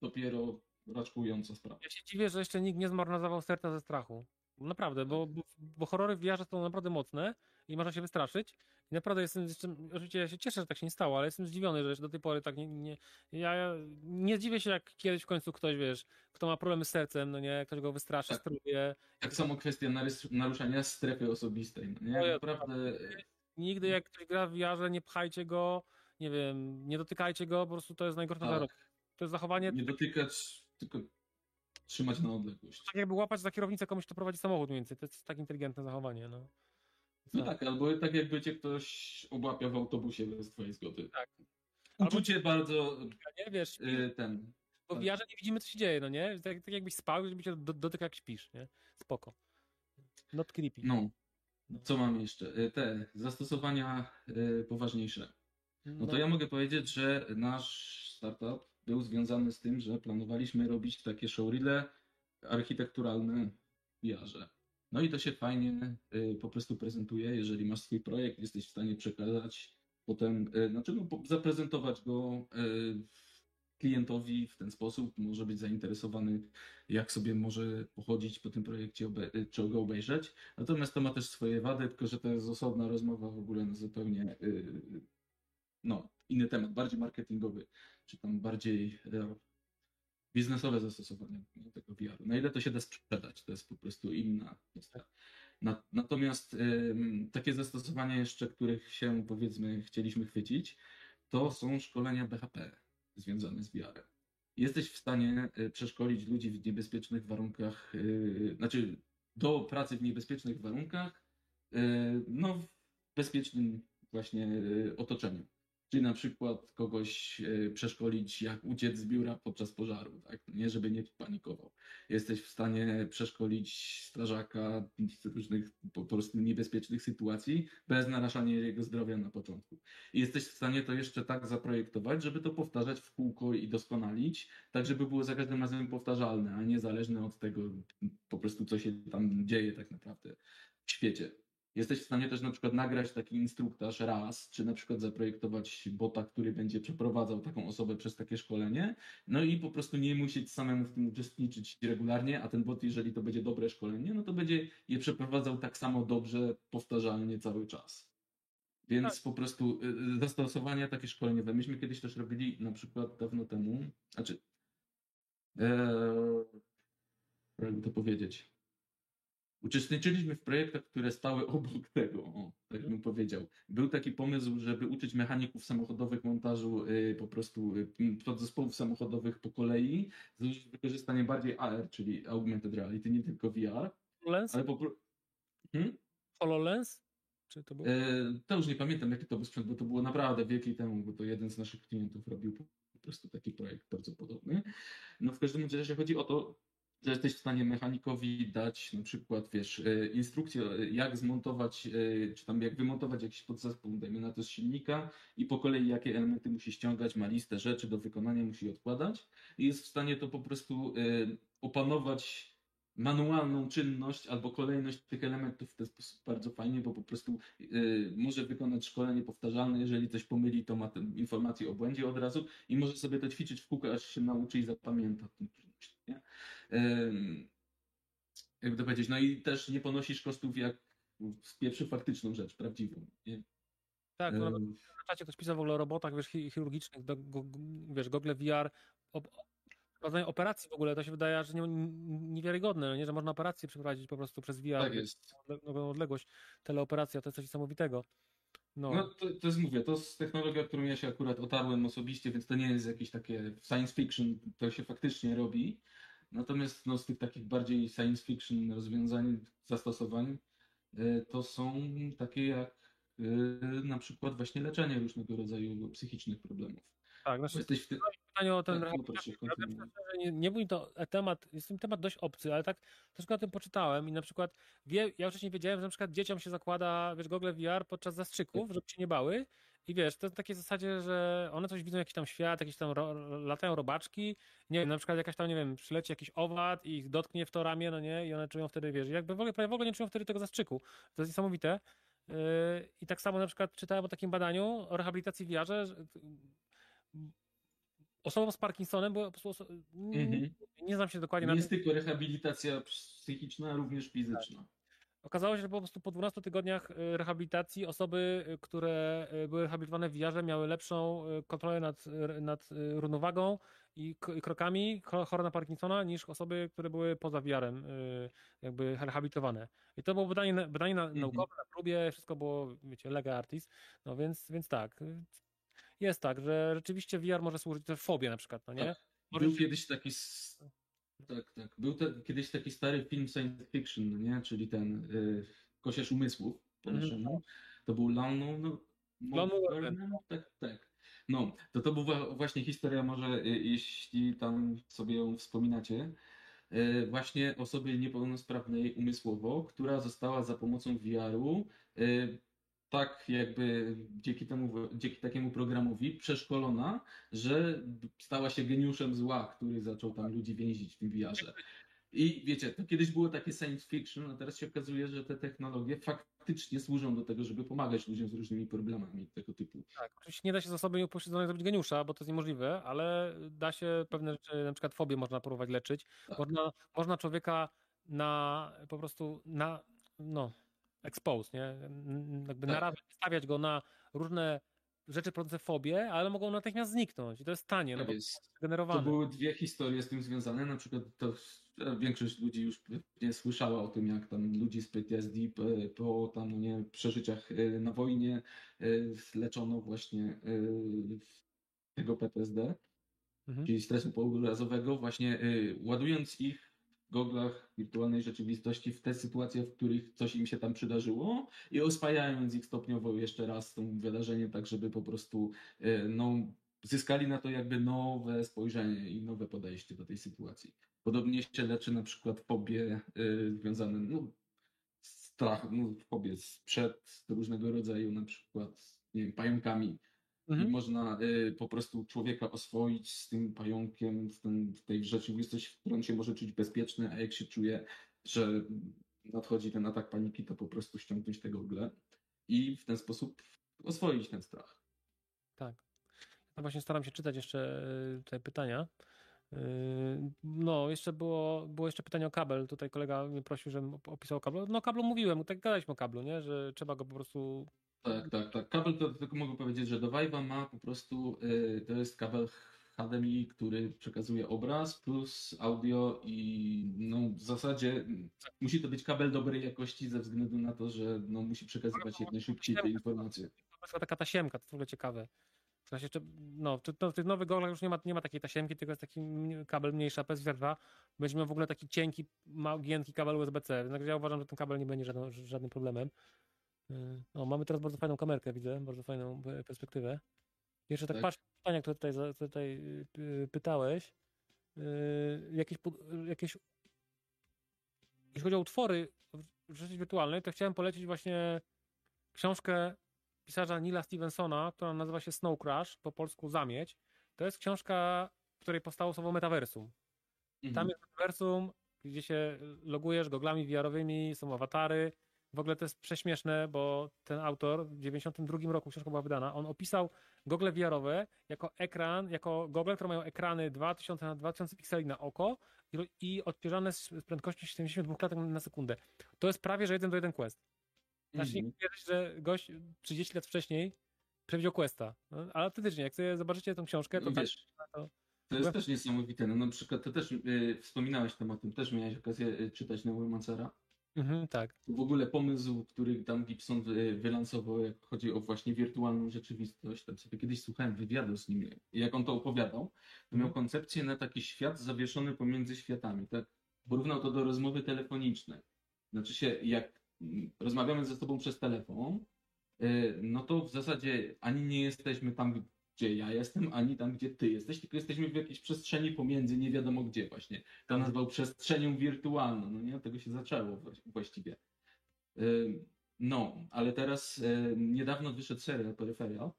dopiero raczkująca sprawa. Ja się dziwię, że jeszcze nikt nie zmarnował serca ze strachu. Naprawdę, bo, bo, bo horrory w VR są naprawdę mocne i można się wystraszyć. I naprawdę jestem, jestem, oczywiście ja się cieszę, że tak się nie stało, ale jestem zdziwiony, że do tej pory tak nie, nie ja, nie zdziwię się, jak kiedyś w końcu ktoś, wiesz, kto ma problemy z sercem, no nie, ktoś go wystraszy, tak. Tak samo kwestia naruszania strefy osobistej, no nie, no ja, naprawdę... Nigdy jak ktoś gra w VR, nie pchajcie go, nie wiem, nie dotykajcie go, po prostu to jest najgorsza tak. To jest zachowanie... Nie dotykać, tylko trzymać na odległość. Tak jakby łapać za kierownicę komuś, kto prowadzi samochód mniej więcej. To jest tak inteligentne zachowanie, no. No tak, albo tak jakby cię ktoś obłapia w autobusie bez twojej zgody. Tak. Uczucie albo... bardzo nie wiesz, y, ten. Bo w tak. nie widzimy, co się dzieje, no nie? Tak, tak jakbyś spał, żeby cię do, dotyka jak śpisz, nie? Spoko. Not creepy. No. Co mam jeszcze? Y, te zastosowania y, poważniejsze. No to no. ja mogę powiedzieć, że nasz startup był związany z tym, że planowaliśmy robić takie showreele architekturalne w jarze. No i to się fajnie y, po prostu prezentuje, jeżeli masz swój projekt, jesteś w stanie przekazać, potem, y, znaczy no, zaprezentować go y, klientowi w ten sposób, może być zainteresowany, jak sobie może pochodzić po tym projekcie, czy go obejrzeć. Natomiast to ma też swoje wady, tylko że to jest osobna rozmowa w ogóle na zupełnie no, inny temat, bardziej marketingowy, czy tam bardziej biznesowe zastosowanie tego VR-u. Na ile to się da sprzedać, to jest po prostu inna kwestia. Natomiast takie zastosowania jeszcze, których się powiedzmy chcieliśmy chwycić, to są szkolenia BHP związane z VR-em. Jesteś w stanie y, przeszkolić ludzi w niebezpiecznych warunkach, y, znaczy do pracy w niebezpiecznych warunkach, y, no w bezpiecznym właśnie otoczeniu. Czyli na przykład kogoś e, przeszkolić, jak uciec z biura podczas pożaru, tak? Nie, żeby nie panikował. Jesteś w stanie przeszkolić strażaka w różnych po prostu niebezpiecznych sytuacji bez narażania jego zdrowia na początku. I jesteś w stanie to jeszcze tak zaprojektować, żeby to powtarzać w kółko i doskonalić, tak żeby było za każdym razem powtarzalne, a nie zależne od tego po prostu, co się tam dzieje tak naprawdę w świecie. Jesteś w stanie też na przykład nagrać taki instruktaż raz, czy na przykład zaprojektować bota, który będzie przeprowadzał taką osobę przez takie szkolenie, no i po prostu nie musieć samemu w tym uczestniczyć regularnie, a ten bot, jeżeli to będzie dobre szkolenie, no to będzie je przeprowadzał tak samo dobrze, powtarzalnie cały czas. Więc tak. po prostu y, y, zastosowania takie szkoleniowe. Myśmy kiedyś też robili na przykład dawno temu, znaczy, ee, jakby to powiedzieć, Uczestniczyliśmy w projektach, które stały obok tego, o, tak bym powiedział. Był taki pomysł, żeby uczyć mechaników samochodowych montażu y, po prostu y, podzespołów samochodowych po kolei z wykorzystaniem bardziej AR, czyli Augmented Reality, nie tylko VR. HoloLens? Ale po hmm? HoloLens? Czy to, było? E, to już nie pamiętam, jaki to był sprzęt, bo to było naprawdę wieki temu, bo to jeden z naszych klientów robił po prostu taki projekt bardzo podobny. No w każdym razie chodzi o to, że jesteś w stanie mechanikowi dać na przykład, wiesz, e, instrukcję, e, jak zmontować, e, czy tam jak wymontować jakiś podzespół, dajmy na to z silnika i po kolei jakie elementy musi ściągać, ma listę rzeczy do wykonania, musi odkładać i jest w stanie to po prostu opanować manualną czynność albo kolejność tych elementów w ten sposób bardzo fajnie, bo po prostu może wykonać szkolenie powtarzalne, jeżeli coś pomyli, to ma tę informację o błędzie od razu i może sobie to ćwiczyć w kółko, aż się nauczy i zapamięta nie? Jakby to powiedzieć, no i też nie ponosisz kosztów jak z pierwszą faktyczną rzecz, prawdziwą. Nie? Tak, no, um, na czacie ktoś pisał w ogóle o robotach wiesz, chirurgicznych, do, go, wiesz, Google VR, prowadzenie operacji w ogóle, to się wydaje, że nie, niewiarygodne, no nie? że można operację przeprowadzić po prostu przez VR. Tak jest. Odległość, teleoperacja, to jest coś niesamowitego. No, no to, to jest, mówię, to jest technologia, którą ja się akurat otarłem osobiście, więc to nie jest jakieś takie science fiction, to się faktycznie robi. Natomiast no, z tych takich bardziej science fiction rozwiązań, zastosowań, y, to są takie jak y, na przykład właśnie leczenie różnego rodzaju psychicznych problemów. Tak, znaczy, Jesteś w tym pytanie o ten tak, no nie, nie był to temat, jest tym temat dość obcy, ale tak troszkę o tym poczytałem i na przykład wie, ja wcześniej wiedziałem, że na przykład dzieciom się zakłada, wiesz, gogle VR podczas zastrzyków, żeby się nie bały i wiesz, to w takiej zasadzie, że one coś widzą, jakiś tam świat, jakieś tam ro, latają robaczki, nie wiem, na przykład jakaś tam, nie wiem, przyleci jakiś owad i ich dotknie w to ramię, no nie, i one czują wtedy, wiesz, jakby w ogóle, prawie w ogóle nie czują wtedy tego zastrzyku. To jest niesamowite. Yy, I tak samo na przykład czytałem o takim badaniu o rehabilitacji w jarze, że osobom z Parkinsonem, bo po prostu Mhm. nie znam się dokładnie Nie na jest tym. tylko rehabilitacja psychiczna, również fizyczna. Okazało się, że po prostu po 12 tygodniach y, rehabilitacji osoby, y, które y, były rehabilitowane w jarze, miały lepszą kontrolę nad, nad równowagą i krokami cho- chore na Parkinsona niż osoby, które były poza wiarem jakby rehabilitowane. I to było badanie, badanie na, naukowe, na próbie, wszystko było, wiecie, lega artis. No więc, więc tak, jest tak, że rzeczywiście VR może służyć też fobie na przykład, no nie? Tak. Był kiedyś taki. Tak, tak. Był te, kiedyś taki stary film science fiction, no nie? Czyli ten y, Kosierz Umysłów po Mhm. To był Lano. No, Lano Warner? Tak, tak. No, to to była właśnie historia, może y, jeśli tam sobie ją wspominacie, y, właśnie osoby niepełnosprawnej umysłowo, która została za pomocą VR-u y, tak jakby dzięki temu, dzięki takiemu programowi przeszkolona, że stała się geniuszem zła, który zaczął tam ludzi więzić w tym VR-ze. I wiecie, to kiedyś było takie science fiction, a teraz się okazuje, że te technologie faktycznie służą do tego, żeby pomagać ludziom z różnymi problemami tego typu. Tak, oczywiście nie da się z osoby nieupośledzonej zrobić geniusza, bo to jest niemożliwe, ale da się pewne rzeczy, na przykład fobię można próbować leczyć. Tak. Można, można człowieka na po prostu na no, expose, nie? Jakby Tak. narażać, stawiać go na różne rzeczy produkuje fobię, ale mogą natychmiast zniknąć. I to jest tanie, no Tak bo jest. generowane. To były dwie historie z tym związane. Na przykład to większość ludzi już pewnie słyszała o tym, jak tam ludzi z PTSD po, po tam no nie, przeżyciach e, na wojnie e, leczono właśnie e, tego PTSD, Mhm. czyli stresu pourazowego, właśnie ładując ich goglach wirtualnej rzeczywistości w te sytuacje, w których coś im się tam przydarzyło i oswajając ich stopniowo jeszcze raz tym wydarzeniem, tak żeby po prostu e, no, zyskali na to jakby nowe spojrzenie i nowe podejście do tej sytuacji. Podobnie się leczy na przykład fobie y, związane, no, strach, no, fobie sprzed różnego rodzaju, na przykład, nie wiem, pająkami. I Mhm. można y, po prostu człowieka oswoić z tym pająkiem, w, tym, w tej rzeczywistości, w której on się może czuć bezpieczny, a jak się czuje, że nadchodzi ten atak paniki, to po prostu ściągnąć tego gogle i w ten sposób oswoić ten strach. Tak. Ja właśnie staram się czytać jeszcze y, tutaj pytania. Y, No, jeszcze było, było jeszcze pytanie o kabel. Tutaj kolega mnie prosił, żebym op- opisał kabel. No, kablu mówiłem, tak gadaliśmy o kablu, nie? Że trzeba go po prostu. Tak, tak, tak. Kabel to tylko mogę powiedzieć, że do Vive'a ma po prostu, y, to jest kabel HDMI, który przekazuje obraz plus audio i no w zasadzie musi to być kabel dobrej jakości ze względu na to, że no musi przekazywać jak najszybciej te informacje. To taka tasiemka, to w ogóle ciekawe. Teraz jeszcze, no, to, w tych nowych goglach już nie ma, nie ma takiej tasiemki, tylko jest taki kabel mniejszy PS2. Będzie miał w ogóle taki cienki, mały, giętki kabel USB-C. Więc ja uważam, że ten kabel nie będzie żadną, żadnym problemem. Yy, No, mamy teraz bardzo fajną kamerkę, widzę, bardzo fajną e, perspektywę. Jeszcze tak, Tak. patrzę na pytania, które tutaj, tutaj y, pytałeś. Yy, Jakieś, jakieś jeśli chodzi o utwory w rzeczywistości wirtualnej, to chciałem polecić właśnie książkę pisarza Nila Stevensona, która nazywa się Snow Crash, po polsku Zamieć. To jest książka, w której powstało słowo metaversum. Tam Mhm. jest metaversum, gdzie się logujesz goglami VR-owymi, są awatary. W ogóle to jest prześmieszne, bo ten autor w 92 roku książka była wydana, on opisał gogle VR-owe jako ekran, jako gogle, które mają ekrany 2000 na 2000 pikseli na oko i, odświeżane z prędkością 72 klatek na sekundę. To jest prawie, że jeden do jeden quest. Znaczy nie Mhm. wierzyć, że gość 30 lat wcześniej przewidział questa. No, ale autentycznie, jak sobie zobaczycie tą książkę, to No tak, wiesz, to- to jest też niesamowite. No na przykład to też y, wspominałeś tam o tym, też miałeś okazję y, czytać Neuromancera. Mhm, tak. W ogóle pomysł, który tam Gibson wy- wylansował, jak chodzi o właśnie wirtualną rzeczywistość, tam sobie kiedyś słuchałem wywiadu z nim, jak on to opowiadał, to miał koncepcję na taki świat zawieszony pomiędzy światami, tak? Porównał to do rozmowy telefonicznej. Znaczy się, jak mm, rozmawiamy ze sobą przez telefon, y, no to w zasadzie ani nie jesteśmy tam, gdzie ja jestem, ani tam, gdzie ty jesteś, tylko jesteśmy w jakiejś przestrzeni pomiędzy, nie wiadomo gdzie właśnie. To nazwał przestrzenią wirtualną, no nie? Od tego się zaczęło właś- właściwie. No, ale teraz y, niedawno wyszedł serial Peripheral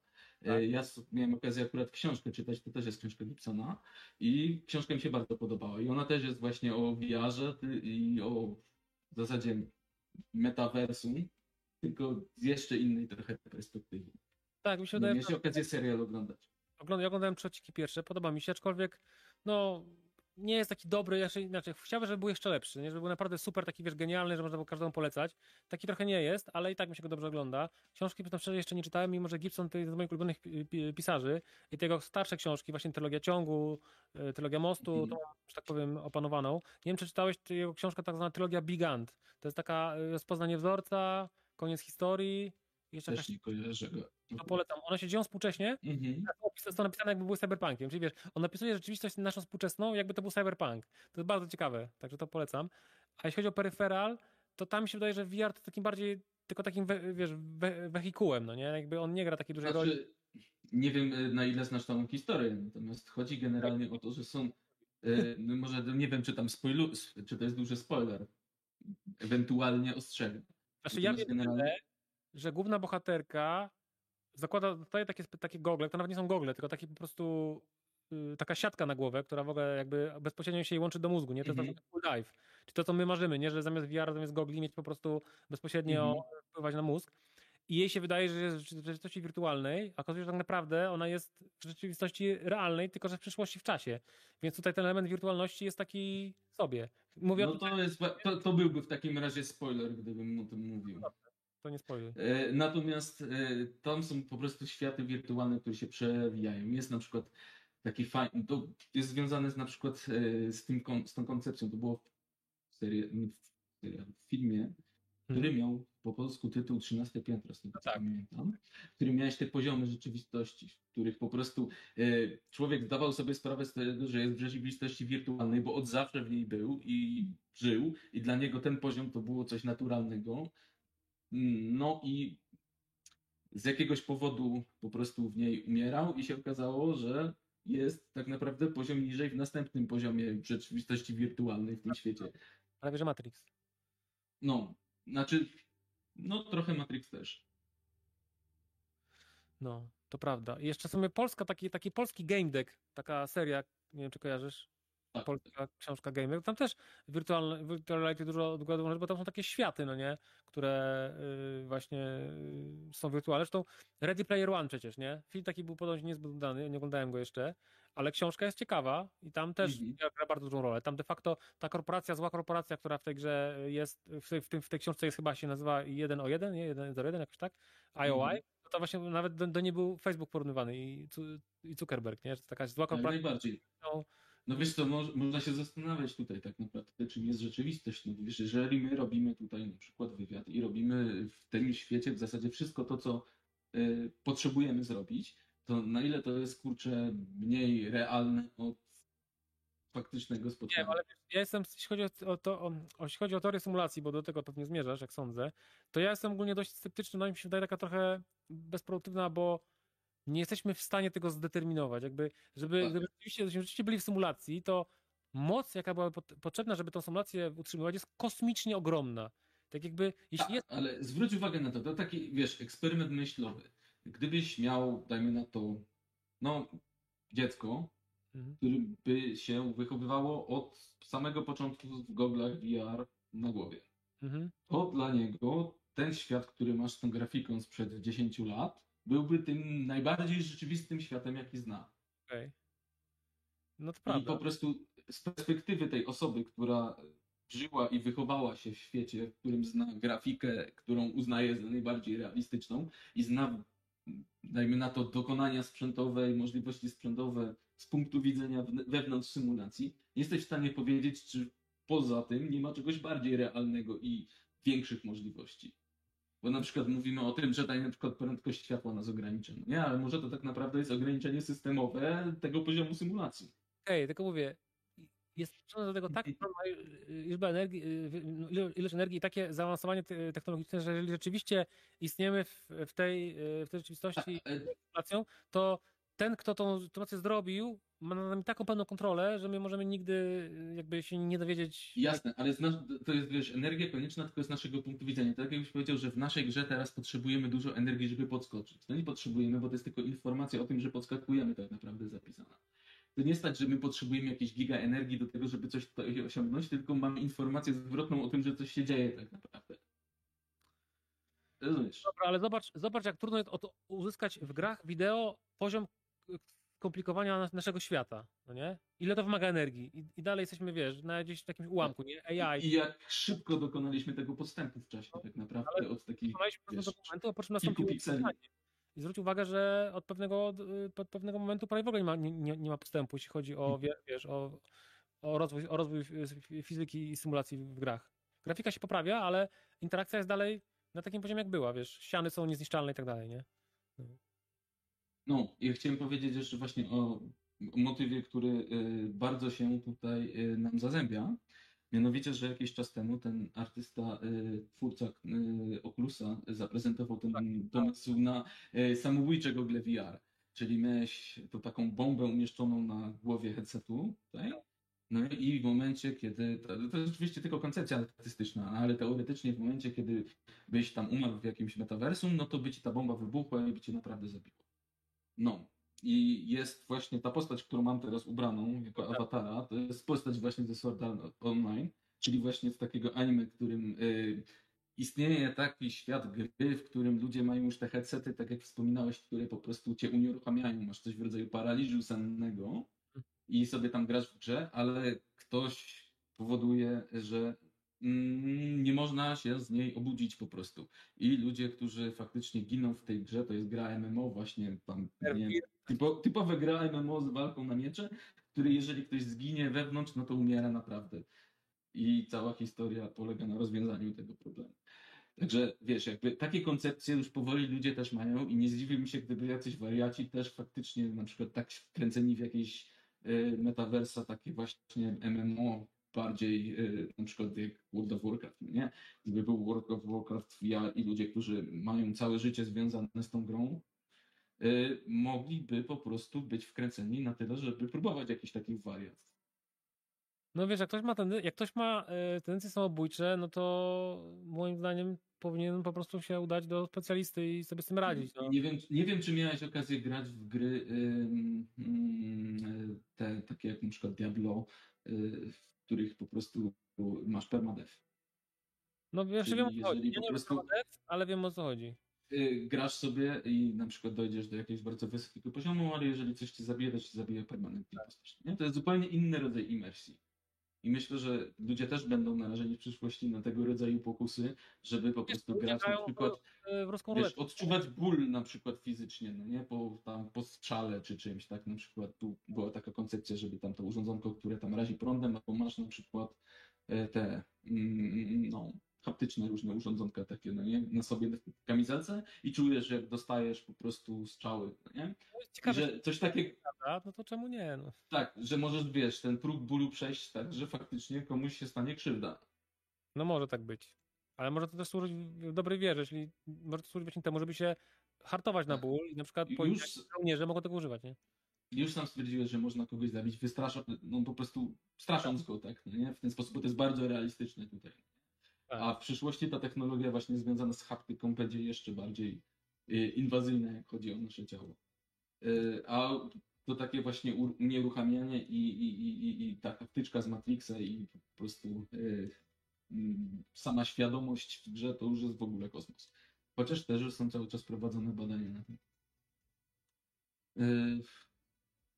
E, Ja s- miałem okazję akurat książkę czytać, to też jest książka Gibsona i książka mi się bardzo podobała i ona też jest właśnie o ty- i o w zasadzie metaversum, tylko z jeszcze innej trochę perspektywy. Tak, mi się wydaje, miałeś okazję serial oglądać. oglądam, ja oglądałem trzy odcinki pierwsze, podoba mi się, aczkolwiek no nie jest taki dobry, jeszcze inaczej, chciałbym, żeby był jeszcze lepszy, nie? żeby był naprawdę super, taki wiesz, genialny, że można było każdemu polecać. Taki trochę nie jest, ale i tak mi się go dobrze ogląda. Książki, przyznam szczerze, jeszcze nie czytałem, mimo że Gibson to jest z moich ulubionych pi- pisarzy i te jego starsze książki, właśnie Trylogia Ciągu, y, Trylogia Mostu, Mhm. to że tak powiem, opanowaną. Nie wiem, czy czytałeś jego książkę tak zwana Trylogia Bigant. To jest taka y, rozpoznanie wzorca, koniec historii, jeszcze Też nie kojarzę go. to polecam. One się dzieją współcześnie, Mhm. jest to napisane jakby był cyberpunkiem, czyli wiesz, on napisuje rzeczywistość naszą współczesną, jakby to był cyberpunk. To jest bardzo ciekawe, także to polecam. A jeśli chodzi o peryferal, to tam mi się wydaje, że VR to takim bardziej, tylko takim, we, wiesz, we, wehikułem, no nie? Jakby on nie gra takiej dużej roli. Znaczy, nie wiem e, na ile znasz tą historię, natomiast chodzi generalnie o to, że są, no może nie wiem czy tam spoilu, czy to jest duży spoiler, ewentualnie ostrzegam. Znaczy ja Natomiast wiem, generalnie- że główna bohaterka zakłada, dostaje takie, takie gogle, to nawet nie są gogle, tylko taki po prostu y, taka siatka na głowę, która w ogóle jakby bezpośrednio się jej łączy do mózgu, nie? To Mhm. jest taki full dive. Czyli to, co my marzymy, nie? Że zamiast VR, zamiast gogli mieć po prostu bezpośrednio Mhm. wpływać na mózg. I jej się wydaje, że jest w rzeczywistości wirtualnej, a okazuje się, że tak naprawdę ona jest w rzeczywistości realnej, tylko że w przyszłości w czasie. Więc tutaj ten element wirtualności jest taki sobie. Mówię No to, jest, to, to byłby w takim razie spoiler, gdybym o tym mówił. To nie. E, Natomiast e, tam są po prostu światy wirtualne, które się przewijają. Jest na przykład taki fajny, to jest związane z na przykład e, z, tym, z tą koncepcją, to było w, serii, w, filmie, który miał po polsku tytuł 13 piętro, z tego tak. pamiętam, w którym miałeś te poziomy rzeczywistości, w których po prostu e, człowiek zdawał sobie sprawę z tego, że jest w rzeczywistości wirtualnej, bo od zawsze w niej był i żył i dla niego ten poziom to było coś naturalnego. No i z jakiegoś powodu po prostu w niej umierał i się okazało, że jest tak naprawdę poziom niżej w następnym poziomie rzeczywistości wirtualnej w tym świecie. Prawie, że Matrix. No, znaczy, no trochę Matrix też. No, to prawda. I jeszcze sobie Polska, taki, taki polski game deck, taka seria, nie wiem czy kojarzysz, Tak. polska książka game deck. Tam też wirtualne, virtual reality dużo odgładów, bo tam są takie światy, no nie, które y, właśnie y, są wirtualne. Zresztą Ready Player One przecież, nie? Film taki był podobnie niezbyt udany, nie oglądałem go jeszcze, ale książka jest ciekawa i tam też Mhm. gra bardzo dużą rolę. Tam de facto ta korporacja, zła korporacja, która w tej grze jest, w tej, w tym, w tej książce jest chyba się nazywa 1 o 1, nie? 1 o 1, jakoś tak? IOI. Mhm. No to właśnie nawet do, do niej był Facebook porównywany i, i Zuckerberg, nie? Że to taka zła Jak korporacja. najbardziej. No, No wiesz co, mo- można się zastanawiać tutaj tak naprawdę, czym jest rzeczywistość. No wiesz, jeżeli my robimy tutaj na przykład wywiad i robimy w tym świecie w zasadzie wszystko to, co y, potrzebujemy zrobić, to na ile to jest, kurczę, mniej realne od faktycznego nie spotkania. wiem, ale ja jestem, jeśli chodzi o, to, o, jeśli chodzi o teorię symulacji, bo do tego pewnie zmierzasz, jak sądzę, to ja jestem ogólnie dość sceptyczny, no i mi się wydaje taka trochę bezproduktywna, bo nie jesteśmy w stanie tego zdeterminować. Jakby, żeby, Tak. gdyby rzeczywiście, żebyśmy rzeczywiście byli w symulacji, to moc, jaka była pot- potrzebna, żeby tą symulację utrzymywać, jest kosmicznie ogromna. Tak jakby, jeśli A, jest ale zwróć uwagę na to, to taki, wiesz, eksperyment myślowy. Gdybyś miał, dajmy na to, no, dziecko, Mhm. które by się wychowywało od samego początku w goglach VR na głowie. Mhm. to dla niego ten świat, który masz z tą grafiką sprzed 10 lat, byłby tym najbardziej rzeczywistym światem, jaki zna. Okej. No to I prawda. po prostu z perspektywy tej osoby, która żyła i wychowała się w świecie, w którym zna grafikę, którą uznaje za najbardziej realistyczną i zna, dajmy na to, dokonania sprzętowe i możliwości sprzętowe z punktu widzenia wn- wewnątrz symulacji, jesteś w stanie powiedzieć, czy poza tym nie ma czegoś bardziej realnego i większych możliwości. Bo na przykład mówimy o tym, że daj na przykład prędkość światła nas ogranicza. No Nie, ale może to tak naprawdę jest ograniczenie systemowe tego poziomu symulacji. Okej, tylko mówię, jest do tego tak liczba energii, y, ilo- ilość energii i takie zaawansowanie te- technologiczne, że jeżeli rzeczywiście istniemy w, tej, y, w tej rzeczywistości e, to ten, kto tą sytuację zrobił, ma nad nami taką pełną kontrolę, że my możemy nigdy y, jakby się nie dowiedzieć. Jasne, ale z nas, to jest wiesz, energia konieczna tylko z naszego punktu widzenia. Tak jakbyś powiedział, że w naszej grze teraz potrzebujemy dużo energii, żeby podskoczyć. No nie potrzebujemy, bo to jest tylko informacja o tym, że podskakujemy tak naprawdę zapisana. To nie stać, że my potrzebujemy jakiejś giga energii do tego, żeby coś tutaj osiągnąć, tylko mamy informację zwrotną o tym, że coś się dzieje tak naprawdę. Rozumiesz? Dobra, ale zobacz, zobacz jak trudno jest to uzyskać w grach wideo poziom k- skomplikowania nas- naszego świata, no nie? Ile to wymaga energii? I, i dalej jesteśmy, wiesz, na gdzieś w takim ułamku, nie? AI. I jak szybko dokonaliśmy tego postępu w czasie tak naprawdę od takich wiesz, do momentu, a po czym nastąpiło. I zwróć uwagę, że od pewnego, od pewnego momentu prawie w ogóle nie ma, nie, nie, ma postępu, jeśli chodzi o, wie- wiesz, o, o, rozwój, o rozwój f- fizyki i symulacji w grach. Grafika się poprawia, ale interakcja jest dalej na takim poziomie, jak była, wiesz, ściany są niezniszczalne i tak dalej, nie? No, ja chciałem powiedzieć jeszcze właśnie o motywie, który y, bardzo się tutaj y, nam zazębia. Mianowicie, że jakiś czas temu ten artysta, y, twórca Oculusa zaprezentował ten pomysł na samobójcze gogle VR. Czyli miałeś tu taką bombę umieszczoną na głowie headsetu, tutaj. No i w momencie, kiedy, to, to jest oczywiście tylko koncepcja artystyczna, ale teoretycznie w momencie, kiedy byś tam umarł w jakimś metaversum, no to by ci ta bomba wybuchła i by cię naprawdę zabiła. No. I jest właśnie ta postać, którą mam teraz ubraną jako awatara, to jest postać właśnie ze Sword Art Online, czyli właśnie z takiego anime, w którym y, istnieje taki świat gry, w którym ludzie mają już te headsety, tak jak wspominałeś, które po prostu cię unieruchamiają, masz coś w rodzaju paraliżu sennego i sobie tam grasz w grze, ale ktoś powoduje, że nie można się z niej obudzić po prostu. I ludzie, którzy faktycznie giną w tej grze, to jest gra MMO właśnie tam, nie, typo, typowe gra MMO z walką na miecze, który jeżeli ktoś zginie wewnątrz, no to umiera naprawdę. I cała historia polega na rozwiązaniu tego problemu. Także wiesz, jakby takie koncepcje już powoli ludzie też mają i nie zdziwi mi się, gdyby jacyś wariaci też faktycznie na przykład tak wkręceni w jakieś y, metaversa, takie właśnie MMO bardziej y, na przykład jak World of Warcraft, no nie? Gdyby był World of Warcraft ja i ludzie, którzy mają całe życie związane z tą grą, y, mogliby po prostu być wkręceni na tyle, żeby próbować jakichś takich wariat. No wiesz, jak ktoś ma, tendy- jak ktoś ma e, tendencje samobójcze, no to moim zdaniem powinien po prostu się udać do specjalisty i sobie z tym radzić. No. Nie wiem, nie wiem, czy miałeś okazję grać w gry te, takie jak na przykład Diablo, y, których po prostu masz permadeath. No wiesz, Czyli wiem o co chodzi. Ja nie prostu- prostu... ale wiem o co chodzi. Grasz sobie i na przykład dojdziesz do jakiegoś bardzo wysokiego poziomu, ale jeżeli coś cię zabije, to cię zabije permanentnie. postać, Nie? To jest zupełnie inny rodzaj imersji. I myślę, że ludzie też będą narażeni w przyszłości na tego rodzaju pokusy, żeby po prostu grać na przykład E, wiesz, odczuwać ból na przykład fizycznie, no nie, po, tam, po strzale czy czymś, tak, na przykład tu była taka koncepcja, żeby tam to urządzonko, które tam razi prądem, albo masz na przykład e, te, mm, no, haptyczne różne urządzonka takie, no nie, na sobie w kamizelce i czujesz, jak dostajesz po prostu strzały, no nie, jest I ciekawe, że coś takiego, no to czemu nie? No. tak, że możesz, wiesz, ten próg bólu przejść tak, że faktycznie komuś się stanie krzywda. no może tak być. Ale może to też służyć w dobrej wierze, jeśli może to służyć właśnie temu, żeby się hartować na Tak. ból i na przykład Już- policjanci, żołnierze mogą tego używać, nie? już sam stwierdziłeś, że można kogoś zabić, wystrasza, no po prostu strasząc go, tak, no nie? W ten sposób, bo to jest bardzo realistyczne tutaj. Tak. A w przyszłości ta technologia właśnie związana z haptyką będzie jeszcze bardziej y, inwazyjna, jak chodzi o nasze ciało. Y, A to takie właśnie unieruchamianie i, i, i, i, ta haptyczka z Matrixa i po prostu y, mm, sama świadomość w grze to już jest w ogóle kosmos. Chociaż też są cały czas prowadzone badania na tym. Y,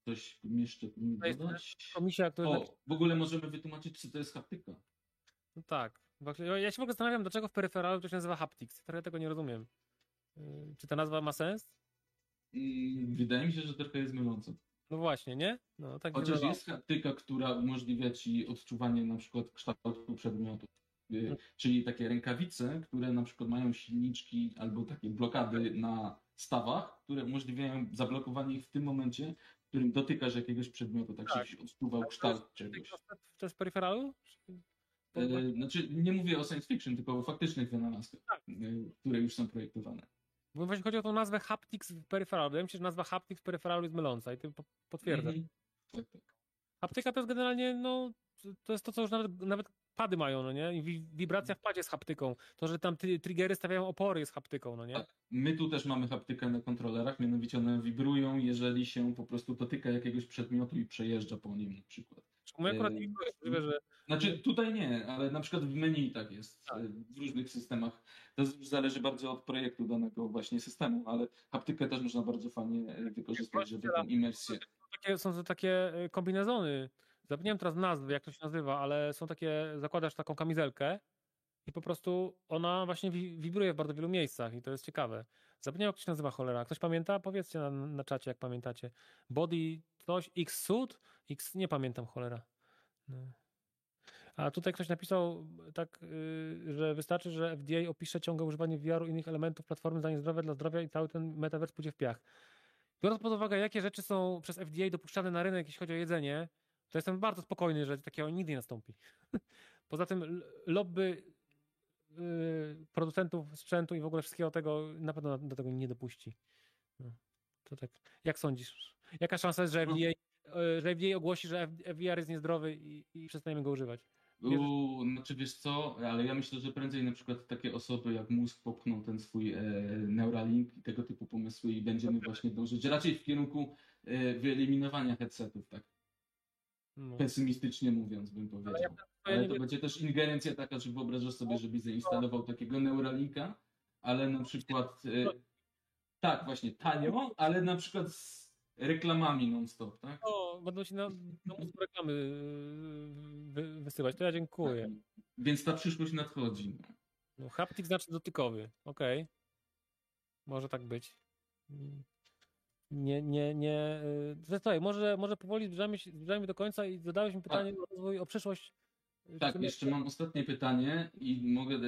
Coś jeszcze dodać? Komisja, która... O, w ogóle możemy wytłumaczyć, co to jest haptyka. No tak. Ja się w ogóle zastanawiam, dlaczego w peryferalu to się nazywa haptics. Trochę tego nie rozumiem. Yy, Czy ta nazwa ma sens? Wydaje mi się, że trochę jest mylące. No właśnie, nie? No tak Chociaż wyglądało. jest haptyka, która umożliwia ci odczuwanie na przykład kształtu przedmiotów. Y. Czyli takie rękawice, które na przykład mają silniczki albo takie blokady na stawach, które umożliwiają zablokowanie ich w tym momencie, w którym dotykasz jakiegoś przedmiotu, tak, Tak. żebyś odczuwał kształt czegoś. To jest peryferalu? E, Znaczy, nie mówię o science fiction, tylko o faktycznych wynalazkach, Tak. e, które już są projektowane. Bo właśnie chodzi o tą nazwę Haptics Peripheral. Wydaje mi się, że nazwa Haptics Peripheral jest myląca i ty po- potwierdzasz. Mhm. Tak, tak. Haptyka to jest generalnie, no, to jest to, co już nawet, nawet pady mają, no nie? Wibracja w padzie jest haptyką. To, że tam tri- triggery stawiają opory jest haptyką, no nie? Tak. My tu też mamy haptykę na kontrolerach, mianowicie one wibrują, jeżeli się po prostu dotyka jakiegoś przedmiotu i przejeżdża po nim na przykład. U mnie akurat nie możliwe, że Znaczy tutaj nie, ale na przykład w menu tak jest Tak. e, w różnych systemach. To już zależy bardzo od projektu danego właśnie systemu, ale haptykę też można bardzo fajnie e, wykorzystać, żeby tą imersję. takie, są to takie y, kombinezony. Zapomniałem teraz nazwy, jak to się nazywa, ale są takie, zakładasz taką kamizelkę i po prostu ona właśnie wi- wibruje w bardzo wielu miejscach i to jest ciekawe. Zapomniałem, jak to się nazywa cholera. Ktoś pamięta? Powiedzcie na, na czacie, jak pamiętacie. Body coś, X-Suit? X, nie pamiętam cholera. No. A tutaj ktoś napisał tak, y, że wystarczy, że FDA opisze ciągle używanie VR-u innych elementów platformy zdanie zdrowia dla zdrowia i cały ten metaverse pójdzie w piach. Biorąc pod uwagę, jakie rzeczy są przez FDA dopuszczane na rynek, jeśli chodzi o jedzenie, to jestem bardzo spokojny, że takiego nigdy nie nastąpi. Poza tym lobby y, producentów sprzętu i w ogóle wszystkiego tego na pewno do tego nie dopuści. No, to tak. Jak sądzisz? Jaka szansa jest, że No. FDA, y, że FDA ogłosi, że VR jest niezdrowy i, i przestaniemy go używać? U, znaczy wiesz co, ale ja myślę, że prędzej na przykład takie osoby jak mózg popchną ten swój e, Neuralink i tego typu pomysły i będziemy właśnie dążyć raczej w kierunku e, wyeliminowania headsetów, tak No. pesymistycznie mówiąc bym powiedział. To ja Ale nie to wiem. będzie też ingerencja taka, że wyobrażasz sobie, żebyś zainstalował takiego Neuralinka, ale na przykład e, tak, właśnie tanio, ale na przykład z reklamami non-stop, tak? No, będą ci na, mnóstwo reklamy y, wy, wysyłać. To ja dziękuję. Więc ta przyszłość nadchodzi. No. Haptik znaczy dotykowy. Okej. Może tak być. Nie, nie, nie. y, Słuchaj, może, może powoli zbliżamy się zbliżamy do końca i zadałeś mi pytanie o rozwój, o przyszłość. Tak, jeszcze mam ostatnie pytanie i mogę e,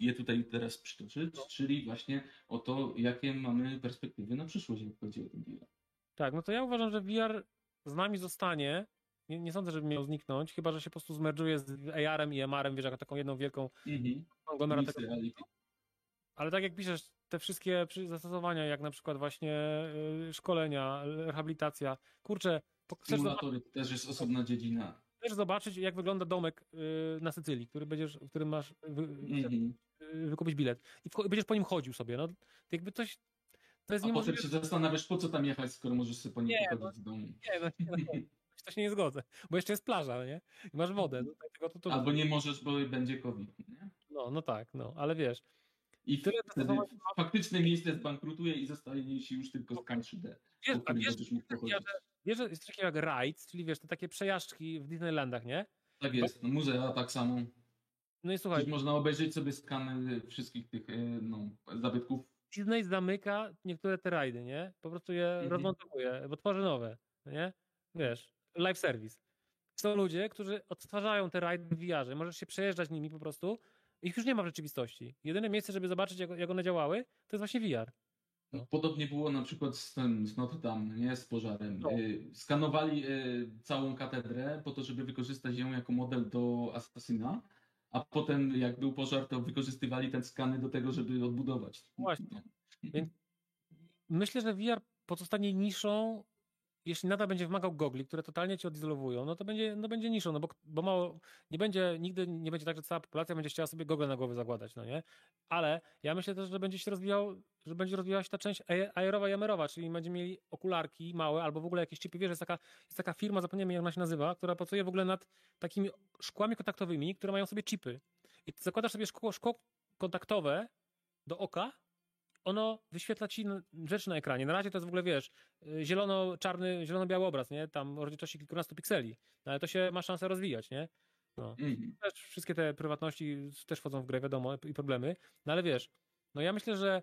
je tutaj teraz przytoczyć, No. czyli właśnie o to, jakie mamy perspektywy na przyszłość, jak chodzi o ten VR. Tak, no to ja uważam, że VR z nami zostanie. Nie, nie sądzę, żeby miał zniknąć, chyba że się po prostu zmerdżuje z AR-em i MR-em, wiesz, jako taką jedną wielką Mhm. konglomeratę. Ale tak jak piszesz, te wszystkie zastosowania, jak na przykład właśnie y, szkolenia, rehabilitacja, kurczę, Symulatory to też jest osobna dziedzina. chcesz zobaczyć, jak wygląda domek y, na Sycylii, który będziesz, w którym masz wy, Mhm. y, wykupić bilet i będziesz po nim chodził sobie, no jakby coś, to jest A potem niemożliwe. się zastanawiasz, po co tam jechać, skoro możesz sobie po nim Nie, pochodzić z domu. Nie, no, nie, no, to się nie zgodzę, bo jeszcze jest plaża, no nie? I masz wodę, no, tak, tego to, to, Albo nie możesz, bo będzie COVID. Nie? no, no tak, no, ale wiesz, I Tyle wtedy zastosowań- faktyczne miejsce zbankrutuje i zostaje ci już tylko skan 3D, wiesz, po a wiesz, wiesz, że jest coś takiego jak rides, czyli wiesz, te takie przejażdżki w Disneylandach, nie? Tak jest, no, muzea tak samo. No i słuchaj, Przecież można obejrzeć sobie skany wszystkich tych e, no, zabytków. Disney zamyka niektóre te rajdy, nie? Po prostu je Mhm. rozmontowuje, bo tworzy nowe, nie? Wiesz, live service. Są ludzie, którzy odtwarzają te rajdy w VR-ze, możesz się przejeżdżać nimi po prostu, ich już nie ma w rzeczywistości. Jedyne miejsce, żeby zobaczyć, jak, jak one działały, to jest właśnie VR. No. Podobnie było na przykład z, tym, z Notre Dame, nie? Z pożarem. No. E, Skanowali e, całą katedrę po to, żeby wykorzystać ją jako model do Assassina, a potem jak był pożar, to wykorzystywali te skany do tego, żeby odbudować. Właśnie. Więc myślę, że VR pozostanie niszą, jeśli nadal będzie wymagał gogli, które totalnie cię odizolowują, no to będzie, no będzie niszą, no bo, bo mało, nie będzie, nigdy nie będzie tak, że cała populacja będzie chciała sobie gogle na głowę zakładać, no nie? Ale ja myślę też, że będzie się rozwijał, że będzie rozwijała się ta część ae- aerowa i czyli będziemy mieli okularki małe albo w ogóle jakieś chipy, wiesz, jest taka, jest taka firma, zapomniałem jak ona się nazywa, która pracuje w ogóle nad takimi szkłami kontaktowymi, które mają sobie chipy. I zakładasz sobie szkło, szkło kontaktowe do oka ono wyświetla ci rzeczy na ekranie. Na razie to jest w ogóle, wiesz, y, zielono-czarny, zielono-biały obraz, nie? Tam o rozdzielczości kilkunastu pikseli. No, ale to się ma szansę rozwijać, nie? No. Też wszystkie te prywatności też wchodzą w grę, wiadomo, i problemy. No ale wiesz, no ja myślę, że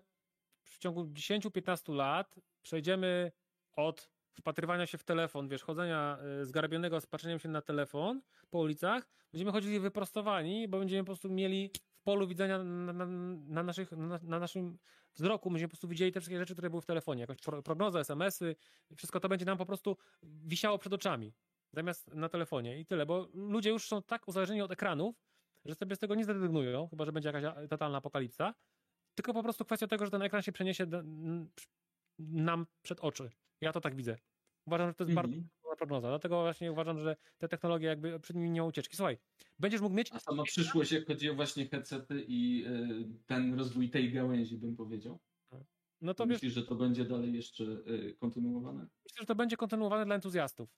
w ciągu 10-15 lat przejdziemy od wpatrywania się w telefon, wiesz, chodzenia y, zgarabionego z patrzeniem się na telefon po ulicach, będziemy chodzili wyprostowani, bo będziemy po prostu mieli polu widzenia na, na, na, naszych, na, na naszym wzroku, będziemy po prostu widzieli te wszystkie rzeczy, które były w telefonie, jakąś pro, prognoza, SMS-y, wszystko to będzie nam po prostu wisiało przed oczami, zamiast na telefonie i tyle, bo ludzie już są tak uzależnieni od ekranów, że sobie z tego nie zrezygnują, chyba że będzie jakaś totalna apokalipsa, tylko po prostu kwestia tego, że ten ekran się przeniesie nam przed oczy. Ja to tak widzę. Uważam, że to jest bardzo Mhm. Prognoza. Dlatego właśnie uważam, że te technologie jakby przed nimi nie ma ucieczki. Słuchaj, będziesz mógł mieć A sama przyszłość, jak chodzi o właśnie headsety i y, ten rozwój tej gałęzi, bym powiedział. no to To wiesz, myślisz, że to będzie dalej jeszcze y, kontynuowane? myślę, że to będzie kontynuowane dla entuzjastów.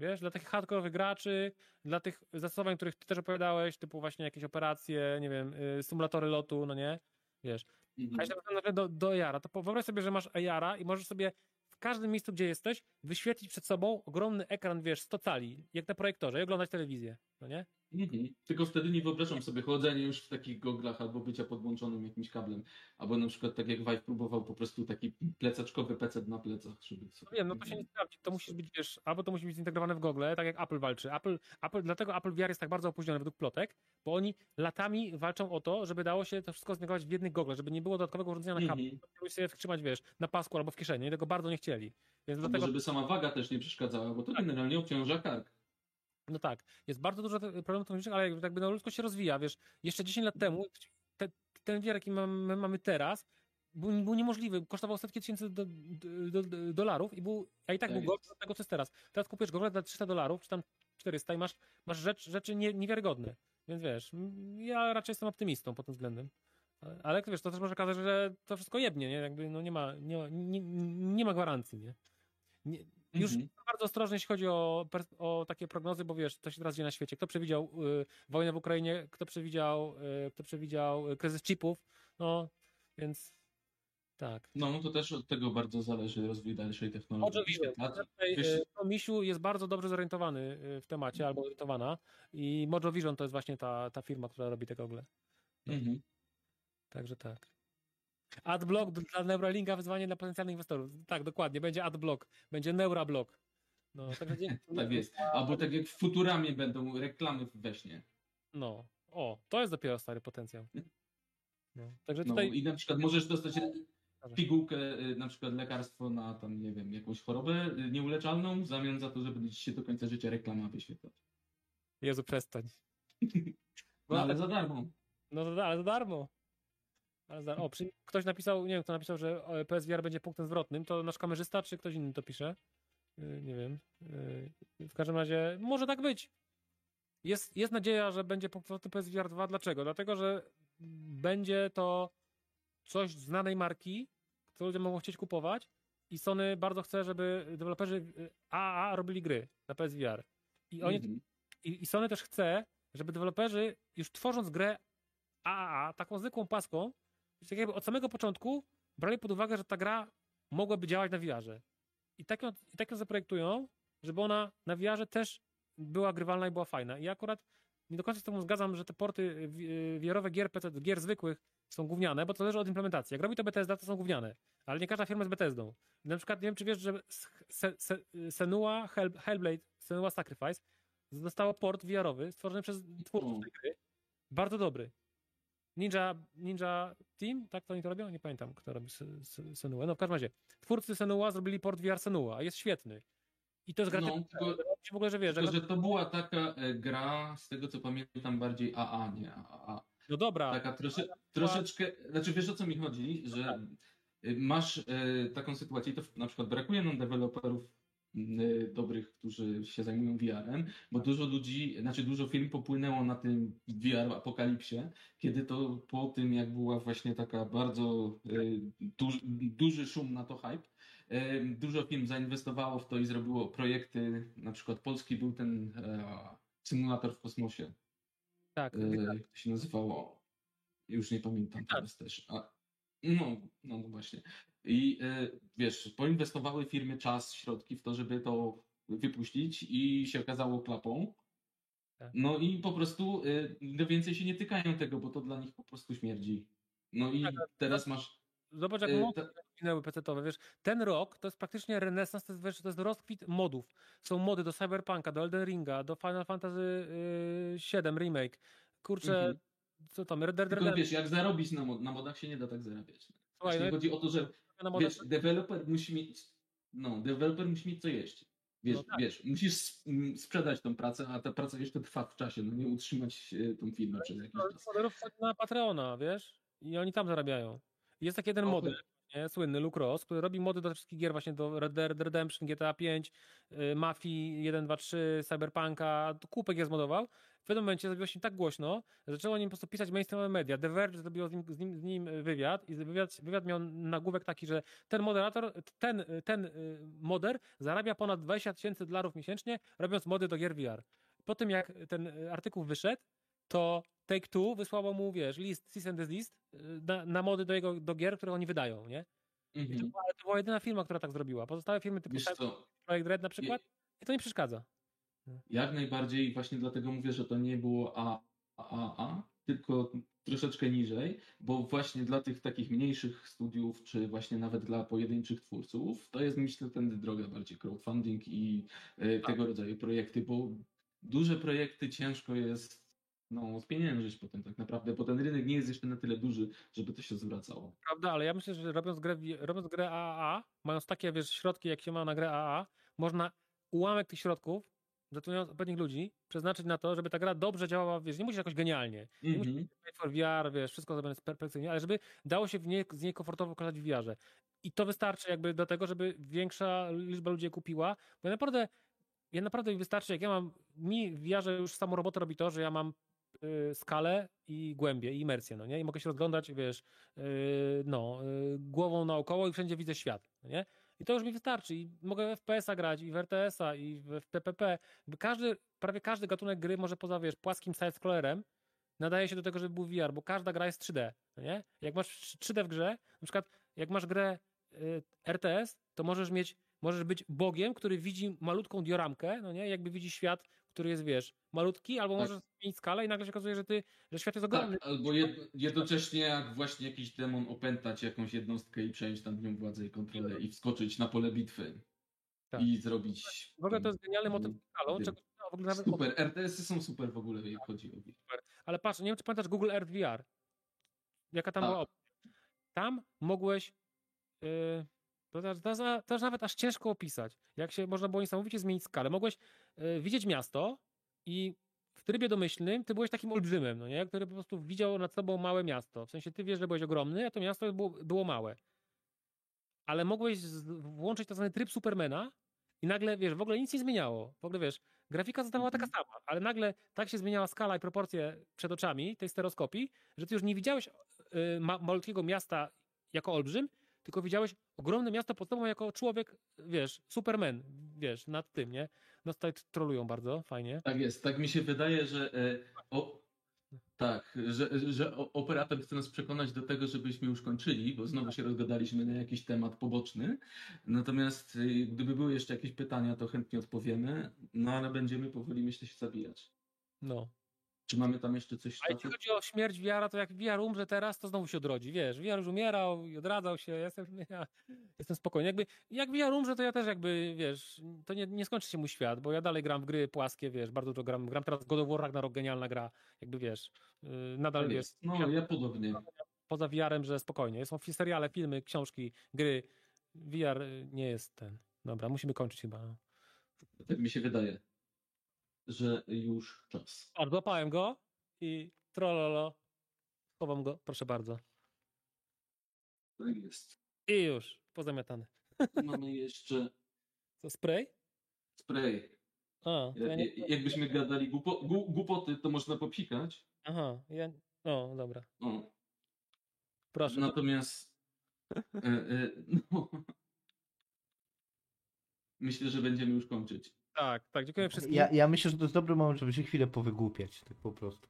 Wiesz, dla takich hardkorowych graczy, dla tych zastosowań, których ty też opowiadałeś, typu właśnie jakieś operacje, nie wiem, y, symulatory lotu, no nie? Wiesz. A Mhm. jeśli na przykład do, do AR-a, to wyobraź sobie, że masz AR-a i możesz sobie każdym miejscu, gdzie jesteś, wyświetlić przed sobą ogromny ekran, wiesz, 100 cali, jak na projektorze i oglądać telewizję, no nie? Mhm. Tylko wtedy nie wyobrażam sobie chodzenia już w takich goglach albo bycia podłączonym jakimś kablem. Albo na przykład tak jak Vive próbował po prostu taki plecaczkowy PC na plecach, żeby sobie... No wiem, no to się nie sprawdzi. To musi być, wiesz, albo to musi być zintegrowane w Google, tak jak Apple walczy. Apple, Apple, dlatego Apple VR jest tak bardzo opóźniony według plotek, bo oni latami walczą o to, żeby dało się to wszystko zintegrować w jednych goglach, żeby nie było dodatkowego urządzenia na kablu. Mhm. Sobie trzymać, wiesz, na pasku albo w kieszeni. Oni tego bardzo nie chcieli. Więc Albo dlatego, żeby sama waga też nie przeszkadzała, bo to generalnie obciąża kark. No tak, jest bardzo dużo problemów technicznych, ale jakby no, ludzkość się rozwija, wiesz. Jeszcze 10 lat temu te, ten VR, jaki mamy, mamy teraz, był, był niemożliwy. Kosztował setki tysięcy do, do, do, dolarów, i był, a i tak Tak był gorszy od tego, co jest teraz. Teraz kupujesz gogle za 300 dolarów, czy tam 400 i masz, masz rzecz, rzeczy nie, niewiarygodne. Więc wiesz, ja raczej jestem optymistą pod tym względem. Ale wiesz, to też może okazać, że to wszystko jebnie, nie? Jakby no nie ma, nie, nie, nie ma gwarancji, nie? nie już Mhm. bardzo ostrożny, jeśli chodzi o, o takie prognozy, bo wiesz, co się teraz dzieje na świecie. Kto przewidział y, wojnę w Ukrainie, kto przewidział, y, kto przewidział y, kryzys chipów, no, więc tak. No, no to też od tego bardzo zależy rozwój dalszej technologii. Vision. A, Tutaj, wiesz- y, no, Misiu jest bardzo dobrze zorientowany y, w temacie, albo orientowana i Mojo Vision to jest właśnie ta, ta firma, która robi te gogle. Mhm. Także tak. Adblock dla Neuralinka, wyzwanie dla potencjalnych inwestorów. Tak, dokładnie, będzie adblock, będzie Neurablock. No, także dzięki. Tak jest. Albo tak jak w Futuramie będą reklamy we śnie. No, o, to jest dopiero stary potencjał. No, także No, tutaj. I na przykład możesz dostać pigułkę, y, na przykład lekarstwo na tam, nie wiem, jakąś chorobę y, nieuleczalną w zamian za to, żeby ci się do końca życia reklama wyświetlać. Jezu, przestań. No ale za darmo. No ale za darmo. Ale za. O, przy... ktoś napisał, nie wiem, kto napisał, że e, PSVR będzie punktem zwrotnym. To nasz kamerzysta, czy ktoś inny to pisze? Yy, Nie wiem. Yy, W każdym razie może tak być. Jest, jest nadzieja, że będzie punkt zwrotny PSVR 2. Dlaczego? Dlatego, że będzie to coś znanej marki, co ludzie mogą chcieć kupować i Sony bardzo chce, żeby deweloperzy AAA robili gry na PSVR. I oni Mhm. i, I Sony też chce, żeby deweloperzy już tworząc grę AAA, taką zwykłą paską, tak jakby od samego początku brali pod uwagę, że ta gra mogłaby działać na VR-ze. I tak ją, i tak ją zaprojektują, żeby ona na VR-ze też była grywalna i była fajna. I akurat nie do końca z tobą zgadzam, że te porty wi- VR-owe gier, PC, gier zwykłych są gówniane, bo to zależy od implementacji. Jak robi to Bethesda, to są gówniane. Ale nie każda firma jest Bethesdą. Na przykład, nie wiem, czy wiesz, że Se- Se- Senua Hell, Hellblade, Senua Sacrifice zostało port VR-owy stworzony przez twórców tej gry. Bardzo dobry. Ninja, Ninja Team, tak to oni to robią? Nie pamiętam, kto robi Se- Se- Senua. No w każdym razie, twórcy Senua zrobili port VR Senua, jest świetny. I to jest gra No, tylko- w ogóle, że wiesz, Tylko, że to była taka e, gra, z tego co pamiętam, bardziej AA, nie AA. no dobra, Taka trosze, troszeczkę, znaczy wiesz o co mi chodzi, że y, masz y, taką sytuację, i to na przykład brakuje nam deweloperów dobrych, którzy się zajmują VR-em, bo dużo ludzi, znaczy dużo firm popłynęło na tym VR apokalipsie, kiedy to po tym, jak była właśnie taka bardzo y, duży, duży szum na to hype, y, dużo firm zainwestowało w to i zrobiło projekty, na przykład polski był ten e, symulator w kosmosie, tak. E, jak to się nazywało? Już nie pamiętam teraz też. A, no, no właśnie. I e, wiesz, poinwestowały firmy czas, środki w to, żeby to wypuścić i się okazało klapą. Tak. No i po prostu e, no więcej się nie tykają tego, bo to dla nich po prostu śmierdzi. No i Tak, ale- teraz masz. Zobacz, jak mody ta- minęły PC-owe, wiesz, ten rok to jest praktycznie renesans, to jest, wiesz, to jest rozkwit modów. Są mody do Cyberpunka, do Elden Ringa, do Final Fantasy y, VII Remake. Kurczę, Mhm. co tam, Red Dead Redemption. wiesz, jak zarobić na, mod- na modach się nie da tak zarabiać. Słuchaj, no, chodzi o to, że Wiesz, deweloper musi mieć, no, deweloper musi mieć co jeść. Wiesz, No tak. wiesz, musisz sprzedać tą pracę, a ta praca jeszcze trwa w czasie, no nie utrzymać e, tą firmę przez jakiś czas. modelów wchodzi na Patreona, wiesz, i oni tam zarabiają. Jest taki jeden O, model, nie? słynny Luke Ross, który robi mody do wszystkich gier, właśnie do Red Dead Redemption, GTA 5, y, Mafii 1, 2, 3, Cyberpunka, kupek je zmodował. W pewnym momencie zrobiło się tak głośno, że zaczęło o nim po prostu pisać mainstreamowe media. The Verge zrobiło z nim, z nim, z nim wywiad i wywiad, wywiad miał nagłówek taki, że ten moderator, ten, ten y, moder zarabia ponad 20 tysięcy dolarów miesięcznie, robiąc mody do gier VR. Po tym jak ten y, artykuł wyszedł, to Take-Two wysłało mu, wiesz, list, cease and desist y, na, na mody do, jego, do gier, które oni wydają, nie? I to, Mhm. była, to była jedyna firma, która tak zrobiła. Pozostałe firmy typu Projekt Red na przykład, i to nie przeszkadza. jak najbardziej właśnie dlatego mówię, że to nie było A, A, A, tylko troszeczkę niżej, bo właśnie dla tych takich mniejszych studiów, czy właśnie nawet dla pojedynczych twórców, to jest myślę tędy droga bardziej crowdfunding i e, tego rodzaju projekty, bo duże projekty ciężko jest no, spieniężyć potem tak naprawdę, bo ten rynek nie jest jeszcze na tyle duży, żeby to się zwracało. Prawda, ale ja myślę, że robiąc grę, robiąc grę AAA, mając takie, wiesz, środki, jak się ma na grę AAA, można ułamek tych środków, zatrudniając odpowiednich ludzi, przeznaczyć na to, żeby ta gra dobrze działała, wiesz, nie musisz jakoś genialnie. Nie musisz Mhm. Made for VR, wiesz, wszystko zrobione perfekcyjnie, ale żeby dało się w niej, z niej komfortowo korzystać w VR-ze. I to wystarczy jakby do tego, żeby większa liczba ludzi je kupiła, bo ja naprawdę, ja naprawdę mi wystarczy, jak ja mam, mi w VR-ze już samą robotę robi to, że ja mam skalę i głębię i imersję, no nie? I mogę się rozglądać, wiesz, y, no, y, głową naokoło i wszędzie widzę świat, no nie? I to już mi wystarczy. I mogę w FPS-a grać, i w RTS-a, i w. Jakby Każdy, prawie każdy gatunek gry może poza, wiesz, płaskim side-scrollerem nadaje się do tego, żeby był VR, bo każda gra jest 3D, no nie? Jak masz 3D w grze, na przykład jak masz grę y, RTS, to możesz mieć, możesz być bogiem, który widzi malutką dioramkę, no nie? Jakby widzi świat, który jest, wiesz, malutki, albo Tak. możesz zmienić skalę i nagle się okazuje, że ty, że świat jest ogromny. Tak, albo jed, jednocześnie jak właśnie jakiś demon opętać jakąś jednostkę i przejąć nad nią władzę i kontrolę i wskoczyć na pole bitwy Tak. i zrobić... W ogóle to jest genialny motyw Mm, skalą, wiem. czego Super, RTS-y są super w ogóle, jak chodzi o VR. Ale patrz, nie wiem, czy pamiętasz Google Earth VR. Jaka tam Tak. była opcja. Tam mogłeś. Yy, to, też- to już nawet aż ciężko opisać. Jak się można było niesamowicie zmienić skalę. Mogłeś yy, widzieć miasto i w trybie domyślnym ty byłeś takim olbrzymem, no nie? który po prostu widział nad sobą małe miasto. W sensie ty wiesz, że byłeś ogromny, a to miasto było, było małe. Ale mogłeś włączyć tak zwany tryb Supermana i nagle, wiesz, w ogóle nic nie zmieniało. W ogóle, wiesz, grafika zostawała taka sama, ale nagle tak się zmieniała skala i proporcje przed oczami tej stereoskopii, że ty już nie widziałeś y, ma, malutkiego miasta jako olbrzym, tylko widziałeś ogromne miasto pod tobą jako człowiek, wiesz, Superman, wiesz, nad tym, nie? No tutaj trolują bardzo, fajnie. Tak jest, tak mi się wydaje, że e, o, tak, że, że operator chce nas przekonać do tego, żebyśmy już kończyli, bo znowu się rozgadaliśmy na jakiś temat poboczny. Natomiast e, gdyby były jeszcze jakieś pytania, to chętnie odpowiemy, no ale będziemy powoli myślę się zabijać. No. Czy mamy tam jeszcze coś? A jeśli chodzi o śmierć wiara, to jak wiar umrze teraz, to znowu się odrodzi, wiesz, wiar już umierał i odradzał się, jestem, ja jestem spokojny. Jakby, jak wiar umrze, to ja też jakby, wiesz, to nie, nie skończy się mój świat, bo ja dalej gram w gry płaskie, wiesz, bardzo dużo gram, gram teraz God of War Ragnarok, genialna gra, jakby, wiesz, yy, nadal, Tak jest. No, ja podobnie. poza VR-em, że spokojnie, są seriale, filmy, książki, gry, VR y, nie jest ten, dobra, musimy kończyć chyba. Tak mi się wydaje, że już czas. A, złapałem go i trololo, chowam go, proszę bardzo. Tak jest. I już, pozamiatane. Mamy jeszcze To spray? spray. A, to ja nie... Ja- Jakbyśmy gadali głupo, gu- głupoty, to można popsikać. Aha, ja... No, dobra. O, Proszę. Natomiast e, e, no, myślę, że będziemy już kończyć. Tak, tak, dziękuję wszystkim. Ja, ja myślę, że to jest dobry moment, żeby się chwilę powygłupiać, tak po prostu.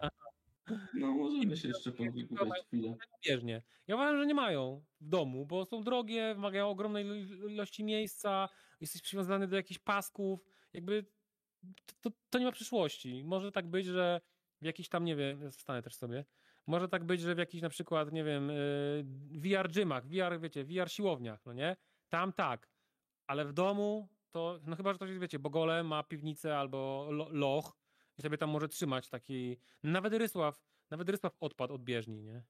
No, możemy się jeszcze powygłupiać chwilę. Bieżnie. Ja uważam, że nie mają w domu, bo są drogie, wymagają ogromnej ilo- ilości miejsca, jesteś przywiązany do jakichś pasków, jakby to, to, to nie ma przyszłości. Może tak być, że w jakiś tam, nie wiem, wstanę też sobie, może tak być, że w jakiś na przykład, nie wiem, y, VR gymach, VR, wiecie, VR siłowniach, no nie? Tam tak, ale w domu to, no chyba, że ktoś jest, wiecie, Bogole ma piwnicę albo lo, loch i sobie tam może trzymać taki, nawet Rysław, nawet Rysław odpadł od bieżni, nie?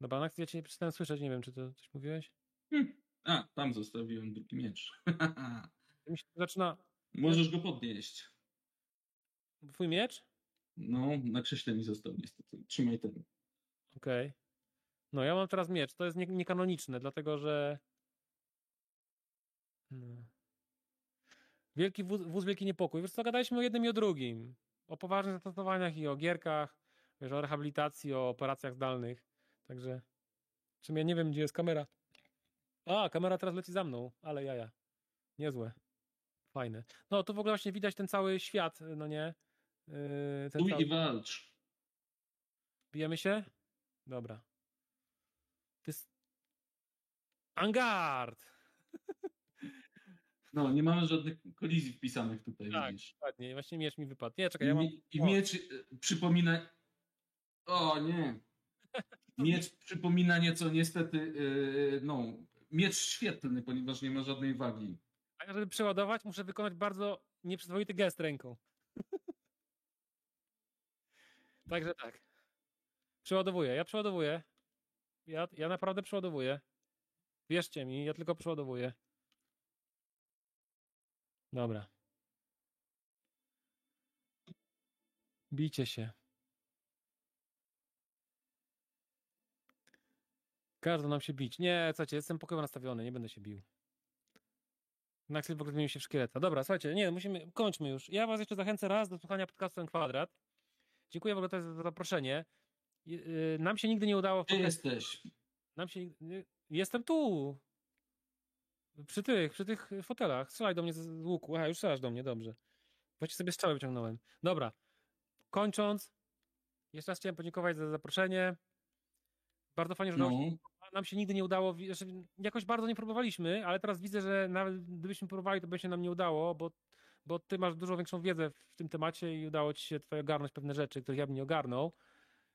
Dobra, Nax, ja cię przestałem słyszeć, nie wiem, czy to coś mówiłeś? A, tam zostawiłem drugi miecz. Mi się zaczyna, Możesz go podnieść. twój miecz? No, na krześle mi został niestety. Trzymaj ten. Okej. No, ja mam teraz miecz. To jest nie- niekanoniczne, dlatego że. No. Wielki wóz, wóz Wielki Niepokój. Wiesz co, gadaliśmy o jednym i o drugim. O poważnych zastosowaniach i o gierkach, wiesz, o rehabilitacji, o operacjach zdalnych. Także. W sumie nie wiem, gdzie jest kamera. A, kamera teraz leci za mną, ale jaja. Niezłe. Fajne. No, tu w ogóle właśnie widać ten cały świat, no nie? Yy, ten cały... i walcz. Bijemy się? Dobra. To jest... Angard! No, nie mamy żadnych kolizji wpisanych tutaj, Tak. widzisz. Ładnie, właśnie miecz mi wypadł. Nie, czekaj, I, ja mam... I o, miecz y, przypomina... O, nie. Miecz przypomina nieco niestety, y, no, miecz świetlny, ponieważ nie ma żadnej wagi. A żeby przeładować, muszę wykonać bardzo nieprzyzwoity gest ręką. Także tak. Przeładowuję, ja przeładowuję. Ja, ja naprawdę przeładowuję. Wierzcie mi, ja tylko przeładowuję. Dobra. Bijcie się. Każdy nam się bić. Nie, słuchajcie, jestem pokojowo nastawiony, nie będę się bił. W ogóle zmienił się w szkieleta. Dobra, słuchajcie, nie, musimy, kończmy już. Ja was jeszcze zachęcę raz do słuchania podcastu Ten Kwadrat. Dziękuję w ogóle za zaproszenie. Y, Nam się nigdy nie udało... w Gdzie jesteś? Nam się... Jestem tu! Przy tych, przy tych fotelach. Strzelaj do mnie z łuku. Aha, już strzelasz do mnie, dobrze. Właściwie sobie strzałę wyciągnąłem. Dobra. Kończąc, jeszcze raz chciałem podziękować za zaproszenie. Bardzo fajnie, że No, nam się nigdy nie udało, jakoś bardzo nie próbowaliśmy, ale teraz widzę, że nawet gdybyśmy próbowali, to by się nam nie udało, bo, bo ty masz dużo większą wiedzę w tym temacie i udało ci się twoje ogarnąć pewne rzeczy, których ja bym nie ogarnął.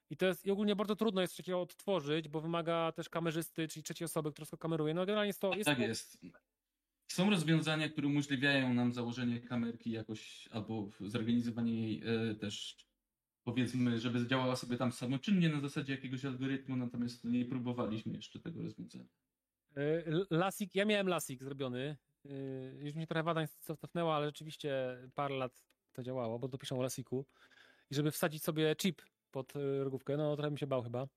I to jest i ogólnie bardzo trudno jest coś takiego odtworzyć, bo wymaga też kamerzysty, czyli trzeciej osoby, która wszystko kameruje. No generalnie jest to... Jest tak to, jest. Są rozwiązania, które umożliwiają nam założenie kamerki jakoś, albo zorganizowanie jej e, też, powiedzmy, żeby działała sobie tam samoczynnie na zasadzie jakiegoś algorytmu, natomiast nie próbowaliśmy jeszcze tego rozwiązania. Y, Lasik, ja miałem lasik zrobiony. y, Już mi się trochę wada cofnęła, ale rzeczywiście parę lat to działało, bo dopiszą o lasiku. I żeby wsadzić sobie chip pod y, rogówkę, no trochę mi się bał chyba.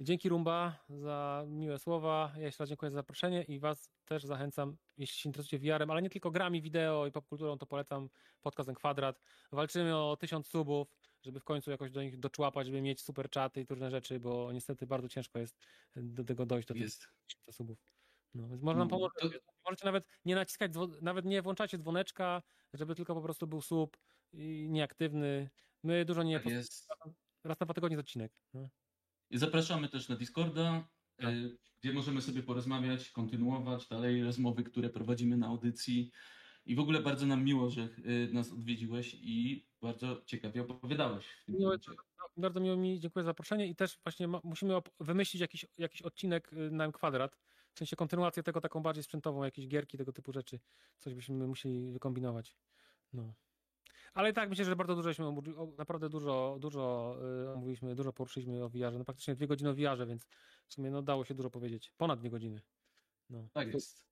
Dzięki Rumba za miłe słowa. Ja jeszcze raz dziękuję za zaproszenie i Was też zachęcam, jeśli się interesujecie VR-em, ale nie tylko grami, wideo i popkulturą, to polecam podcast Ten Kwadrat. Walczymy o tysiąc subów, żeby w końcu jakoś do nich doczłapać, żeby mieć super czaty i różne rzeczy, bo niestety bardzo ciężko jest do tego dojść, do tych subów. No, więc można nam No, pomóc. to- Możecie nawet nie naciskać, nawet nie włączacie dzwoneczka, żeby tylko po prostu był sub i nieaktywny. My dużo nie. Tak jest. Raz na dwa tygodnie odcinek. No. Zapraszamy też na Discorda, Tak. e, gdzie możemy sobie porozmawiać, kontynuować dalej rozmowy, które prowadzimy na audycji. I w ogóle bardzo nam miło, że e, nas odwiedziłeś i bardzo ciekawie opowiadałeś Miło, no, bardzo miło mi, dziękuję za zaproszenie i też właśnie ma, musimy wymyślić jakiś, jakiś odcinek y, na M kwadrat, w sensie kontynuację tego taką bardziej sprzętową, jakieś gierki, tego typu rzeczy, coś byśmy musieli wykombinować. No. Ale i tak myślę, że bardzo dużo żeśmy omówi- o- naprawdę dużo, dużo y, omówiliśmy, dużo poruszyliśmy o VR-ze, no praktycznie dwie godziny o VR-ze, więc w sumie no, dało się dużo powiedzieć. Ponad dwie godziny. No. Tak jest.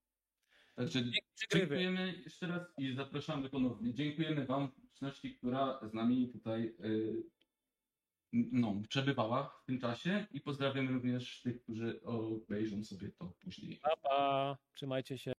Dziękujemy jeszcze raz i zapraszamy ponownie. Dziękujemy Wam, publiczności, która z nami tutaj y, no, przebywała w tym czasie i pozdrawiamy również tych, którzy obejrzą sobie to później. Pa, pa. Trzymajcie się.